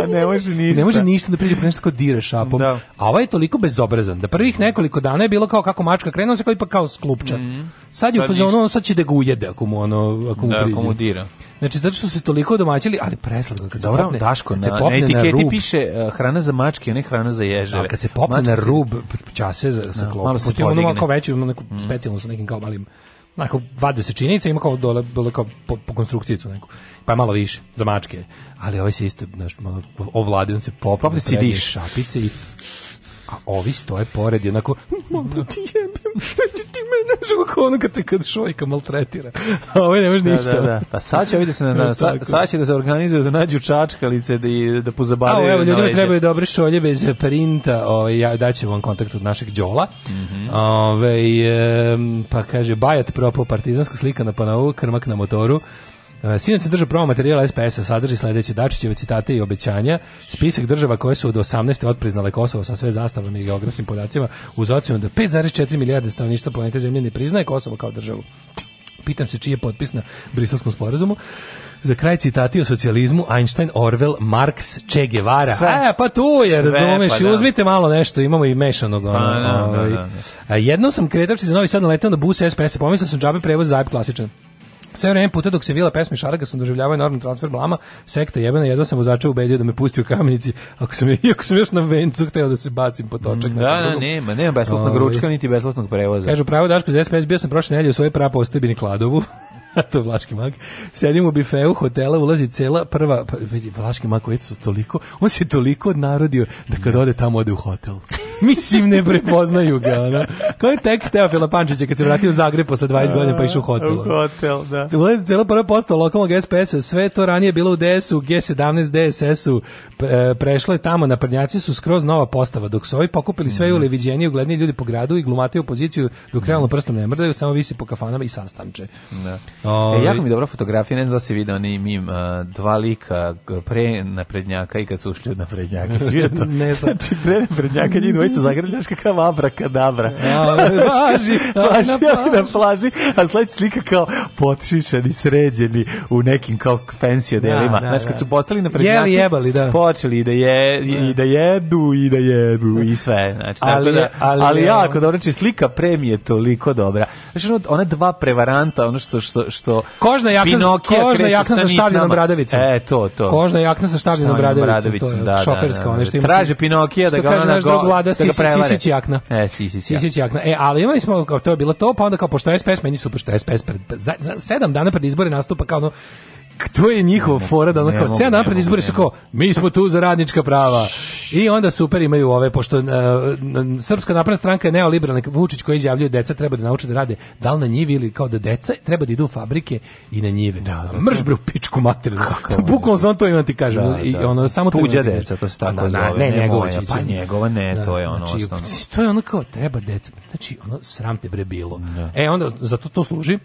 A pa ne može ništa. Ne može ništa da priđe po nešto kao dira šapom. Da. A ovaj je toliko bezobrazan da prvih nekoliko dana je bilo kao kako mačka krenula se kao ipak kao sklupča. Mm. Sad je u fazonu on sad će da ga ujede ako mu ono ako mu da, ako mu dira. Znači zato što su se toliko domaćili, ali preslatko kad Dobro, popne, Daško, kad se popne na, na etiketi na piše uh, hrana za mačke, a ne hrana za ježeve. A kad se popne Mačka na rub čase za, sa da, klopom, malo se podigne. Ono kao veću, neku mm. specijalno sa nekim kao malim onako vade se činjenica, ima kao dole, dole kao po, po konstrukcijicu neku pa malo više za mačke. Ali ovaj se isto, baš malo ovladi, se se popa, se sidiš šapice i a ovi stoje pored i onako malo ti jebem, ti mene kako ono kad te kad šojka maltretira a ovo ovaj ne da, ništa da, da, da. pa sad će ovdje se na, na, sa, sad će da se organizuju da nađu čačkalice da, i, da pozabavaju a evo ljudima trebaju dobre šolje bez printa o, ovaj, ja daću vam kontakt od našeg Đola mm -hmm. Ove, ovaj, e, pa kaže Bajat propo partizanska slika na panovu krmak na motoru E, Sinac se drža promo materijala SPS-a, sadrži sledeće Dačićeve citate i obećanja, spisak država koje su od 18. odpriznale Kosovo sa sve zastavnim i geografskim podacima, uz ocenu da 5,4 milijarde stanovništva planete Zemlje ne priznaje Kosovo kao državu. Pitam se čiji je potpis na briselskom sporazumu. Za kraj citati o socijalizmu, Einstein, Orwell, Marx, Che Guevara. Sve. E, pa tu je, razumeš, pa da. uzmite malo nešto, imamo i mešanog. Pa, ono, da, da, ovaj. da, da. E, Jednom sam kretavši za Novi Sad naletao na bus SPS-a, pomislio da sam džabe prevoz za klasičan. Sve vreme puta dok se vila pesmi Šaraga sam doživljavao enormni transfer blama, sekta jebena, jedva sam vozača ubedio da me pusti u kamenici, ako sam, ako sam još na vencu hteo da se bacim po točak. Mm, da, na da, nema, nema besplatnog o, ovaj. ručka, niti besplatnog prevoza. Kažu, pravo Daško, za SBS bio sam prošle nedelje u svoj prapo ostavi Kladovu. to Vlaški mak. Sedim u bifeu hotela, ulazi cela prva, pa vidi, Vlaški mak, su toliko, on se toliko odnarodio da kad ode tamo ode u hotel. Mislim, ne prepoznaju ga, ono. Kao je tekst Teofila Pančića kad se vratio u Zagreb posle 20 godina pa išao u hotel. U hotel, da. Ulazi cela prva posta lokalnog SPS-a, sve to ranije bilo u DS-u, G17, DSS-u, prešlo je tamo, na prnjaci su skroz nova postava, dok su ovi pokupili sve mm -hmm. uleviđenije, ugledniji ljudi po gradu i glumataju opoziciju, dok realno prstom ne mrdaju, samo visi po kafanama i sastanče. Da. Ove... E, jako mi dobra fotografija, ne znam da se vidi oni mim, dva lika pre naprednjaka i kad su ušli od naprednjaka svijeta. ne znam. znači, pre naprednjaka njih dvojica zagrljaš kakav abrakadabra. Ja, plaži, plaži, na plaži, a sledeća slika kao potišišani, sređeni u nekim kao fancy odelima. Da, da, Znaš, kad da. su postali naprednjaci, Jeli jebali, da. počeli da je, i da. da jedu, i da jedu, i sve. Znači, ali, tako da, ali, ali jako dobro, znači slika je toliko dobra. Znači, ona dva prevaranta, ono što, što, što kožna jakna kožna jakna sa štavljenom bradavicom. E to to. Kožna jakna sa štavljenom bradavicom, to je da, šoferska, da, da, da, da. što ima. Traže Pinokija da ga ona go, vlada, da ga prevare. jakna. E, si si si. Sisić jakna. E, ali imali smo kao to je bilo to, pa onda kao pošto SPS meni su pošto SPS pred za, za 7 dana pred izbore nastupa kao ono to je njihova fora da ono kao sve napred izbori su kao mi smo tu za radnička prava. I onda super imaju ove pošto uh, Srpska napredna stranka je neoliberalna Vučić koji izjavljuje deca treba da nauče da rade da li na njivi ili kao da deca treba da idu u fabrike i na njive. Da, da, Mrš bre pičku materinu. Bukvalno sam to imam da ti kažem. Da, da. I ono samo tuđa deca to se pa tako na, zove. Ne, ne, njegova, pa njegova ne, da, to je ono znači, osnovno. To je ono kao treba deca. Znači ono sram te bre bilo. Da. E onda zato to služi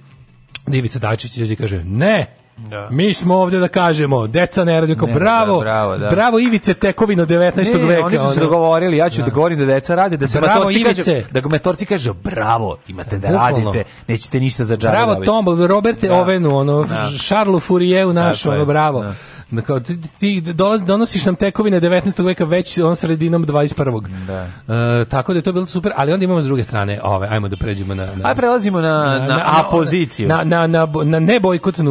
Divica Dačić kaže ne, Da. Mi smo ovde da kažemo, deca ne radi, kao ne, bravo, da, bravo, da. bravo Ivice Tekovino 19. Ne, veka. oni su se dogovorili, ja ću da, da govorim da deca rade, da se bravo, matorci Ivice. kaže, da metorci kaže, bravo, imate da Bukvalno. radite, nećete ništa za džabe Bravo Tombol, Roberte da. Ovenu, ono, da. Charles Fourier u našu, ono, bravo. Da. Da kao ti, ti dolaz, donosiš nam tekovine 19. veka već on sredinom 21. Da. E, tako da je to bilo super, ali onda imamo s druge strane, ove, ajmo da pređemo na, na Aj prelazimo na na, na, na a poziciju. Na na na, na ne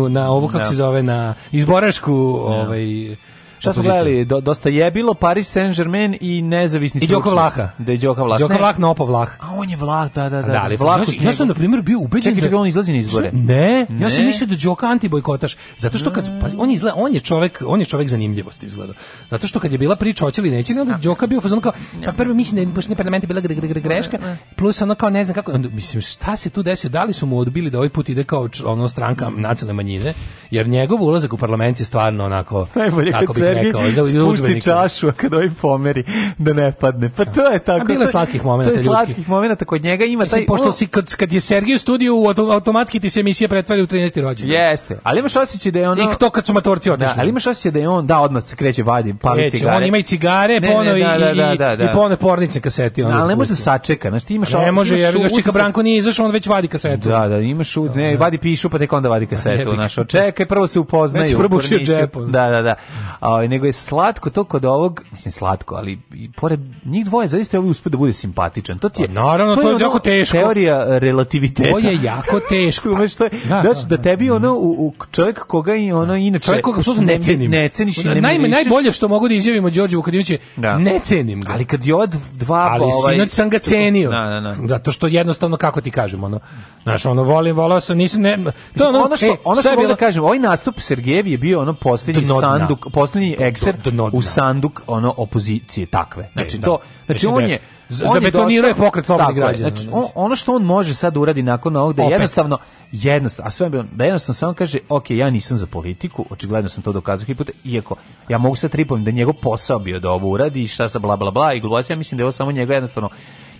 na ovu kako da. se zove na izborašku, da. ovaj Šta smo gledali? Do, dosta bilo Paris Saint-Germain i nezavisni I Đoka Vlaha. Da je Đoka Vlah. Đoka Vlah na opa A on je Vlah, da, da, da. da ali, Vlah, ja, ja sam, na primjer, bio ubeđen čekaj, da... Čekaj, on izlazi na izbore. Ne, ne, ja sam mislio da Đoka anti-bojkotaš. Zato što kad... Pa, on, izgleda, on, je čovek, on je čovek zanimljivosti izgleda. Zato što kad je bila priča hoće li neće, onda Đoka bio fazon kao... Pa prvo mislim da je pošto parlament bila greška, plus ono kao ne znam kako... Onda, mislim, šta se tu desio? Da li su mu odbili da ovaj put ide kao ono stranka nacionalne manjine? Jer njegov ulazak u parlament je stvarno onako... Najbolje kako bi Sergej spusti čašu, a kad ovaj pomeri, da ne padne. Pa to je tako. A bilo je slatkih momenta To je slatkih momenta kod njega ima taj... Mislim, pošto si, kad, kad je Sergej u studiju, automatski ti se emisija pretvori u 13. rođen. Jeste, ali imaš osjećaj da je ono... I to kad su matorci odešli. Da, ali imaš osjećaj da je on, da, odmah se kreće, vadi, pali kreće, cigare. On ima i cigare, ne, pono i, da, da, i da, pone pornične kasete. Ono ali ne može da sačeka, znaš, ti imaš... Ne može, jer ga čeka Branko nije izašao, on već vadi kasetu. Da, da, imaš, ne, vadi pišu, pa tek onda vadi kasetu, znaš, očekaj, prvo se upoznaju. Već prvo džepo. Da, da, da. A, ovaj, nego je slatko to kod ovog, mislim slatko, ali i pored njih dvoje zaista ovaj uspio da bude simpatičan. To ti je, pa, naravno, to, je, to je jako teško. Teorija e, relativiteta. To je jako teško. Umeš, to je, da, da, da, da, tebi ono, mhm. u, u čovjek koga i ono da. inače... Čovjek koga apsolutno ne cenim. Ne, ceniš i ne Najme, Najbolje što mogu da izjavimo Đorđe Vukadinović da. ne cenim ga. Ali kad je od dva... Ali ovaj, sinoć sam ga cenio. Da, da, da. Zato što jednostavno, kako ti kažem, ono, znaš, ono, volim, volao sam, nisam, ne... To ono, ono što, e, ono što, ono što mogu da kažem, ovaj nastup Sergejevi je bio ono posljednji sanduk, posljednji crveni ekser u sanduk ono opozicije takve. Znači da. to, znači on je zabetonirao pokret slobodnih građana. Znači, ono što on može sad uradi nakon ovog da jednostavno jednostavno a sve da jednostavno samo kaže ok, ja nisam za politiku, očigledno sam to dokazao hipote, iako ja mogu sad tripom da njegov posao bio da ovo uradi i šta sa bla bla bla i globalizacija, mislim da je ovo samo njega jednostavno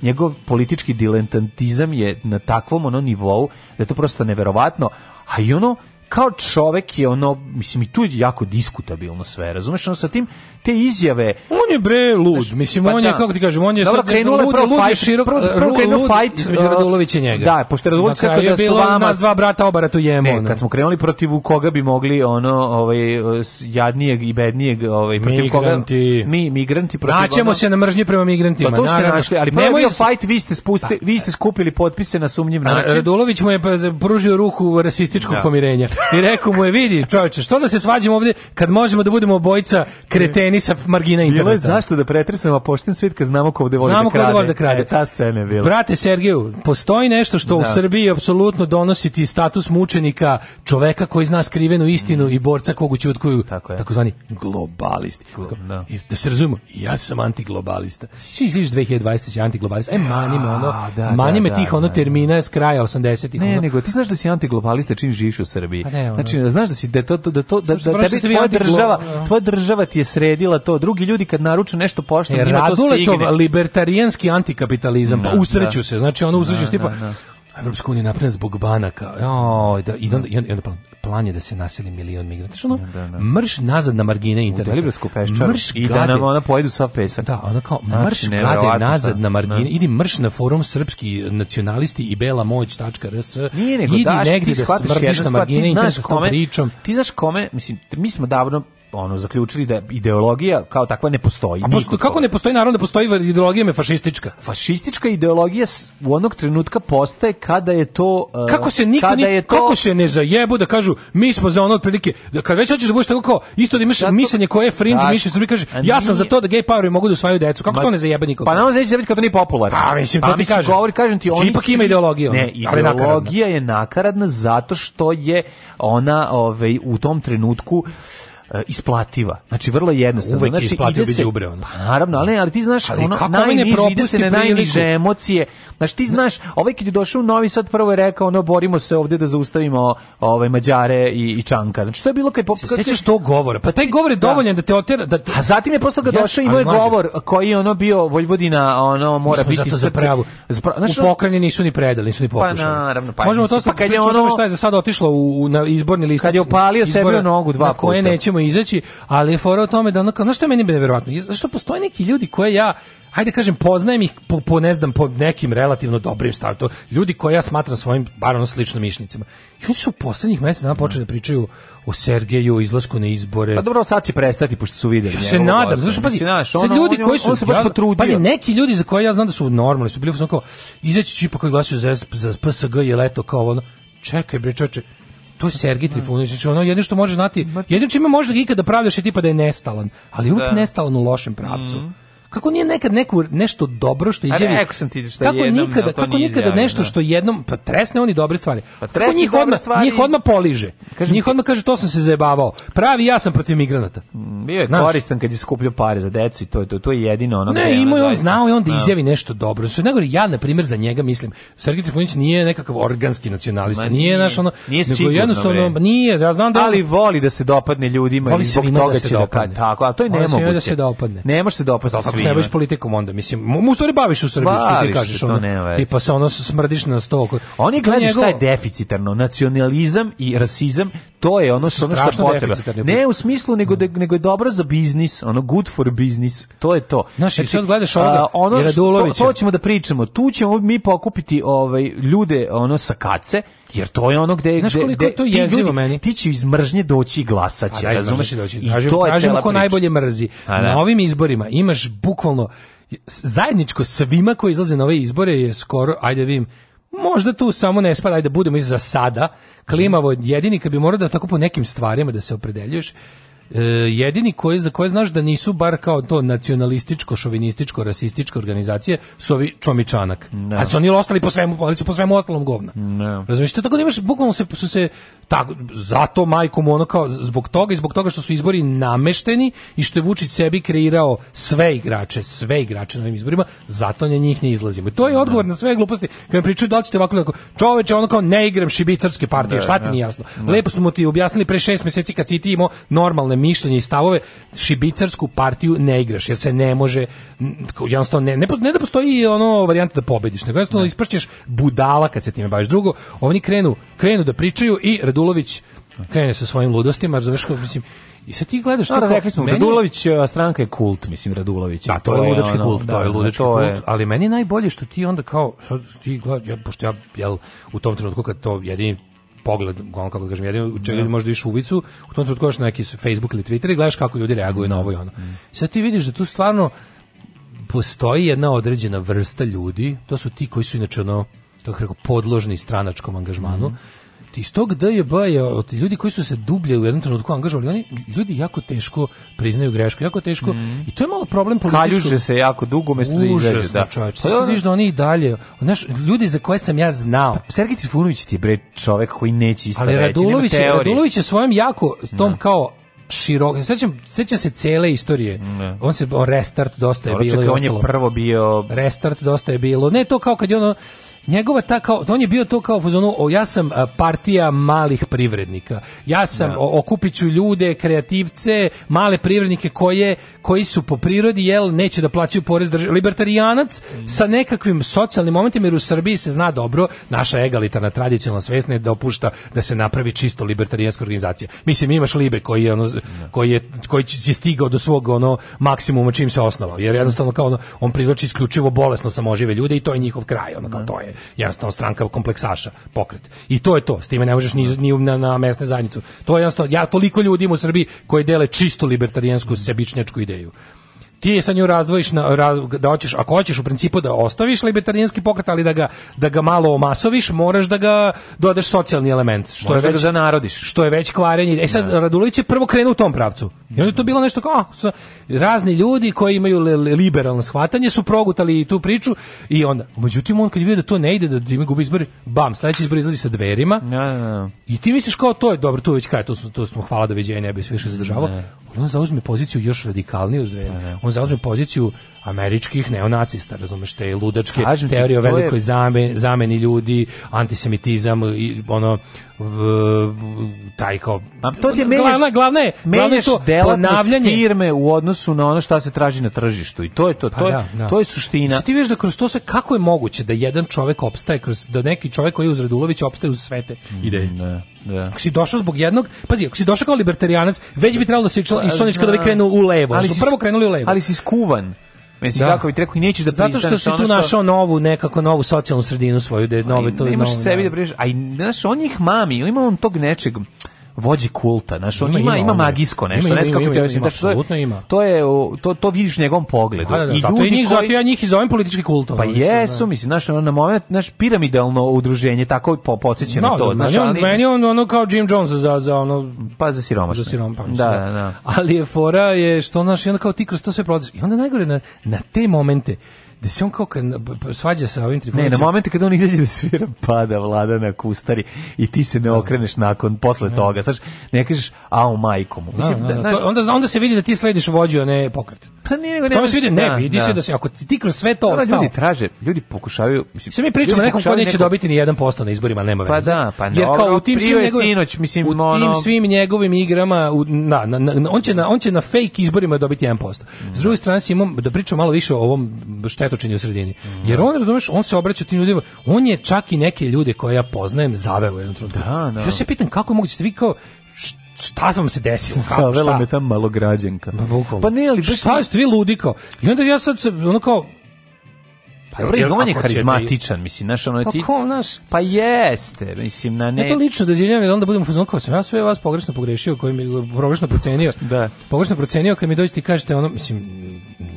njegov politički dilentantizam je na takvom ono nivou da je to prosto neverovatno, a i ono kao čovek je ono, mislim i tu je jako diskutabilno sve, razumeš, ono sa tim te izjave. On je bre lud, mislim pa on da. je kako ti kažem, on je Dobro, sad krenula lud, lud je širok, prvo, prvo krenuo fight između Radulovića i njega. Da, pošto Radulović kako da su vama dva brata oba ratujemo. Ne, kad smo krenuli protiv koga bi mogli ono ovaj jadnijeg i bednijeg, ovaj protiv migranti. koga mi mi migranti protiv. Naćemo ono, se na mržnji prema migrantima. Pa to naravno. se našli, ali prvo Nemoj je fight, vi ste spustili, pa. vi ste skupili potpise na sumnjiv način. Radulović mu je pa pružio ruku rasističkog da. pomirenja i rekao mu je vidi, čoveče, što da se svađamo ovde kad možemo da budemo obojica kreteni meni sa margina interneta. Bilo je zašto da pretresamo pošten svet kad znamo ko ovde voli znamo da krade. Znamo ko voli da krade. E, ta scena je bila. Brate Sergeju, postoji nešto što da. u Srbiji apsolutno donosi ti status mučenika, čoveka koji zna skrivenu istinu mm. i borca kogu ćutkuju, tako takozvani globalisti. Tako, da. da se razumemo, ja sam antiglobalista. Ti izviš 2020 si antiglobalista. E, mani me ono, da, da mani me da, tih ono da, termina s kraja 80-ih. Ne, ono. nego ti znaš da si antiglobalista čim živiš u Srbiji. Pa ne, ono. Znači, znaš da si da to da to da, da, da, da, da, da, da, da, da, da, da, da, da, da, da, da, da, uradila to. Drugi ljudi kad naruču nešto poštom, e, njima to stigne. libertarijanski antikapitalizam, no, pa da, usreću da. se. Znači ono da, usreću no, se tipa, no, da, Evropska unija napravljena zbog banaka. Oj, da, i, onda, i, onda, plan, je da se naseli milion migrata. Što znači ono, da, da. mrš nazad na margine interneta. U peščar, mrš i da nam ona pojedu sa pesak. Da, ona kao znači, mrš ne, gade nazad na margine. Idi mrš na forum srpski nacionalisti i bela moć.rs. Nije nego, idi daš, negdje da smrdiš na margine interneta s tom pričom. Ti znaš kome, mislim, mi smo davno ono zaključili da ideologija kao takva ne postoji. A posto, kako ne postoji naravno da postoji ideologija me fašistička. Fašistička ideologija u onog trenutka postaje kada je to uh, Kako se niko kada je to... kako se ne zajebu da kažu mi smo za ono otprilike da kad već hoćeš da budeš tako kao isto da imaš Zato... mišljenje koje je fringe mišljenje mi kaže ja sam za to da gay parovi mogu da usvajaju decu. Kako Ma... to ne zajebe nikoga? Pa nam znači da kao to nije popularno. Pa mislim to pa, ti kažem. Govori kažem ti znači, oni ipak ima ideologiju. Ne, ideologija je nakaradna zato što je ona ovaj u tom trenutku E, isplativa. Znači vrlo jednostavno. Uvek znači, isplativa se, đubre ono. Pa naravno, ali, ali ti znaš ali ono najniže ide se na najniže emocije. Znači ti znaš, ovaj kad je došao u Novi Sad prvo je rekao ono borimo se ovdje da zaustavimo ovaj Mađare i i Čanka. Znači to je bilo kad pop sjećaš to govora. Pa, pa taj govor je da. dovoljan da, da te otera da A zatim je prosto kad došao i moj govor koji je ono bio Voljvodina, ono mora biti za pravu. Znači, u pokrajini nisu ni predali, nisu ni pa pokušali. Pa naravno, pa. Možemo to sad pa kad je ono šta je za sada otišlo u na izborni list. Kad je opalio znači, sebi nogu dva puta. koje nećemo izaći, ali je fora o tome da ono kao, znaš što je meni neverovatno? Zašto postoje neki ljudi koje ja Hajde da kažem poznajem ih po, po ne znam po nekim relativno dobrim stavovima. Ljudi koje ja smatram svojim bar ono slično mišnicima. I oni su u poslednjih mjesec dana počeli da pričaju o Sergeju, o izlasku na izbore. Pa dobro, sad će prestati pošto su videli. Ja se nadam, zato što pazi, sad ljudi on, koji su on se baš potrudio. Pazi, neki ljudi za koje ja znam da su normalni, su bili su kao izaći ipak koji glasuju za, za PSG je leto kao ono. Čekaj bre, čoče, to je da, Sergij da. Trifunović, znači ono jedno što možeš znati, jedino čime možeš da ikada pravdaš je tipa da je nestalan, ali uvijek da. nestalan u lošem pravcu. Mm -hmm kako nije nekad neku, nešto dobro što izjavi? Rekao sam ti da što kako jednom, nikada, no, kako nikada izjavi, nešto što jednom, pa tresne oni dobre stvari. Pa tresne njih odma stvari... Njih odma poliže. Kažem, njih odma kaže, to sam se zajebavao. Pravi ja sam protiv migranata. Mm, bio je Znaš? koristan kad je skupljao pare za decu i to, je to, to je jedino ono. Ne, imao je on znao i onda da. izjavi nešto dobro. Što znači, nego ja, na primjer, za njega mislim, Sergej Trifunić nije nekakav organski nacionalista, nije, naš ono, nije nego jednostavno, nije, ja znam da... Ali voli da se dopadne ljudima i zbog da toga će da pa Tako, ali to je nemoguće. Ne može se dopadne. Ne može se dopadne ne baviš politikom onda, mislim, mu u stvari baviš u Srbiji, baviš što ti kažeš, se, ono, tipa se ono smrdiš na sto. Oni gledaju njegov... šta je deficitarno, nacionalizam i rasizam, to je ono što ono što potreba. Ne u smislu nego da, nego je dobro za biznis, ono good for business. To je to. Znaš, znači, sad gledaš ovoga, a, ono što, to, ćemo da pričamo. Tu ćemo mi pokupiti ovaj ljude ono sa kace jer to je ono gde Znaš gde, to je ti ljudi, meni? Ti će iz mržnje doći da, i glasaće, ja razumeš? Doći. Kažem, to je ko priča. najbolje mrzi. A, da. na ovim izborima imaš bukvalno zajedničko svima koji izlaze na ove izbore je skoro, ajde da vidim, Možda tu samo ne spada, da budemo i za sada. Klimavo jedini kad bi morao da tako po nekim stvarima da se opredeljuješ, E, jedini koji za koje znaš da nisu bar kao to nacionalističko, šovinističko, rasističke organizacije su ovi čomičanak. No. A su oni ostali po svemu, ali su po svemu ostalom govna. No. Razumiješ, tako da imaš, bukvalno se, su se tako, zato majkom ono kao zbog toga i zbog toga što su izbori namešteni i što je Vučić sebi kreirao sve igrače, sve igrače na ovim izborima, zato na njih ne izlazimo. I to je odgovor no. na sve gluposti. Kad mi pričaju da li ćete ovako, tako, čoveče, ono kao ne igram šibicarske partije, šta ti nije jasno. Lepo smo ti objasnili pre 6 meseci kad si ti imao normalne personalne mišljenje i stavove, šibicarsku partiju ne igraš, jer se ne može jednostavno ne, ne, ne da postoji ono varijanta da pobediš, nego jednostavno ne. ispršćeš budala kad se time baviš. Drugo, oni krenu, krenu da pričaju i Radulović krene sa svojim ludostima, završko, mislim, i sad ti gledaš no, tako. Rekli smo, meni... Radulović stranka je kult, mislim Radulović. Da, to, to je ludački ono, kult, da, to je da, da, ludački to kult, je... ali meni je najbolje što ti onda kao sad ti gledaš, ja, pošto ja jel, u tom trenutku kad to jedini pogled, on kako da kažem, jedino u čega da. ljudi možda iš u ulicu, u tom trenutku na neki Facebook ili Twitter i gledaš kako ljudi reaguju na da. ovo i ono. Mm. Sad ti vidiš da tu stvarno postoji jedna određena vrsta ljudi, to su ti koji su inače ono, to kako podložni stranačkom angažmanu, mm iz tog DJB je od ljudi koji su se dublje u jednom trenutku angažovali, oni ljudi jako teško priznaju grešku, jako teško. Mm. I to je malo problem politički. Kaljuže se jako dugo mesto da izađe, da. Čovječ, pa, se vidiš da oni i dalje, znaš, ljudi za koje sam ja znao. Pa, Sergej Trifunović ti je bre čovek koji neće isto Ali Radulović, Radulović je svojom jako tom no. Da. kao široko. Sećam, sećam se cele istorije. Ne. Da. On se on restart dosta je Dobro, bilo čekaj, i ostalo. On je prvo bio restart dosta je bilo. Ne to kao kad je ono njegova ta kao, on je bio to kao fuzonu, o, ja sam partija malih privrednika, ja sam, da. okupiću ljude, kreativce, male privrednike koje, koji su po prirodi, jel, neće da plaćaju porez države, libertarijanac mm. sa nekakvim socijalnim momentima, jer u Srbiji se zna dobro, naša egalitarna tradicionalna svesna ne dopušta da se napravi čisto libertarijanska organizacija. Mislim imaš Libe koji je ono da. koji je koji je stigao do svog ono maksimuma čim se osnovao. Jer jednostavno kao ono, on privlači isključivo bolesno samožive ljude i to je njihov kraj, ono kao da. to je je jednostavno stranka kompleksaša, pokret. I to je to, s time ne možeš ni, ni na, na mesne zajednicu. To je jednostavno, ja toliko ljudi u Srbiji koji dele čisto libertarijensku, sebičnjačku ideju ti je sa nju razdvojiš na, raz, da hoćeš, ako hoćeš u principu da ostaviš libertarijanski pokret, ali da ga, da ga malo omasoviš, moraš da ga dodaš socijalni element. Što Možda je da već, da ga zanarodiš. Što je već kvarenje. E sad, da. Radulović je prvo krenuo u tom pravcu. I onda je to bilo nešto kao, ah, razni ljudi koji imaju liberalno shvatanje su progutali tu priču i onda, međutim, on kad je vidio da to ne ide, da time gubi izbori, bam, sledeći izbor izlazi sa dverima ja, da, ja. i ti misliš kao to je dobro, tu je već kraj, to, to smo hvala doviđenja, ne bi se više zadržavao. On zauzme poziciju još radikalniju od dveri. Pa on zauzme poziciju američkih neonacista, razumeš, te ludačke Kažem ti, teorije o to je- zame, zameni ljudi, antisemitizam i ono v- taj kao to ti je menjaš- glavna, glavna je, glavna je Menjaš to ponavljanje firme u odnosu na ono šta se traži na tržištu i to je to, pa to, je, da, da, to je suština. Mislim, ti vidiš da kroz to sve, kako je moguće da jedan čovek opstaje, kroz, da neki čovek koji je uz Radulovića opstaje uz sve te mm, ideje? Da, da. Ako si došao zbog jednog, pazi, ako si došao kao libertarijanac, već bi da. trebalo da se član, iz pa, članička da krenu u levo. Ali su prvo krenuli u levo. Ali si skuvan. Mislim, da. kako bi rekao, i nećeš da pristaneš Zato što si tu što... našao novu, nekako novu socijalnu sredinu svoju, da je nove to i novo. Nemaš sebi da, da a i, znaš, on ih mami, ima on tog nečeg, vođi kulta, znaš, on ima, ima, ima magijsko nešto, ima, ima, ne kako ti apsolutno ima. To je to to vidiš njegovom pogledu. Da, da, da I zato ljudi njih, koji... zato ja njih izovem politički kultom. Pa jesu, da. mislim, znaš, ono, na moment, naš piramidalno udruženje tako po podseća no, na to, da, znaš, ali... meni on ono kao Jim Jones za za ono pa za siromašne. Za siromašne. Da, da, da. Ali je fora je što naš je kao ti kroz to sve prolaziš. I onda najgore na, na te momente da se on kao kad pa, pa, svađa sa ovim Trifunovićem. Ne, na momente kada on izađe da svira, pada vlada na kustari i ti se ne da. okreneš nakon, posle ne. Da. toga. Znaš, ne kažeš, au majkom. Mislim, da, da, da, da. to, onda, onda se vidi da ti slediš vođu, a ne pokret. Pa nije, nije, to se vidi, ne, vidi se da se, ako ti kroz sve to ostao. Ljudi traže, ljudi pokušavaju... Mislim, Sve mi pričamo nekom ko neće neko... dobiti ni 1% na izborima, nema pa veze. Pa da, pa ne, Jer kao u tim svim njegovim, sinoć, mislim, u ono... tim svim njegovim igrama, u, na, na, na, on, će na, on će na fake izborima dobiti 1%. S druge strane, da pričam malo više o ovom štetu štetočenje u sredini. Jer on, razumeš, on se obraća tim ljudima, on je čak i neke ljude koje ja poznajem zaveo u jednom trenutku. Da, da. Ja se pitam kako mogućete vi kao šta vam se desilo? Kako, šta? me ta malograđenka. Pa, pa ne, ali... Baš... Šta ste vi ludi kao? I onda ja sad, ono kao, pa dobro, on pa je harizmatičan, bi... mislim, naš ono pa, ti... Ko, naš... Pa jeste, mislim, na ne... Ja to lično doziljam, da onda budem fuzon kao sam ja sve vas pogrešno pogrešio, koji mi pogrešno procenio. Da. Pogrešno procenio, kad mi dođete i kažete ono, mislim,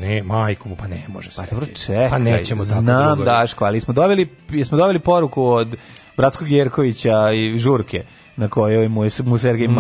ne, majku pa ne može pa se. Pa dobro, čekaj, pa nećemo znam drugo. Daško, ali smo doveli, smo doveli poruku od Bratskog Jerkovića i Žurke na kojoj mu je mu Sergej mm.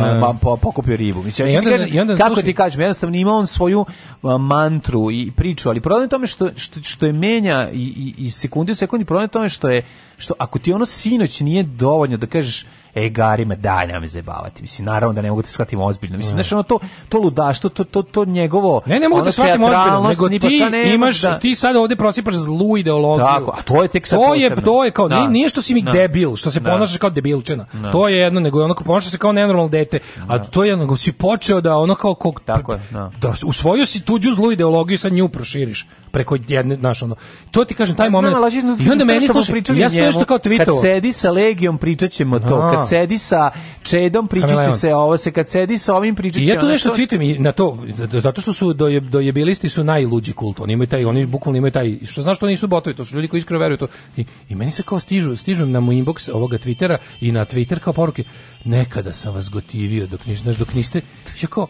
pokupio ribu. Mislim, ja onda, ti onda, kako slušaj. ti kažem, jednostavno ima on svoju a, mantru i priču, ali problem je tome što, što, što je menja i, i, i sekundi u sekundi, problem je tome što je, što ako ti ono sinoć nije dovoljno da kažeš egarima, daj, nam me zabavati. Mislim, naravno da ne mogu da shvatim ozbiljno. Mislim, mm. znaš, ono to, to ludaštvo, to, to, to njegovo... Ne, ne mogu da shvatim ozbiljno, nego ti imaš, da... ti sad ovde prosipaš zlu ideologiju. Tako, a to je tek sad to je, to je kao, da. nije što si mi da. debil, što se da. ponašaš kao debilčina. Da. To je jedno, nego onako ponašaš se kao nenormalno dete. A da. to je jedno, si počeo da ono kao... Kog, Tako je, da. da usvojio si tuđu zlu ideologiju sa sad nju proširiš preko jedne naš ono to ti kažem taj ja, moment znam, da i onda meni slušaj ja sam što kao Twitter. kad sedi sa legijom pričaćemo to kad da kad sedi sa Čedom pričaće se ovo se kad sedi sa ovim pričaće. I ja tu nešto tvitim na to zato što su do jebilisti su najluđi kult. Oni imaju taj oni bukvalno imaju taj što znaš što nisu botovi, to su ljudi koji iskreno veruju to. I, i meni se kao stižu stižu na moj inbox ovoga Twittera i na Twitter kao poruke nekada sam vas gotivio dok niste dok niste ja kao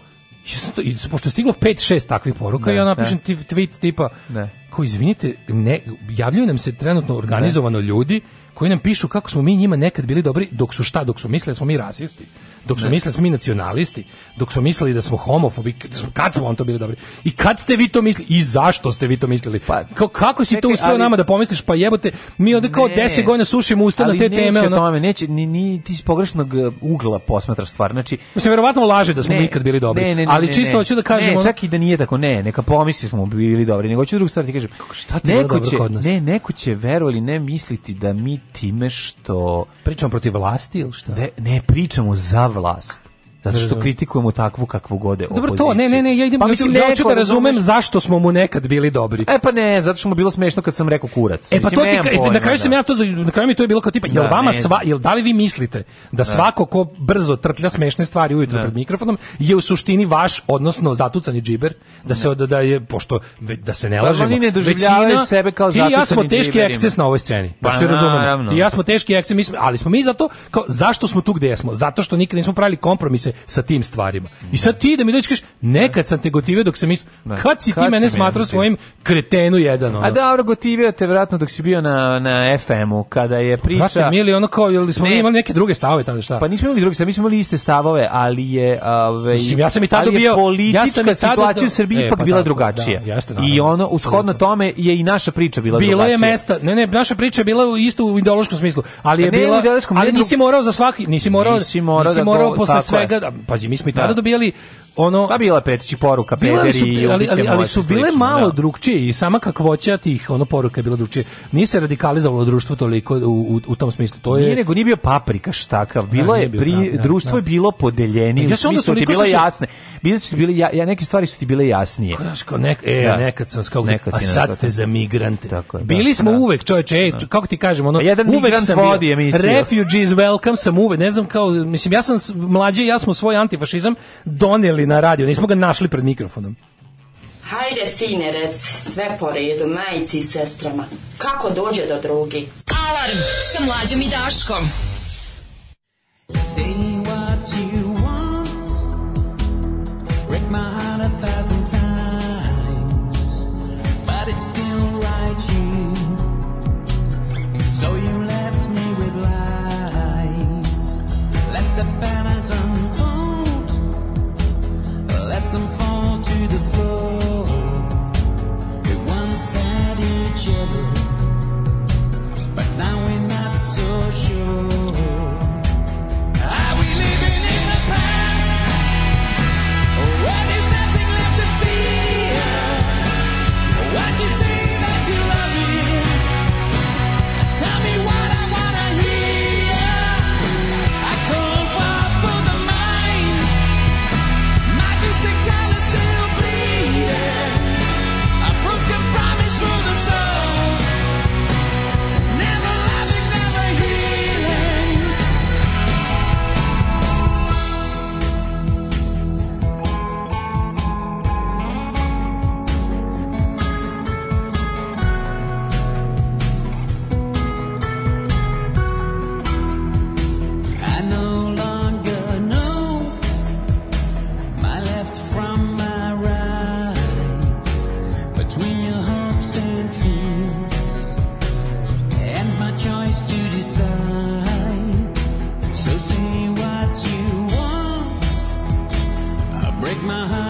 Jesam to, pošto je stiglo 5-6 takvih poruka, ne, ja napišem ne. tweet tipa, ne. ko izvinite, ne, javljaju nam se trenutno organizovano ne. ljudi koji nam pišu kako smo mi njima nekad bili dobri, dok su šta, dok su mislili da smo mi rasisti, dok su ne. mislili da smo mi nacionalisti, dok su mislili da smo homofobi, da smo, kad smo on to bili dobri. I kad ste vi to mislili i zašto ste vi to mislili? Pa, Ka, kako si to uspeo ali, nama da pomisliš? Pa jebote, mi ovde kao 10 godina sušimo usta na te teme. Ali tome, neće, ni, ni ti iz pogrešnog e, ugla posmatraš stvar. Znači, mislim, verovatno laže da smo ne, nikad bili dobri, ne, ne, ali čisto hoću da kažem... Ne, čak i da nije tako, ne, neka pomisli smo bili dobri, nego hoću drugu stvar da ti kažem. Šta ti neko će, Ne, neko će, verovali, ne misliti da mi time što... Pričamo protiv vlasti ili šta? De, ne, pričamo za vlast. Zato što da, da. kritikujemo takvu kakvu gode opoziciju. Dobro to, ne, ne, ne, ja idem, pa, mislim, ja hoću da razumem nešto... zašto smo mu nekad bili dobri. E pa ne, zato što mu bilo smešno kad sam rekao kurac. E pa mislim, to ti, e, pojma, na kraju da. sam ja to, na kraju mi to je bilo kao tipa, jel da, vama sva, jel da li vi mislite da, da. svako ko brzo trtlja smešne stvari ujutro pred mikrofonom je u suštini vaš, odnosno zatucani džiber, da se od, da je, pošto, da se ne pa lažemo. Oni ne većina, sebe kao ti i ja smo teški eksces na ovoj sceni, da se razumemo. Ti i ja smo teški eksces, ali smo mi zato, kao, zašto smo tu gde jesmo? Zato što nikad nismo pravili kompromise sa tim stvarima. I sad ti da mi dođeš kažeš nekad da. sam te gotive dok sam mislio da. kad si ti mene smatrao svojim kretenu jedan ono. A dobro da, gotivio te vjerojatno dok si bio na na FM-u kada je priča Znači mi ili ono kao ili smo ne. imali neke druge stavove tada šta? Pa nismo imali druge, stavove, mi smo imali iste stavove, ali je ove ovaj, Mislim, ja sam i tada bio ja sam i tada situacija u Srbiji e, ipak pa bila tako, drugačija. Da, jeste, I ono ushodno tome je i naša priča bila bilo drugačija. Bilo je mesta, ne ne, naša priča je bila isto u ideološkom smislu, ali je bila ali nisi morao za svaki, nisi morao nisi morao posle svega tada, pazi, mi smo i tada da. dobijali ono... Pa bila Petić i poruka, pederi ali su, i ali, ali, ali su bile slično, malo da. drugčije i sama kakvoća tih ono poruka je bila drugčije. Nije se radikalizovalo društvo toliko u, u, u tom smislu. To je... Nije nego nije bio paprikaš takav. Da, bilo da, je, bio, pri, da, da društvo je bilo podeljenije. Ja u smislu ti bila jasne. Bile su bile, ja, neke stvari su ti bile jasnije. Kao, nek, e, nekad sam skao, a sad ste za migrante. Tako, bili smo uvek, čoveče, ej, kako ti kažem, ono, uvek sam bio. Refugees welcome sam uvek, ne znam kao, mislim, ja sam mlađi, ja smo svoj antifašizam doneli na radio, nismo ga našli pred mikrofonom. Hajde, sine, rec, sve po redu, majici i sestrama. Kako dođe do drugi? Alarm sa mlađom i Daškom. Say what you want Break my heart a thousand times But it still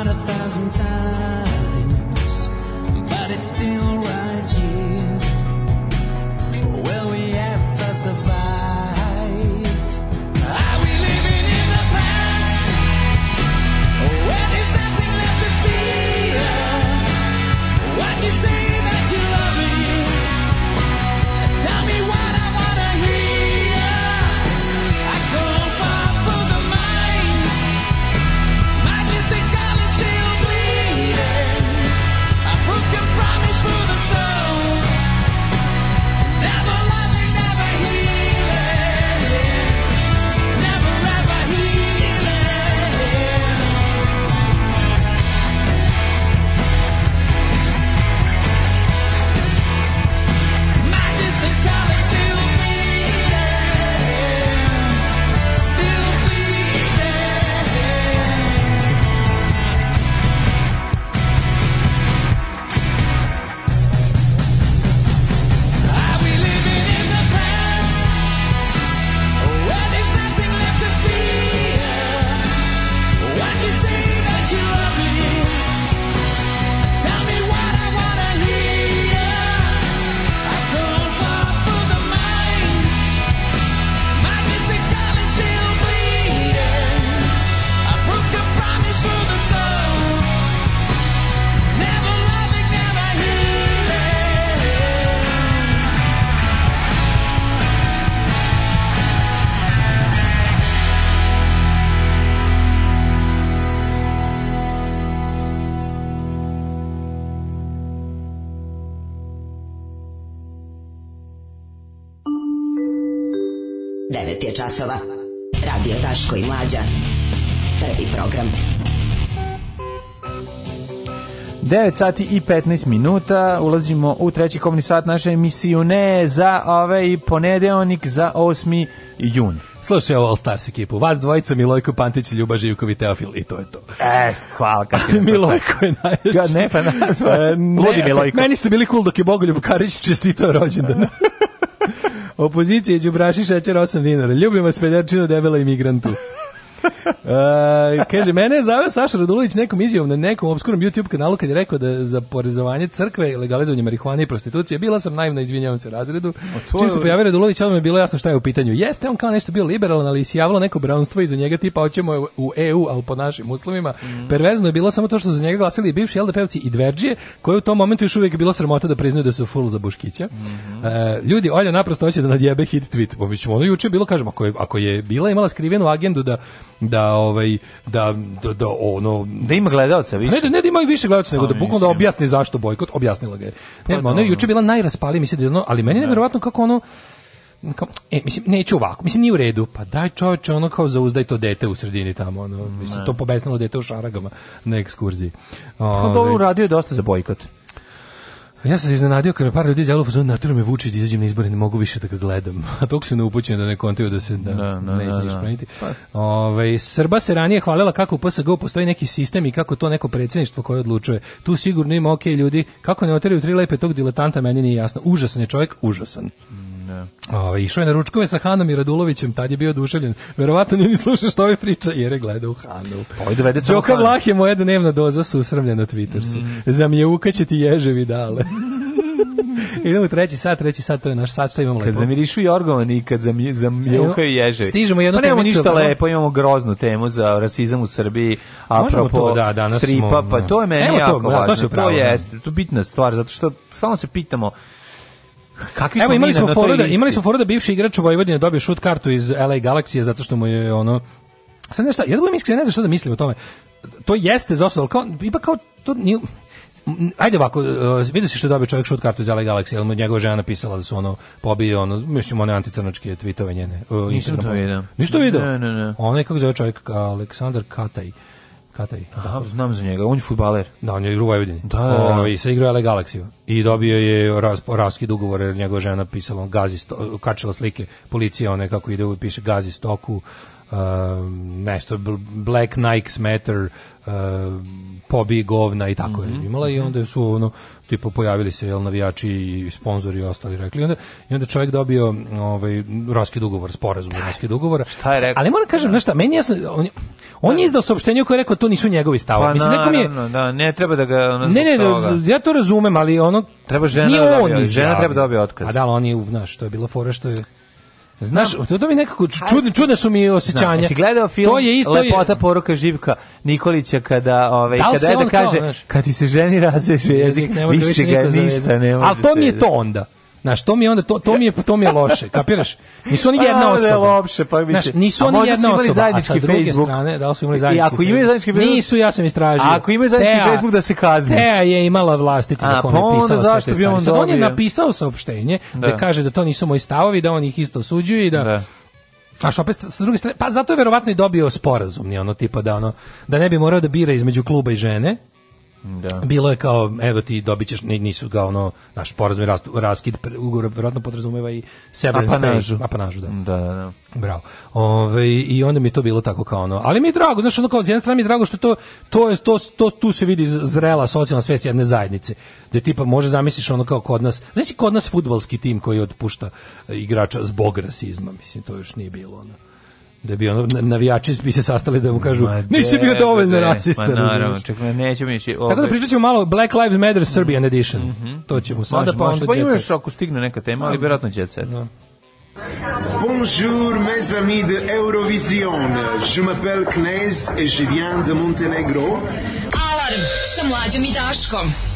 a thousand times, but it's still right here. časova. Radio Daško i Mlađa. Prvi program. 9 sati i 15 minuta, ulazimo u treći komni sat naše emisiju, ne za ovaj ponedeonik, za 8. jun. Slušaj ovo All Stars ekipu, vas dvojica Milojko Pantić, Ljuba Živkovi, Teofil i to je to. E, hvala. Kad si Milojko je najveći. Ja, ne, pa nazva. E, ne, Ludi Milojko. Meni ste bili cool dok je Bogoljub Karić čestitao rođendan. Opozicija Đubraši šećer 8 dinara. Ljubimo speljačinu debela imigrantu e, kaže, mene je zaveo Saša Radulović nekom izjavom na nekom obskurnom YouTube kanalu kad je rekao da za porezovanje crkve, legalizovanje marihuane i prostitucije, bila sam naivna, izvinjavam se razredu. To... Čim se pojavio Radulović, mi je bilo jasno šta je u pitanju. Jeste, on kao nešto bio liberalan, ali se javilo neko brownstvo iza njega tipa hoćemo u EU, ali po našim uslovima. Mm. Perverzno je bilo samo to što za njega glasili bivši LDP-ovci i Dverđije, koji u tom momentu još uvijek bilo sramota da priznaju da su full za Buškića. Mm -hmm. e, ljudi, Olja naprosto hoće da nadjebe hit tweet. Pa ono juče bilo, kažem, ako je, ako je bila imala skrivenu agendu da da ovaj da da, da ono da ima gledaoca više. Ne, da, ne da ima više gledaoca nego pa da bukvalno da objasni zašto bojkot, objasnila ga je. Ne, pa, ona juče bila najraspalija mislim da ali meni je da. neverovatno kako ono kao, e, mislim, neću ovako, mislim, nije u redu, pa daj čoveče, ono kao zauzdaj to dete u sredini tamo, ono, mislim, ne. to pobesnalo dete u šaragama na ekskurziji. Ove... Pa dobro, pa, ovaj. radio je dosta za bojkot. Pa ja sam se iznenadio kad me par ljudi izjavilo, pa natero me vuči da izađem na izbore, ne mogu više da ga gledam. A dok su neupućeni da ne kontaju da se da, da, da ne da, znaš da. preniti. Pa. Ove, ovaj, Srba se ranije hvalila kako u PSG postoji neki sistem i kako to neko predsjedništvo koje odlučuje. Tu sigurno ima ok ljudi, kako ne oteraju tri lepe tog diletanta, meni nije jasno. Užasan je čovjek, užasan. Mm. Da. Ove, išao je na ručkove sa Hanom i Radulovićem, tad je bio oduševljen. Verovatno nije ni slušao što ove priča, jer je gledao Hanu. Pa dovede samo Đoka Vlah je moja dnevna doza susramljena na Twittersu. Mm. Za mjeuka će ti ježevi dale. Idemo u treći sat, treći sat, to je naš sat, što imamo lepo. Kad zamirišu jorgovan i kad zamj, zamljukaju ježevi. Stižemo jednu pa temicu. Pa nemamo ništa lepo, imamo groznu temu za rasizam u Srbiji, apropo to, da, danas stripa, smo, pa to je meni jako da, to, važno. Da, to, to jeste, to bitna stvar, zato što samo se pitamo Kakvi Evo imali smo foru da imali smo foru da bivši igrač u Vojvodini dobio šut kartu iz LA Galaxije zato što mu je ono Sad nešto, ja da budem iskren, ne znam šta da mislim o tome. To jeste za osnovu, kao, ipak kao, to nije, ajde ovako, uh, e, vidi se što je dobio čovjek šut kartu iz LA Galaxy, jer mu njegova žena napisala da su ono pobije, ono, mislim, one antitrnačke tweetove njene. Uh, Nisam to vidio. Nisi to vidio? Ne, ne, ne. Onaj, kako zove čovjek, Aleksandar Kataj. Katari. Aha, znam za njega, on je futbaler. Da, on je u Vojvodini. Da, da, da. I sa igrao Galaxiju. I dobio je ras, raskid ugovor jer njegova žena pisala on gazi, sto, kačila slike policije, one kako ide, piše gazi stoku, Ehm, nešto Black Nikes Matter ehm, pobi govna i tako mm -hmm. je mhm, imala i mhm. onda su ono tipo pojavili se jel navijači i sponzori i ostali rekli I onda i onda čovjek dobio ovaj raskid ugovor sporazum da. raskid ugovor šta je rekao ali moram kažem da. nešto meni jasno on, on je da. izdao saopštenje koje je rekao to nisu njegovi stavovi pa, mislim mi je no, da ne treba da ga ono ne ne toga. ja to razumem ali ono treba žena da dobija, žena treba da dobije otkaz a da on je znaš to je bilo fora što je Znaš, to, to mi nekako čudne, čudne su mi osećanja. gledao film to je, isto, Lepota je... poruka Živka Nikolića kada, ovaj, da kada je da kaže, kao, kad ti se ženi razveše jezik, jezik više ga da ništa ne može. Ali to mi je to onda. Na što mi onda to, to mi je to mi je loše, kapiraš? Nisu oni jedna osoba. Ne, lopše, pa biće. Znaš, nisu oni jedna osoba. Zajednički a sa druge Facebook. strane, da li su imali zajednički? I ako imaju zajednički Facebook, nisu, ja sam istražio. A ako imaju zajednički Facebook da se kazni. Teja je imala vlastiti a, kome pa pisala zašto bi on, Sad, on je napisao saopštenje da. da. kaže da to nisu moji stavovi, da on ih isto osuđuje i da, da. što opet sa druge strane, pa zato je verovatno i dobio sporazum, ono tipa da ono da ne bi morao da bira između kluba i žene, Da. Bilo je kao, evo ti dobit ćeš, nisu ga ono, naš porazmi raskid ugovor vjerojatno podrazumeva i severance apanažu. apanažu da. Da, da, da. Bravo. Ove, ovaj, I onda mi je to bilo tako kao ono, ali mi je drago, znaš, ono kao, s jedne strane mi je drago što to, to, je, to, to, tu se vidi zrela socijalna svest jedne zajednice, da tipa može zamisliš ono kao kod nas, znaš kod nas futbalski tim koji odpušta e, igrača zbog rasizma, mislim, to još nije bilo ono da bi ono navijači bi se sastali da mu kažu ma nisi bio dovoljno rasista. Pa naravno, čak nećemo ići. Ovaj. Tako da pričat ćemo malo Black Lives Matter Serbian mm. Edition. Mm -hmm. To ćemo sad. Pa onda pa imaš ako stigne neka tema, ali da. verovatno će se. Da. Bonjour mes amis de Eurovision. Je m'appelle Knez et je viens de Montenegro. Alarm sa mlađom i Daškom.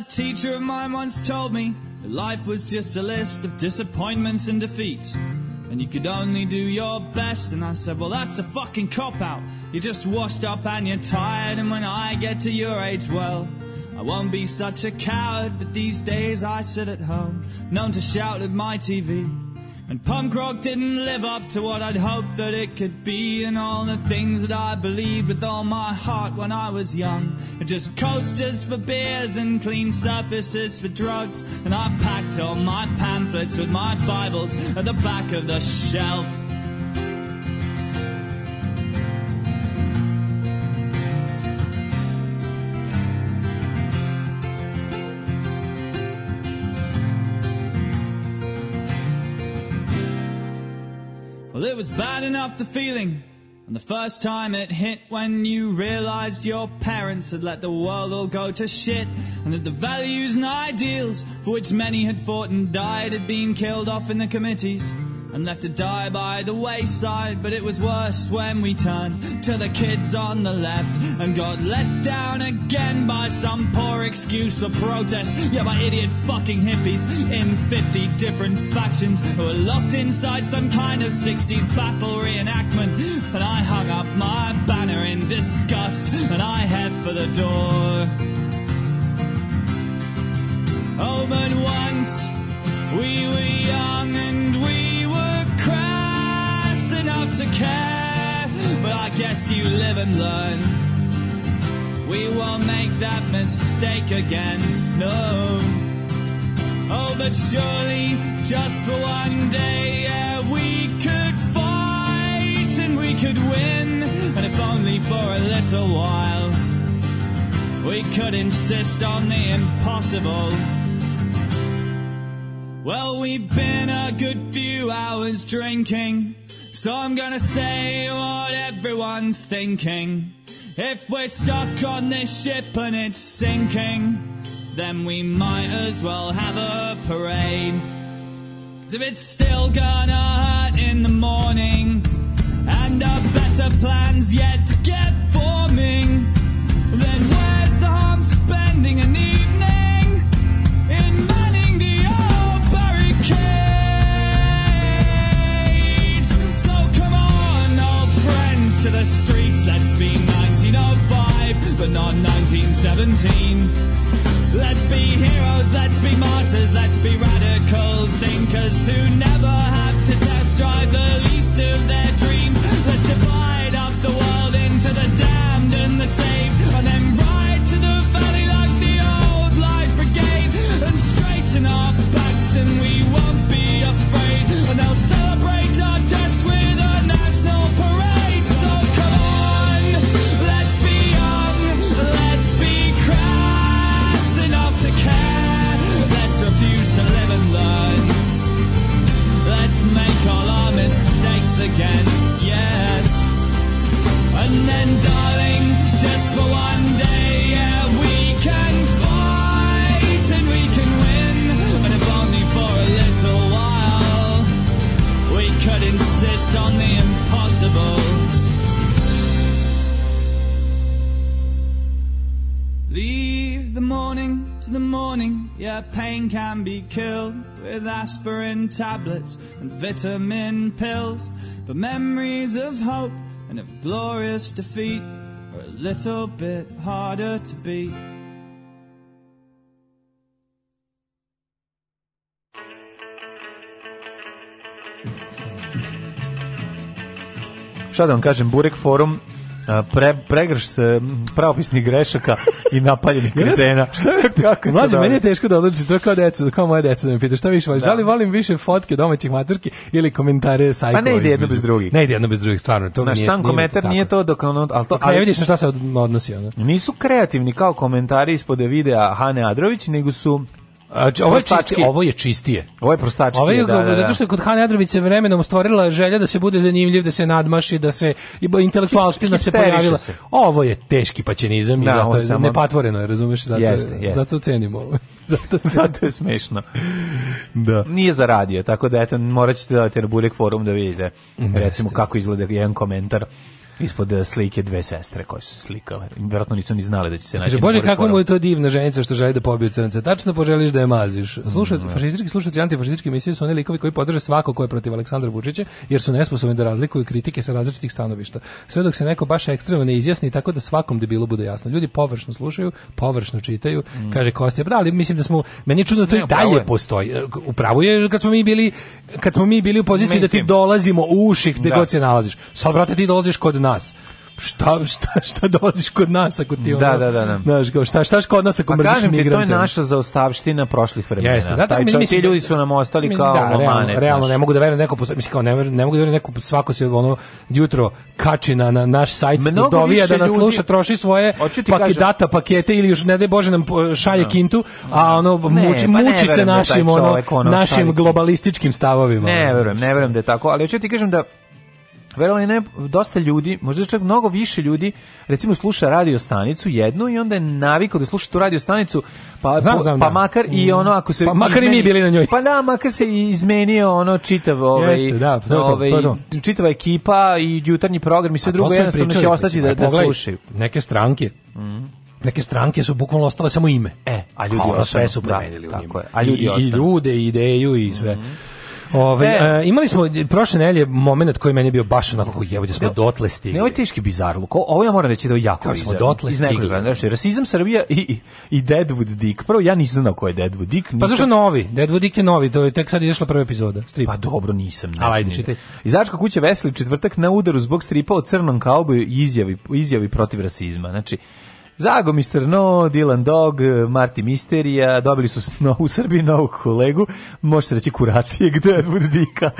A teacher of mine once told me that life was just a list of disappointments and defeats. And you could only do your best. And I said, Well, that's a fucking cop out. You're just washed up and you're tired. And when I get to your age, well, I won't be such a coward. But these days I sit at home, known to shout at my TV. And punk rock didn't live up to what I'd hoped that it could be, and all the things that I believed with all my heart when I was young. It just coasters for beers and clean surfaces for drugs. And I packed all my pamphlets with my Bibles at the back of the shelf. was bad enough the feeling. And the first time it hit when you realized your parents had let the world all go to shit. And that the values and ideals for which many had fought and died had been killed off in the committees and left to die by the wayside. But it was worse when we turned to the kids on the left and got let down again by some poor excuse for protest. Yeah, by idiot fucking hippies in 50 different factions who were locked inside some kind of 60s battle reenactment. And I hung up my banner in disgust and I head for the door. Omen once, we were young and not to care. But I guess you live and learn. We won't make that mistake again, no. Oh, but surely just for one day, yeah, we could fight and we could win. And if only for a little while, we could insist on the impossible. Well, we've been a good few hours drinking. So I'm gonna say what everyone's thinking. If we're stuck on this ship and it's sinking, then we might as well have a parade. Cause if it's still gonna hurt in the morning, and our better plans yet to get forming, then where's the harm spending an evening? to the streets. Let's be 1905, but not 1917. Let's be heroes, let's be martyrs, let's be radical thinkers who never have to test drive the least of their dreams. Let's divide up the world into the damned and the saved, and then make all our mistakes again, yes. And then, darling, just for one day, yeah, we can fight and we can win. And if only for a little while, we could insist on the impossible. Leave the morning to the morning. Yeah, pain can be killed with aspirin tablets and vitamin pills. But memories of hope and of glorious defeat are a little bit harder to beat. Šta da vam kažem, Burek Forum pre, pregršt e, pravopisnih grešaka i napaljenih kretena. šta je to? Mlađe, meni je teško da odlučim, to je kao deca, kao moje deca da me pita, šta više voliš, da. da li volim više fotke domaćih maturki ili komentare sajkova? Pa ne ide jedno bez drugih. Ne ide jedno bez drugih, stvarno. To Naš nije, sam komentar nije to, dok ono, ali to... Ali, ne vidiš na šta se odnosi. Ono. Nisu kreativni kao komentari ispod videa Hane Adrović, nego su ovo, je čisti, ovo je čistije. Ovo je prostački. Ovo je, da, da, da. zato što je kod Hane Adrović vremenom stvorila želja da se bude zanimljiv, da se nadmaši, da se intelektualština se pojavila. Se. Ovo je teški paćenizam da, i zato je samo... nepatvoreno, je, razumeš? Zato, jeste, jeste. zato cenimo ovo. zato, zato je smešno. Da. Nije zaradio, tako da eto, morat ćete dati na Burek forum da vidite, recimo, jeste. kako izgleda jedan komentar ispod e, slike dve sestre koje su se slikale. Verovatno nisu ni znale da će se naći. Bože, kako mu je to divna ženica što želi da pobije crnce. Tačno poželiš da je maziš. Slušajte, mm, da. fašistički slušati antifašistički misije su oni likovi koji podrže svako ko je protiv Aleksandra Vučića jer su nesposobni da razlikuju kritike sa različitih stanovišta. Sve dok se neko baš ekstremno ne izjasni tako da svakom debilu bude jasno. Ljudi površno slušaju, površno čitaju. Mm. Kaže Kostja, bra, da, ali mislim da smo meni čudno to ne, i dalje je. postoji. E, Upravo je kad smo mi bili kad smo mi bili u poziciji Mislim. da ti dolazimo u uših gde da. god se nalaziš. Sad brate ti dolaziš kod nas nas šta, šta, šta dolaziš kod nas ako ti da, ono, da, da, da, da. Znaš, kao, šta, šta kod nas ako pa mrziš migrante? Pa kažem ti, to je naša zaostavština prošlih vremena. Jeste, da, da, Taj, mi, mislim, ti da- ljudi su nam ostali mi, kao da, momane. Realno, realno ne mogu da verujem neko, mislim, kao, ne, ne mogu da verujem neko, svako se ono jutro kači na, na naš sajt, Mnogo dovija da nas sluša, troši svoje pakidata, pakete ili još, ne daj Bože, nam šalje no. Da. kintu, a ono, ne, muči, pa muči se našim, ono, našim globalističkim stavovima. Ne verujem, ne verujem da je tako, ali hoću ti kažem da verovali ne, dosta ljudi, možda čak mnogo više ljudi, recimo sluša radio stanicu jednu i onda je navikao da sluša tu radio stanicu, pa, znam, po, znam, pa da. makar i mm. ono ako se... Pa makar izmeni, i mi bili na njoj. Pa da, makar se izmenio ono čitav, ovaj, Jeste, da, to, ovaj, to, to, čitava ekipa i jutarnji program i sve drugo, jednostavno pričali, će ostati da, e, da slušaju. Neke stranke, mm neke stranke su bukvalno ostale samo ime. E, a ljudi a ono sve su da, promenili u njima. Je, a ljudi i, i, ljude, i ideju i sve. Mm -hmm. Ove, e. a, e, imali smo prošle nedelje momenat koji meni je bio baš onako kako je, da smo ne, dotle stigli. Ne, ovo je teški bizarluk. Ovo ja moram reći da je jako bizarluk. smo dotle stigli. Iz nekog, znači, rasizam Srbija i, i Deadwood Dick. Prvo, ja nisam znao ko je Deadwood Dick. Pa nisam... Pa zašto novi? Deadwood Dick je novi, to je tek sad izašla prva epizoda. Strip. Pa dobro, nisam. Znači, Ajde, čitaj. Izačka kuća Veseli četvrtak na udaru zbog stripa o crnom kaobu izjavi, izjavi protiv rasizma. Znači, Zago, Mr. No, Dylan Dog, Marti Misterija, dobili su novu Srbiju, Srbiji novog kolegu, možete reći kuratije, gde bude dika.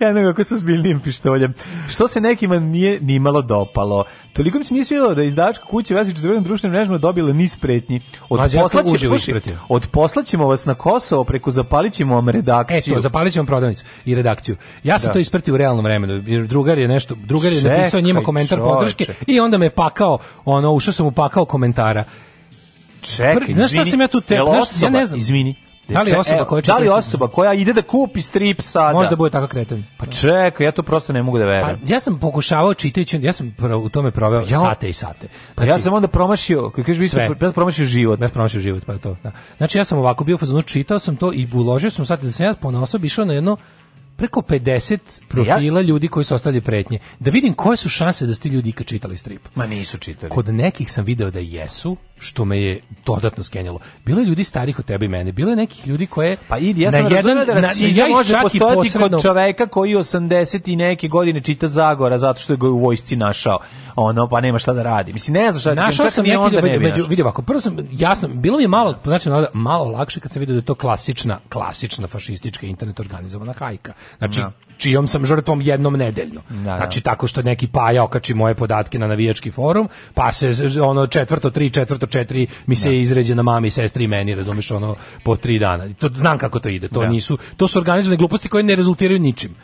Ja nego kako su zbiljnim pištoljem. Što se nekima nije nimalo dopalo. Toliko mi se nije svijelo da izdavačka kuća vas i četvrvenim društvenim mrežama dobila niz pretnji. Od, Mađe, poslaće, sluši, od poslaćemo vas na Kosovo, preko zapalićemo vam e, redakciju. Eto, zapalićemo prodavnicu i redakciju. Ja sam da. to ispratio u realnom vremenu, jer drugar je nešto, drugar je Čekaj, napisao njima komentar čoveče. podrške i onda me pakao, ono, ušao sam mu pakao komentar komentara. Čekaj, znaš šta sam ja tu te, znaš, ja ne znam. Izvini. Da li osoba e, koja Da li osoba koja ide da kupi strip sada? Možda bude tako kretan. Pa čekaj, ja to prosto ne mogu da pa, verujem. Pa ja sam pokušavao čitajući, ja sam u tome proveo ja, sate i sate. Pa ja znači, sam onda promašio, kako kažeš, sve. ja promašio život. Ja promašio život, pa je to. Da. Znači ja sam ovako bio fazonu, čitao sam to i uložio sam sate da sam ja ponosob išao na jedno preko 50 profila ja? ljudi koji su ostavili pretnje. Da vidim koje su šanse da su ti ljudi ikad čitali strip. Ma nisu čitali. Kod nekih sam video da jesu, što me je dodatno skenjalo. Bilo je ljudi starih od tebe i mene, bilo je nekih ljudi koje Pa idi, ja sam na jedan, da rasizam ja može postojati posredno... kod čoveka koji 80 i neke godine čita Zagora zato što je ga u vojsci našao. Ono, pa nema šta da radi. Mislim, ne znam šta da Našao sam neki onda ljudi, da među, vidio ovako, prvo sam, jasno, bilo mi je malo, znači, malo lakše kad sam vidio da je to klasična, klasična fašistička internet organizovana hajka. Znači, da. čijom sam žrtvom jednom nedeljno. Da, da. Znači, tako što neki paja okači moje podatke na navijački forum, pa se ono četvrto, tri, četvrto, četiri mi se da. izređe na mami, sestri i meni, razumeš, ono, po tri dana. To, znam kako to ide, to da. nisu, to su organizovane gluposti koje ne rezultiraju ničim.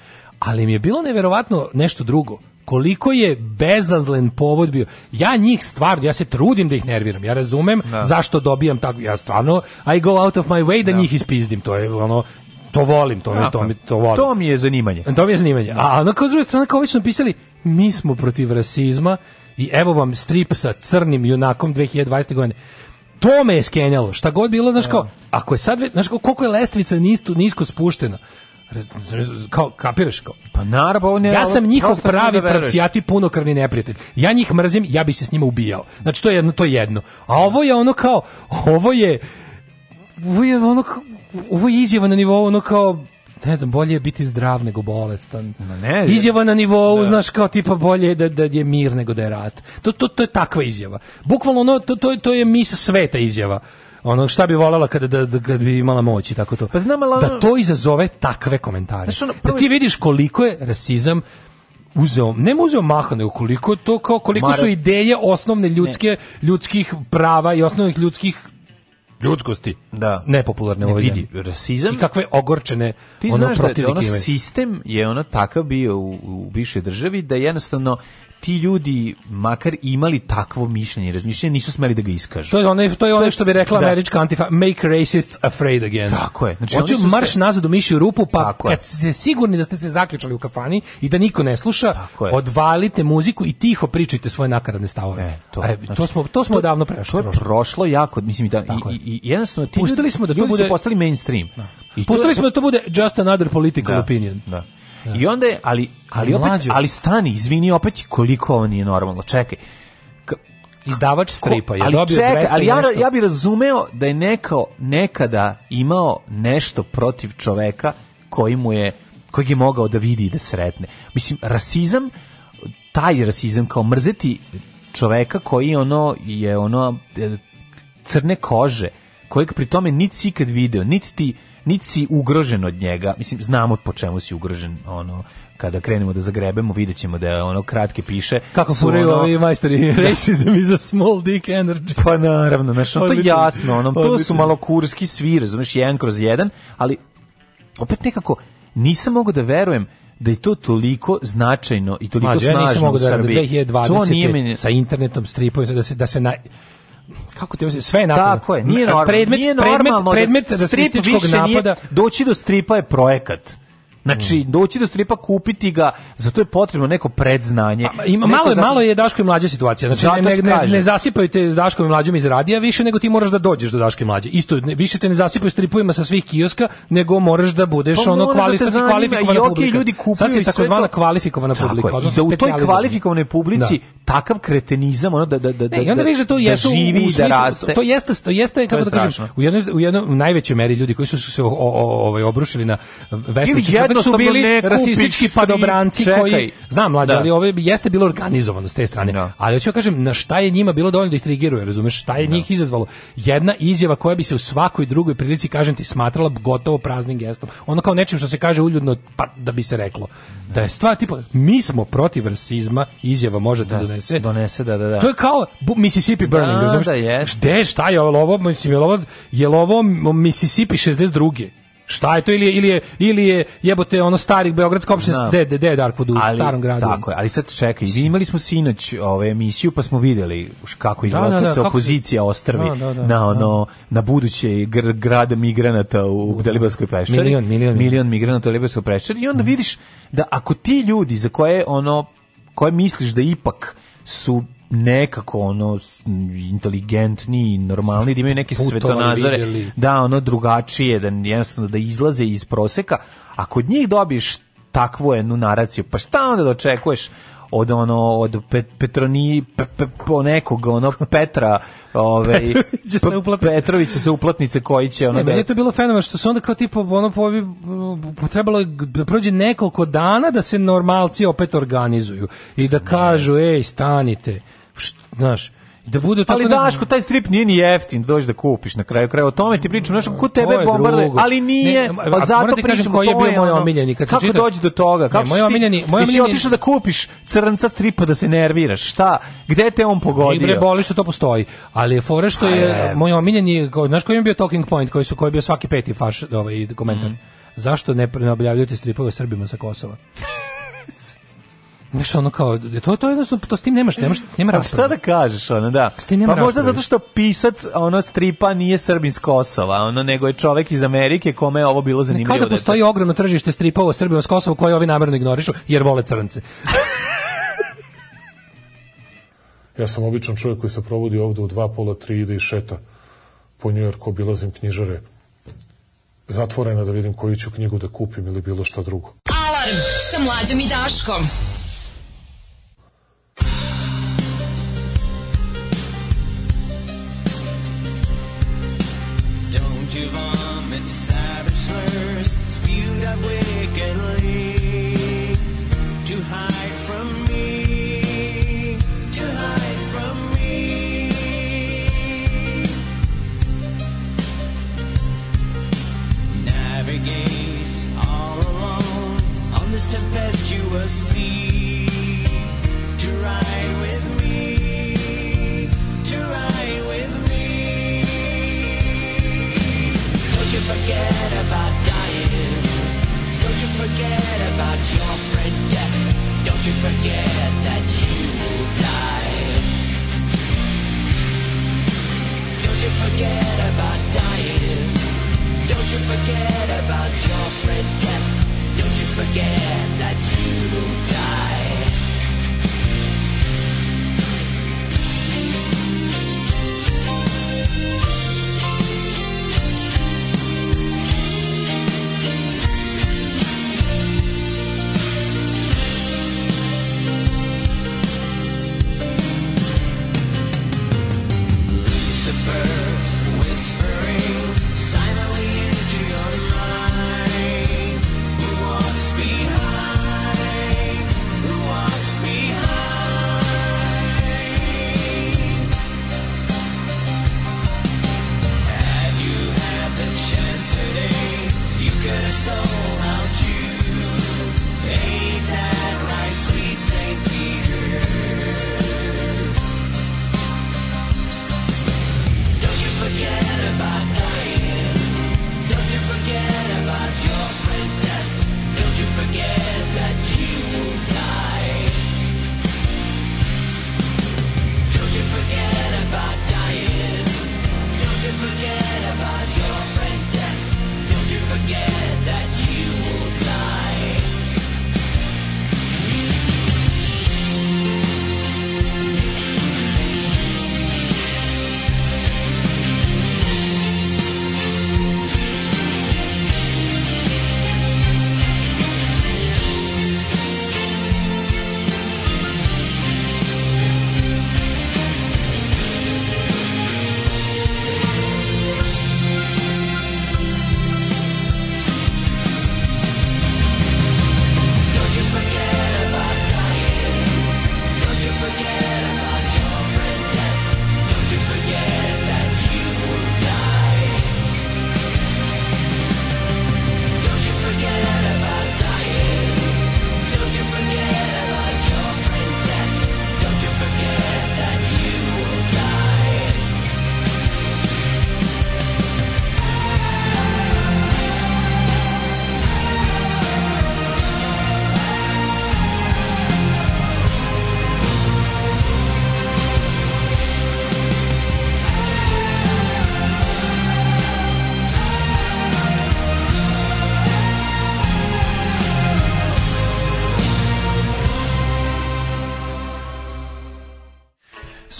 Ali mi je bilo neverovatno nešto drugo koliko je bezazlen povod bio. Ja njih stvarno, ja se trudim da ih nerviram. Ja razumem da. zašto dobijam tako, ja stvarno I go out of my way da, da. njih ispizdim. To je ono to volim, to mi, to mi, to volim. To mi je zanimanje. To mi je zanimanje. Da. A ono kao s druge strane, kao ovi su napisali, mi smo protiv rasizma i evo vam strip sa crnim junakom 2020. godine to me je skenjalo. Šta god bilo, znaš da. kao, ako je sad, znaš kao, koliko je lestvica nisko, nisko spuštena, kao kapiraš kao pa naravno ovo ne ja sam njihov pravi da pravcijati punokrvni neprijatelj ja njih mrzim ja bi se s njima ubijao znači to je jedno to je jedno a ovo je ono kao ovo je ovo je ono, ovo je izjava na nivou ono kao ne znam, bolje je biti zdrav nego bolestan. Ma ne, izjava na nivou, ne. Da. znaš, kao tipa bolje je da, da je mir nego da je rat. To, to, to je takva izjava. Bukvalno ono, to, to, to je misa sveta izjava ono šta bi volela kada da, da kad bi imala moć i tako to. Pa znam, ali... da to izazove takve komentare. Znači, ono, pa prvi... Da ti vidiš koliko je rasizam uzeo, ne uzeo maha, nego koliko to kao koliko Mare... su ideje osnovne ljudske ne. ljudskih prava i osnovnih ljudskih ljudskosti. Da. Nepopularne ne, vidi, rasizam. I kakve ogorčene ti znaš da, ono sistem je ono takav bio u, u bivšoj državi da jednostavno ti ljudi makar imali takvo mišljenje, razmišljenje, nisu smeli da ga iskažu. To je ono to je ono što bi rekla da. američka antifa make racists afraid again. Tako je. Znači, Hoću marš se... nazad u mišju rupu, pa Tako kad ste sigurni da ste se zaključali u kafani i da niko ne sluša, odvalite muziku i tiho pričajte svoje nakaradne stavove. E, to, A, e, znači, to smo to smo to, davno prešli. To je prošlo jako, mislim da Tako i, i, i jednostavno ti pustili ljudi, smo da to bude postali mainstream. Da. pustili to, smo da to bude just another political da, opinion. Da. I onda je, ali, ali, opet, mlađo. ali stani, izvini opet koliko on je normalno, čekaj. K Izdavač stripa je ali dobio 200 ali ja, nešto. ja bih razumeo da je neko nekada imao nešto protiv čoveka koji mu je koji je mogao da vidi i da sretne. Mislim, rasizam, taj rasizam kao mrzeti čoveka koji ono je ono e, crne kože, kojeg pri tome niti si ikad video, niti ti niti si ugrožen od njega. Mislim, znamo po čemu si ugrožen, ono, kada krenemo da zagrebemo, vidjet ćemo da je ono kratke piše. Kako su ovi majstori, da. racism is a small dick energy. Pa naravno, znaš, ono, to je jasno, ono, to su malo kurski svi, razumiješ, jedan kroz jedan, ali opet nekako nisam mogao da verujem da je to toliko značajno i toliko Mađo, snažno ja nisam mogu da u da Srbiji. Da 2020. To nije meni... sa internetom, stripovima, da se, da se na, kako te sve je napada. Tako je, nije normalno. Predmet, nije normalno da predmet, predmet da strip više napada. Nije, doći do stripa je projekat. Znači, mm. doći do stripa, kupiti ga, za to je potrebno neko predznanje. Pa, ima, neko malo, je, zato... malo je Daško i mlađa situacija. Znači, ne, ne, ne, zasipaju te Daško i mlađom iz radija više nego ti moraš da dođeš do Daško i mlađe. Isto, ne, više te ne zasipaju stripovima sa svih kioska, nego moraš da budeš pa, ono kvali, da zanima, kvalifikovana okay, publika. Ljudi Sad se takozvana to... kvalifikovana Tako publika. Odnosno, I da u toj kvalifikovanoj publici da. takav kretenizam, ono da, da, da, ne, i da- onda da- viš da, to da jesu, da živi, u da raste. To jeste, to jeste kako da kažem, u jednoj, u najvećoj meri ljudi koji su se ovaj, obrušili na vesnički Jednom su bili rasistički padobranci čekaj. koji... Znam, mlađe, ali da. ovo jeste bilo organizovano s te strane. No. Da. Ali hoću da kažem, na šta je njima bilo dovoljno da ih trigiruje, razumeš? Šta je no. Da. njih izazvalo? Jedna izjava koja bi se u svakoj drugoj prilici, kažem ti, smatrala gotovo praznim gestom. Ono kao nečim što se kaže uljudno, pa da bi se reklo. Da je stvar tipa, mi smo protiv rasizma, izjava može da, donese. Donese, da, da, da. To je kao Mississippi Burning, da, razumeš? Da, Gde, šta je ovo? Mislim, je ovo, je ovo Mississippi 62. Šta je to ili je, ili je, ili je jebote ono starih beogradska opština gde gde je Darkwood u starom gradu. Tako je, ali sad čekaj, imali smo sinoć ove ovaj, emisiju pa smo videli kako da, izgleda da, da, da, se opozicija kako... ostrvi da, da, na ono na buduće gr grada migranata u, u Delibarskoj peščari. Milion, milion, milion migranata u Delibarskoj peščari i onda mm. vidiš da ako ti ljudi za koje ono koje misliš da ipak su nekako ono inteligentni i normalni da imaju neke svetonazore da ono drugačije da jednostavno da izlaze iz proseka a kod njih dobiješ takvu jednu naraciju pa šta onda dočekuješ da od ono od pet, Petroni pe, pe, po nekog ono Petra ovaj Petrović se uplatnice koji će ono ne, da je to bilo fenomenalno što su onda kao tipo ono potrebalo da prođe nekoliko dana da se normalci opet organizuju i da kažu ej stanite znaš da budu tako ali daško taj strip nije ni jeftin da dođi da kupiš na kraju kraja o tome ti pričam znači ko tebe bombarde ali nije ne, pa zato pričam koji je bio moj omiljeni kad kako čita... dođe do toga kako moj omiljeni moj omiljeni otišao da kupiš crnca stripa da se nerviraš šta gde te on pogodio i bre boli što to postoji ali fore što je moj omiljeni znaš koji je bio talking point koji su koji bio svaki peti faš ovaj komentar mhm. zašto ne, ne objavljujete stripove Srbima sa Kosova Znaš, ono kao, to, to jednostavno, to s tim nemaš, nemaš, nema pa rasprave. Šta da kažeš, ono, da. S tim nema pa možda zato što pisac, ono, stripa nije Srbin s Kosova, ono, nego je čovek iz Amerike kome je ovo bilo zanimljivo. Kao da postoji deta. ogromno tržište stripova Srbima s Kosova koje ovi namerno ignorišu, jer vole crnce. ja sam običan čovjek koji se provodi ovde u dva pola, tri ide i šeta po Njujorku, obilazim knjižare zatvorena da vidim koju ću knjigu da kupim ili bilo šta drugo. Alarm sa mlađom i Daškom. vomit spewed out wickedly to hide from me, to hide from me. Navigate all alone on this tempestuous sea to ride. forget about dying. Don't you forget about your friend death. Don't you forget that you will die. Don't you forget about dying. Don't you forget about your friend death. Don't you forget that you will die.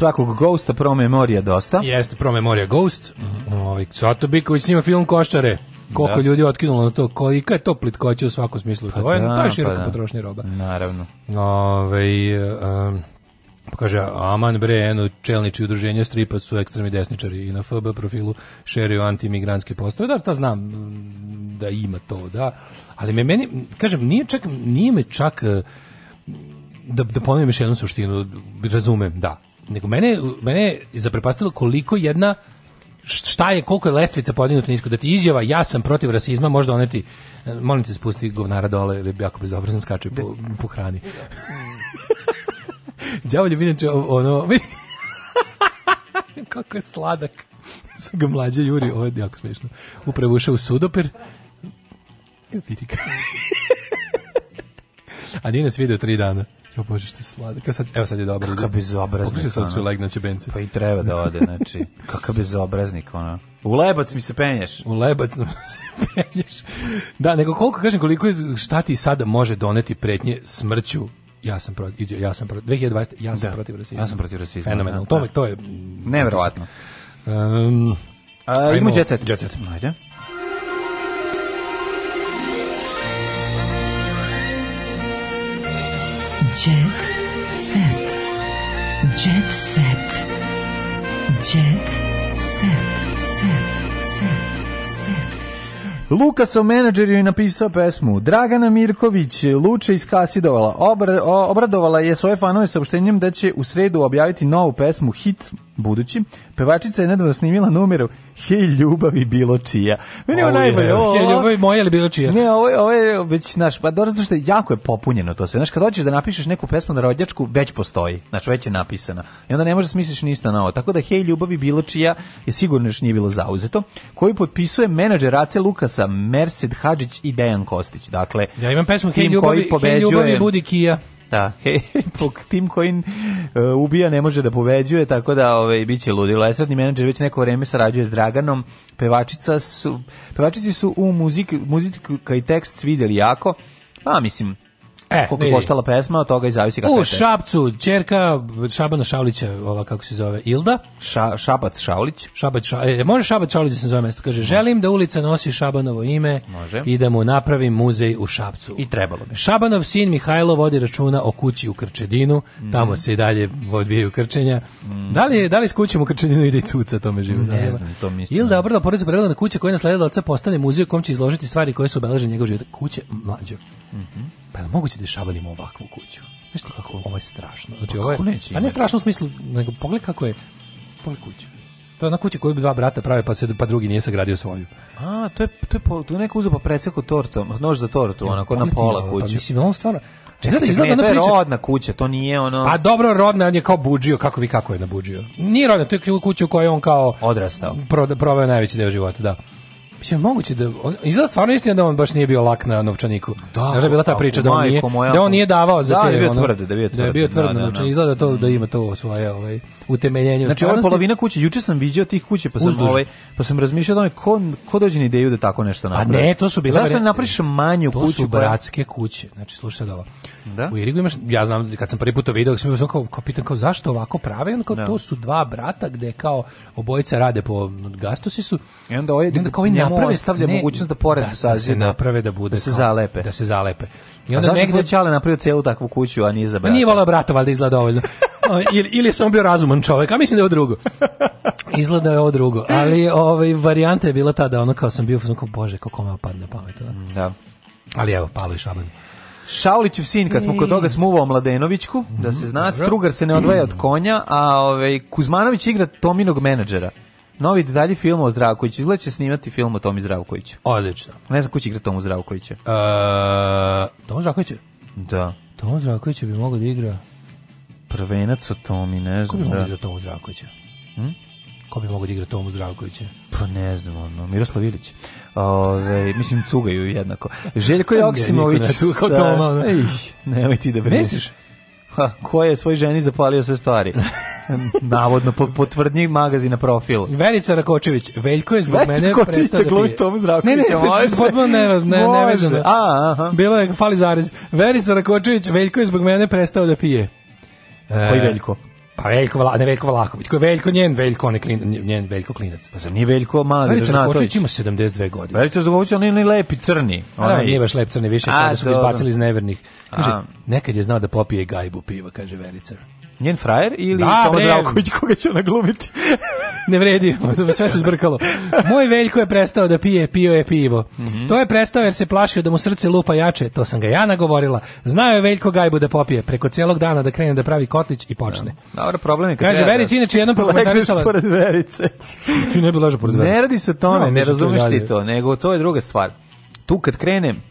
svakog Ghosta, pro memorija dosta. Jeste, pro memorija Ghost. Mm-hmm. Ovaj, Soto Biković snima film Košare. Koliko da. ljudi je otkinulo na to, kolika je to plitkoća u svakom smislu. Pa to, je, da, to je široka pa da. potrošnja roba. Naravno. Ove, ovaj, um, pa kaže, aman bre, eno, čelniči udruženja stripa su ekstremni desničari i na FB profilu šeruju antimigrantske postave, da, ta znam mm, da ima to, da, ali me meni, kažem, nije čak, nije me čak, eh, da, da ponovim još jednu suštinu, razumem, da, nego mene, mene je zaprepastilo koliko jedna šta je, koliko je lestvica podignuta nisko, da ti izjava, ja sam protiv rasizma, možda oneti molim te spusti govnara dole, jer jako bezobrazno skače po, po hrani. Đavolje, vidim ono... Kako je sladak. sa ga mlađe juri, ovo je jako smiješno. Upravo ušao u sudopir. Vidi A nije nas video tri dana. Jo bože što je sladak. Sad, evo sad je dobro. Kakav bezobraznik. Pokušaj sad da su legnaće bence. Pa i treba da ode, znači. Kakav bezobraznik ona. U lebac mi se penješ. U lebac nam se penješ. Da, nego koliko kažem koliko je šta ti sada može doneti pretnje smrću ja sam protiv ja sam protiv 2020 ja sam da. protiv rasizma. Ja sam protiv rasizma. Da. Fenomenalno. Da, To je to je neverovatno. Ehm um, A, ima đecet. Đecet. Ajde. Jet set. Jet set. Jet set. set. Lukas u menadžer je napisao pesmu. Dragana Mirković Luče iz Kasidovala. Obra, obradovala je svoje fanove saopštenjem da će u sredu objaviti novu pesmu hit budući, pevačica je nedavno snimila numeru Hej ljubavi bilo čija. Meni je najbolje. Ovo, Hej ljubavi moja ili bilo čija. Ne, ovo, ovo je već, znaš, pa dobro zato što jako je popunjeno to sve. Znaš, kad hoćeš da napišeš neku pesmu na rodjačku, već postoji. Znači, već je napisana. I onda ne možeš da smisliš ništa na ovo. Tako da Hej ljubavi bilo čija je sigurno još nije bilo zauzeto. Koji potpisuje menadžer Ace Lukasa, Merced Hadžić i Dejan Kostić. Dakle, ja imam pesmu Hej ljubavi, pobeđuje... Hej ljubavi budi kija šta? Da, e, tim koji uh, e, ubija ne može da pobeđuje, tako da ovaj biće ludilo. Estradni menadžer već neko vreme sarađuje s Draganom. Pevačica su pevačici su u muziku muzika i tekst vidjeli jako. Pa mislim E, koliko je koštala pesma, od toga i zavisi kako je. U Šapcu, čerka Šabana Šaulića, ova kako se zove, Ilda. Ša, šabac Šaulić. Šabac ša, e, može Šabac Šaulić da se zove mesto. Kaže, želim da ulica nosi Šabanovo ime može. i da mu napravim muzej u Šapcu. I trebalo bi. Šabanov sin Mihajlo vodi računa o kući u Krčedinu, mm. tamo se i dalje odvijaju krčenja. Mm. Da li, da li s kućom u Krčedinu ide i cuca, to me živo ne znam, to mislim. Ilda obrada porodica predala na kuće koja je nasledila da oca postane muzej u kom će izložiti stvari koje su obeležene njegov život. Kuće mlađe. Mm -hmm. Pa je moguće se dešava da ima ovakvu kuću. Znaš ti kako, ovo je strašno. Pa znači, pa ovo je, neće pa ne strašno u smislu, nego pogled kako je, pogledaj kuću. To je ona kuća koju dva brata prave pa se pa drugi nije sagradio svoju. A, to je to je po, to je neko uzeo pa preceko tortom, nož za tortu, onako na pola kuće. Pa mislim on stvarno Čekaj, čekaj, izgleda, ne, to je priča... rodna kuća, to nije ono... A pa dobro, rodna, on je kao buđio, kako vi kako je nabuđio. Nije rodna, to je kuća u kojoj on kao... Odrastao. Pro, proveo najveći deo života, da. Mislim, moguće da... On, izgleda stvarno istina da on baš nije bio lak na novčaniku. Da, da je bila ta priča da on, nije, moja, da on pa- nije davao za da, te... Da, je bio tvrd, da je bio tvrd. Da je bio tvrd, da, da, da. izgleda da to, da mhm. ima to svoje ovaj, utemeljenje. Znači, ovo je polovina kuće. Juče sam vidio tih kuće, pa sam, ovaj, pa sam razmišljao da me ko, ko dođe na ideju da tako nešto pa napravi. A ne, to su bile... Zašto ne napraviš manju to kuću? To su bratske kuće. Znači, slušaj da ovo. Da? U Irigu imaš, ja znam, kad sam prvi put to video, sam bio kao, kao pitan, kao zašto ovako prave? On kao, da. to su dva brata gde kao obojica rade po gastosisu. I onda, ovaj, I onda kao ovaj naprave, ostavlja mogućnost da pored da, sazina. Da se naprave da bude. Da se zalepe. Da se zalepe. I onda a zašto negde... Čale napravio celu takvu kuću, a nije za brata? Nije volao brata, valjda izgleda dovoljno. ili, ili je samo bio razuman čovjek, a mislim da je ovo drugo. Izgleda je ovo drugo, ali ovaj, varijanta je bila ta da ono kao sam bio, kao, bože, kako me opadne pamet. Da. da. Ali evo, palo i šaban. Šaulićev sin, kad smo kod toga mm. smuvao Mladenovićku, mm -hmm. da mhm. se zna, Strugar se ne odvaja od konja, a ovaj, Kuzmanović igra Tominog menadžera. Novi detalji filma o Zdravkoviću. Izgleda će snimati film o Tomi Zdravkoviću. Odlično. Ne znam ko će igra Tomu Zdravkovića. E, Tomu Zdravkoviću? Da. Tomu Zdravkoviću bi mogao da igra... Prvenac o Tomi, ne znam. Ko bi mogao da. da igra Tomu Zdravkovića? Hm? Ko bi mogao da igra Tomu Zdravkovića? Pa ne znam, ono, Miroslav Ilić. Ove, mislim, cugaju jednako. Željko Joksimović ne, sa... Toma, nemoj ti da brineš. Ha, ko je svoj ženi zapalio sve stvari? Navodno, po, po magazina profil. Verica Rakočević, Veljko je zbog Verica mene prestao da pije. Tomu ne, ne, može. potpuno ne, ne, ne vezano. A, aha. Bilo je, fali zarez. Verica Rakočević, Veljko je zbog mene prestao da pije. Koji e, Veljko? Pa Veljko, Vla, ne Veljko Vlahović, ko je Veljko njen, Veljko, ne klin, njen Veljko Klinac. Pa zar nije Veljko mali? Verica Dragović ima 72 godine. Verica Dragović, on ni lepi crni. Ona nije baš lep crni, više kada su ga izbacili iz nevernih. Kaže, nekad je znao da popije gajbu piva, kaže Verica. Njen frajer ili da, Toma Zdravković koga će ona glumiti? ne vredi, sve se zbrkalo. Moj Veljko je prestao da pije, pio je pivo. Mm -hmm. To je prestao jer se plašio da mu srce lupa jače, to sam ga ja nagovorila. Znao je Veljko Gajbu da popije, preko cijelog dana da krene da pravi kotlić i počne. Da. Dobro, problem je kad Kaže, Verica inače jednom prokomentarisala... pored Verice. Ti ne bi pored Verice. Ne radi se o tome, ne, ne razumiješ ti to, nego to je druga stvar. Tu kad krenem,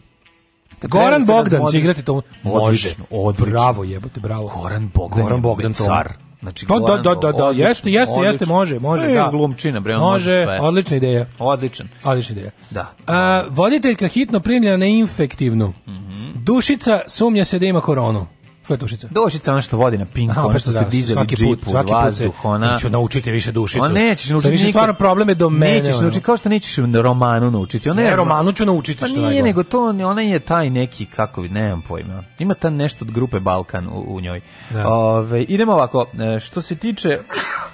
Goran Bogdan će igrati to. Može. Odlično. Bravo jebote, bravo. Goran Bogdan. Goran Bogdan car. Znači, pa, da, da, da, da, jeste, jeste, jeste, može, može, pa da. Glumčina, bre, može, sve. odlična ideja. Odličan. Odlična ideja. Da. A, voditeljka hitno primljena na infektivnu. Mhm. Dušica sumnja se da ima koronu. Ko Dušica? Dušica ona što vodi na pinku, ona pa što da, se dizel svaki džipu, put, svaki vazduh, put se, ona... Ću naučiti više Dušicu. Ona nećeš naučiti. Više stvarno probleme do mene. Nećeš naučiti, kao što nećeš romanu naučiti. Ona ne, je, romanu ću naučiti pa što nije, nego to, ona je taj neki, kako bi, nemam pojma. Ima ta nešto od grupe Balkan u, u njoj. Da. Ove, idemo ovako, e, što se tiče...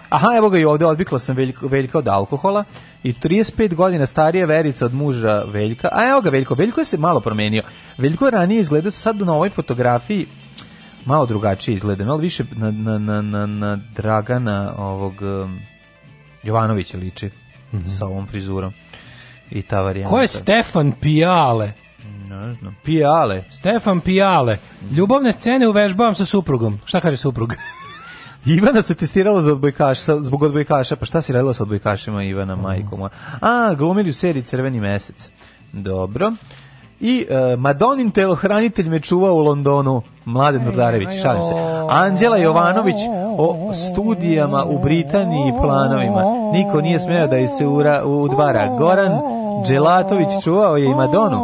Aha, evo ga i ovde, odbikla sam veljko, veljka od alkohola i 35 godina starija Verica od muža Veljka. A evo ga Veljko, Veljko je se malo promenio. Veljko je ranije izgledao sad na ovoj fotografiji malo drugačije izgleda, malo više na, na, na, na, na Dragana ovog um, Jovanovića liči mm -hmm. sa ovom frizurom i ta varijanta. Ko je Stefan Pijale? Ne znam. Pijale. Stefan Pijale. Ljubavne scene uvežbavam sa suprugom. Šta kaže suprug? Ivana se testirala za odbojkaša, zbog odbojkaša. Pa šta si radila sa odbojkašima Ivana, mm. majko moja? A, glumili u seriji Crveni mesec. Dobro. I uh, e, Madonin telohranitelj me čuvao u Londonu, Mladen Nurdarević, šalim se. Anđela Jovanović o studijama u Britaniji i planovima. Niko nije smeo da je se ura, udvara. Goran Dželatović čuvao je i Madonu.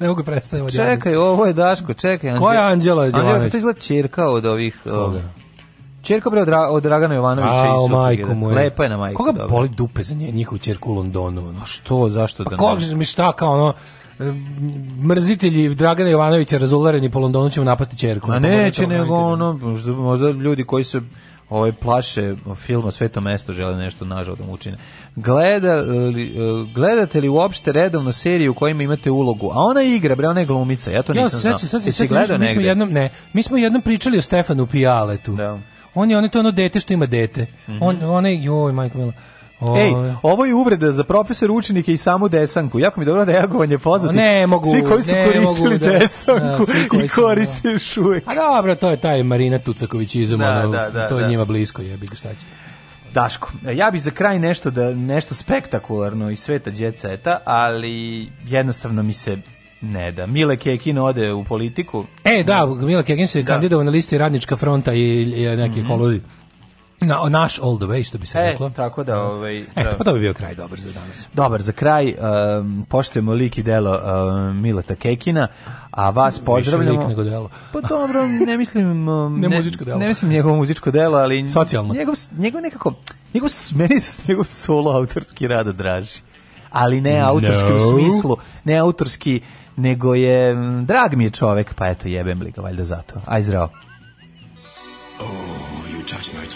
ne mogu predstaviti. Čekaj, ovo je Daško, čekaj. Anđela. Ko je Anđela Jovanović? Anđela, to izgleda čirka od ovih... Koga? Čerka ovaj? bre od, Dra od Dragana Jovanovića i majko moja. Lepa je na majku. Koga dobro. boli dupe za nje, njihovu čerku u Londonu? Ono. A pa što, zašto da pa da ne? Pa šta kao ono, mrzitelji Dragana Jovanovića razulareni po Londonu će napasti čerku. A neće, nego ono, možda, možda ljudi koji se ovaj plaše filma Sveto mesto žele nešto nažao da mu učine. Gleda, e, gledate li uopšte redovno seriju u kojima imate ulogu? A ona igra, bre, ona je glumica. Ja to ja, nisam znao. Sad si, gledao mi smo jednom, ne, mi smo jednom pričali o Stefanu Pijaletu. Da. On je, on je to ono dete što ima dete. Mm -hmm. On, onaj, joj, majko mila. Ej, ovo je uvreda za profesor učenike i samu desanku. Jako mi je dobro reagovanje poznati. Ne mogu. Svi koji su ne, koristili da, desanku da, i da. koriste još uvijek. A dobro, to je taj Marina Tucaković izum, da, da, da, to je da. njima blisko, jebi ga šta će. Daško, e, ja bih za kraj nešto da nešto spektakularno iz sveta djeceta, ali jednostavno mi se ne da. Mile Kekin ode u politiku. E, da, Mile Kekin se da. kandidovao na listi Radnička fronta i, i neki mm -hmm. Na, naš all the way, što bi se e, reklo. tako da... Ovaj, e, da. pa to bi bio kraj dobar za danas. Dobar za kraj, um, poštujemo lik i delo um, Mileta Kekina, a vas pozdravljamo. Više lik nego delo. Pa dobro, ne mislim... Um, ne, ne, muzičko delo. Ne mislim njegovo muzičko delo, ali... Socijalno. Njegov, njegov nekako... Njegov, meni njegov solo autorski rada draži. Ali ne autorski no. u smislu, ne autorski, nego je... Drag mi je čovek, pa eto, jebem li ga, valjda zato. Aj zdravo. Oh, you touch my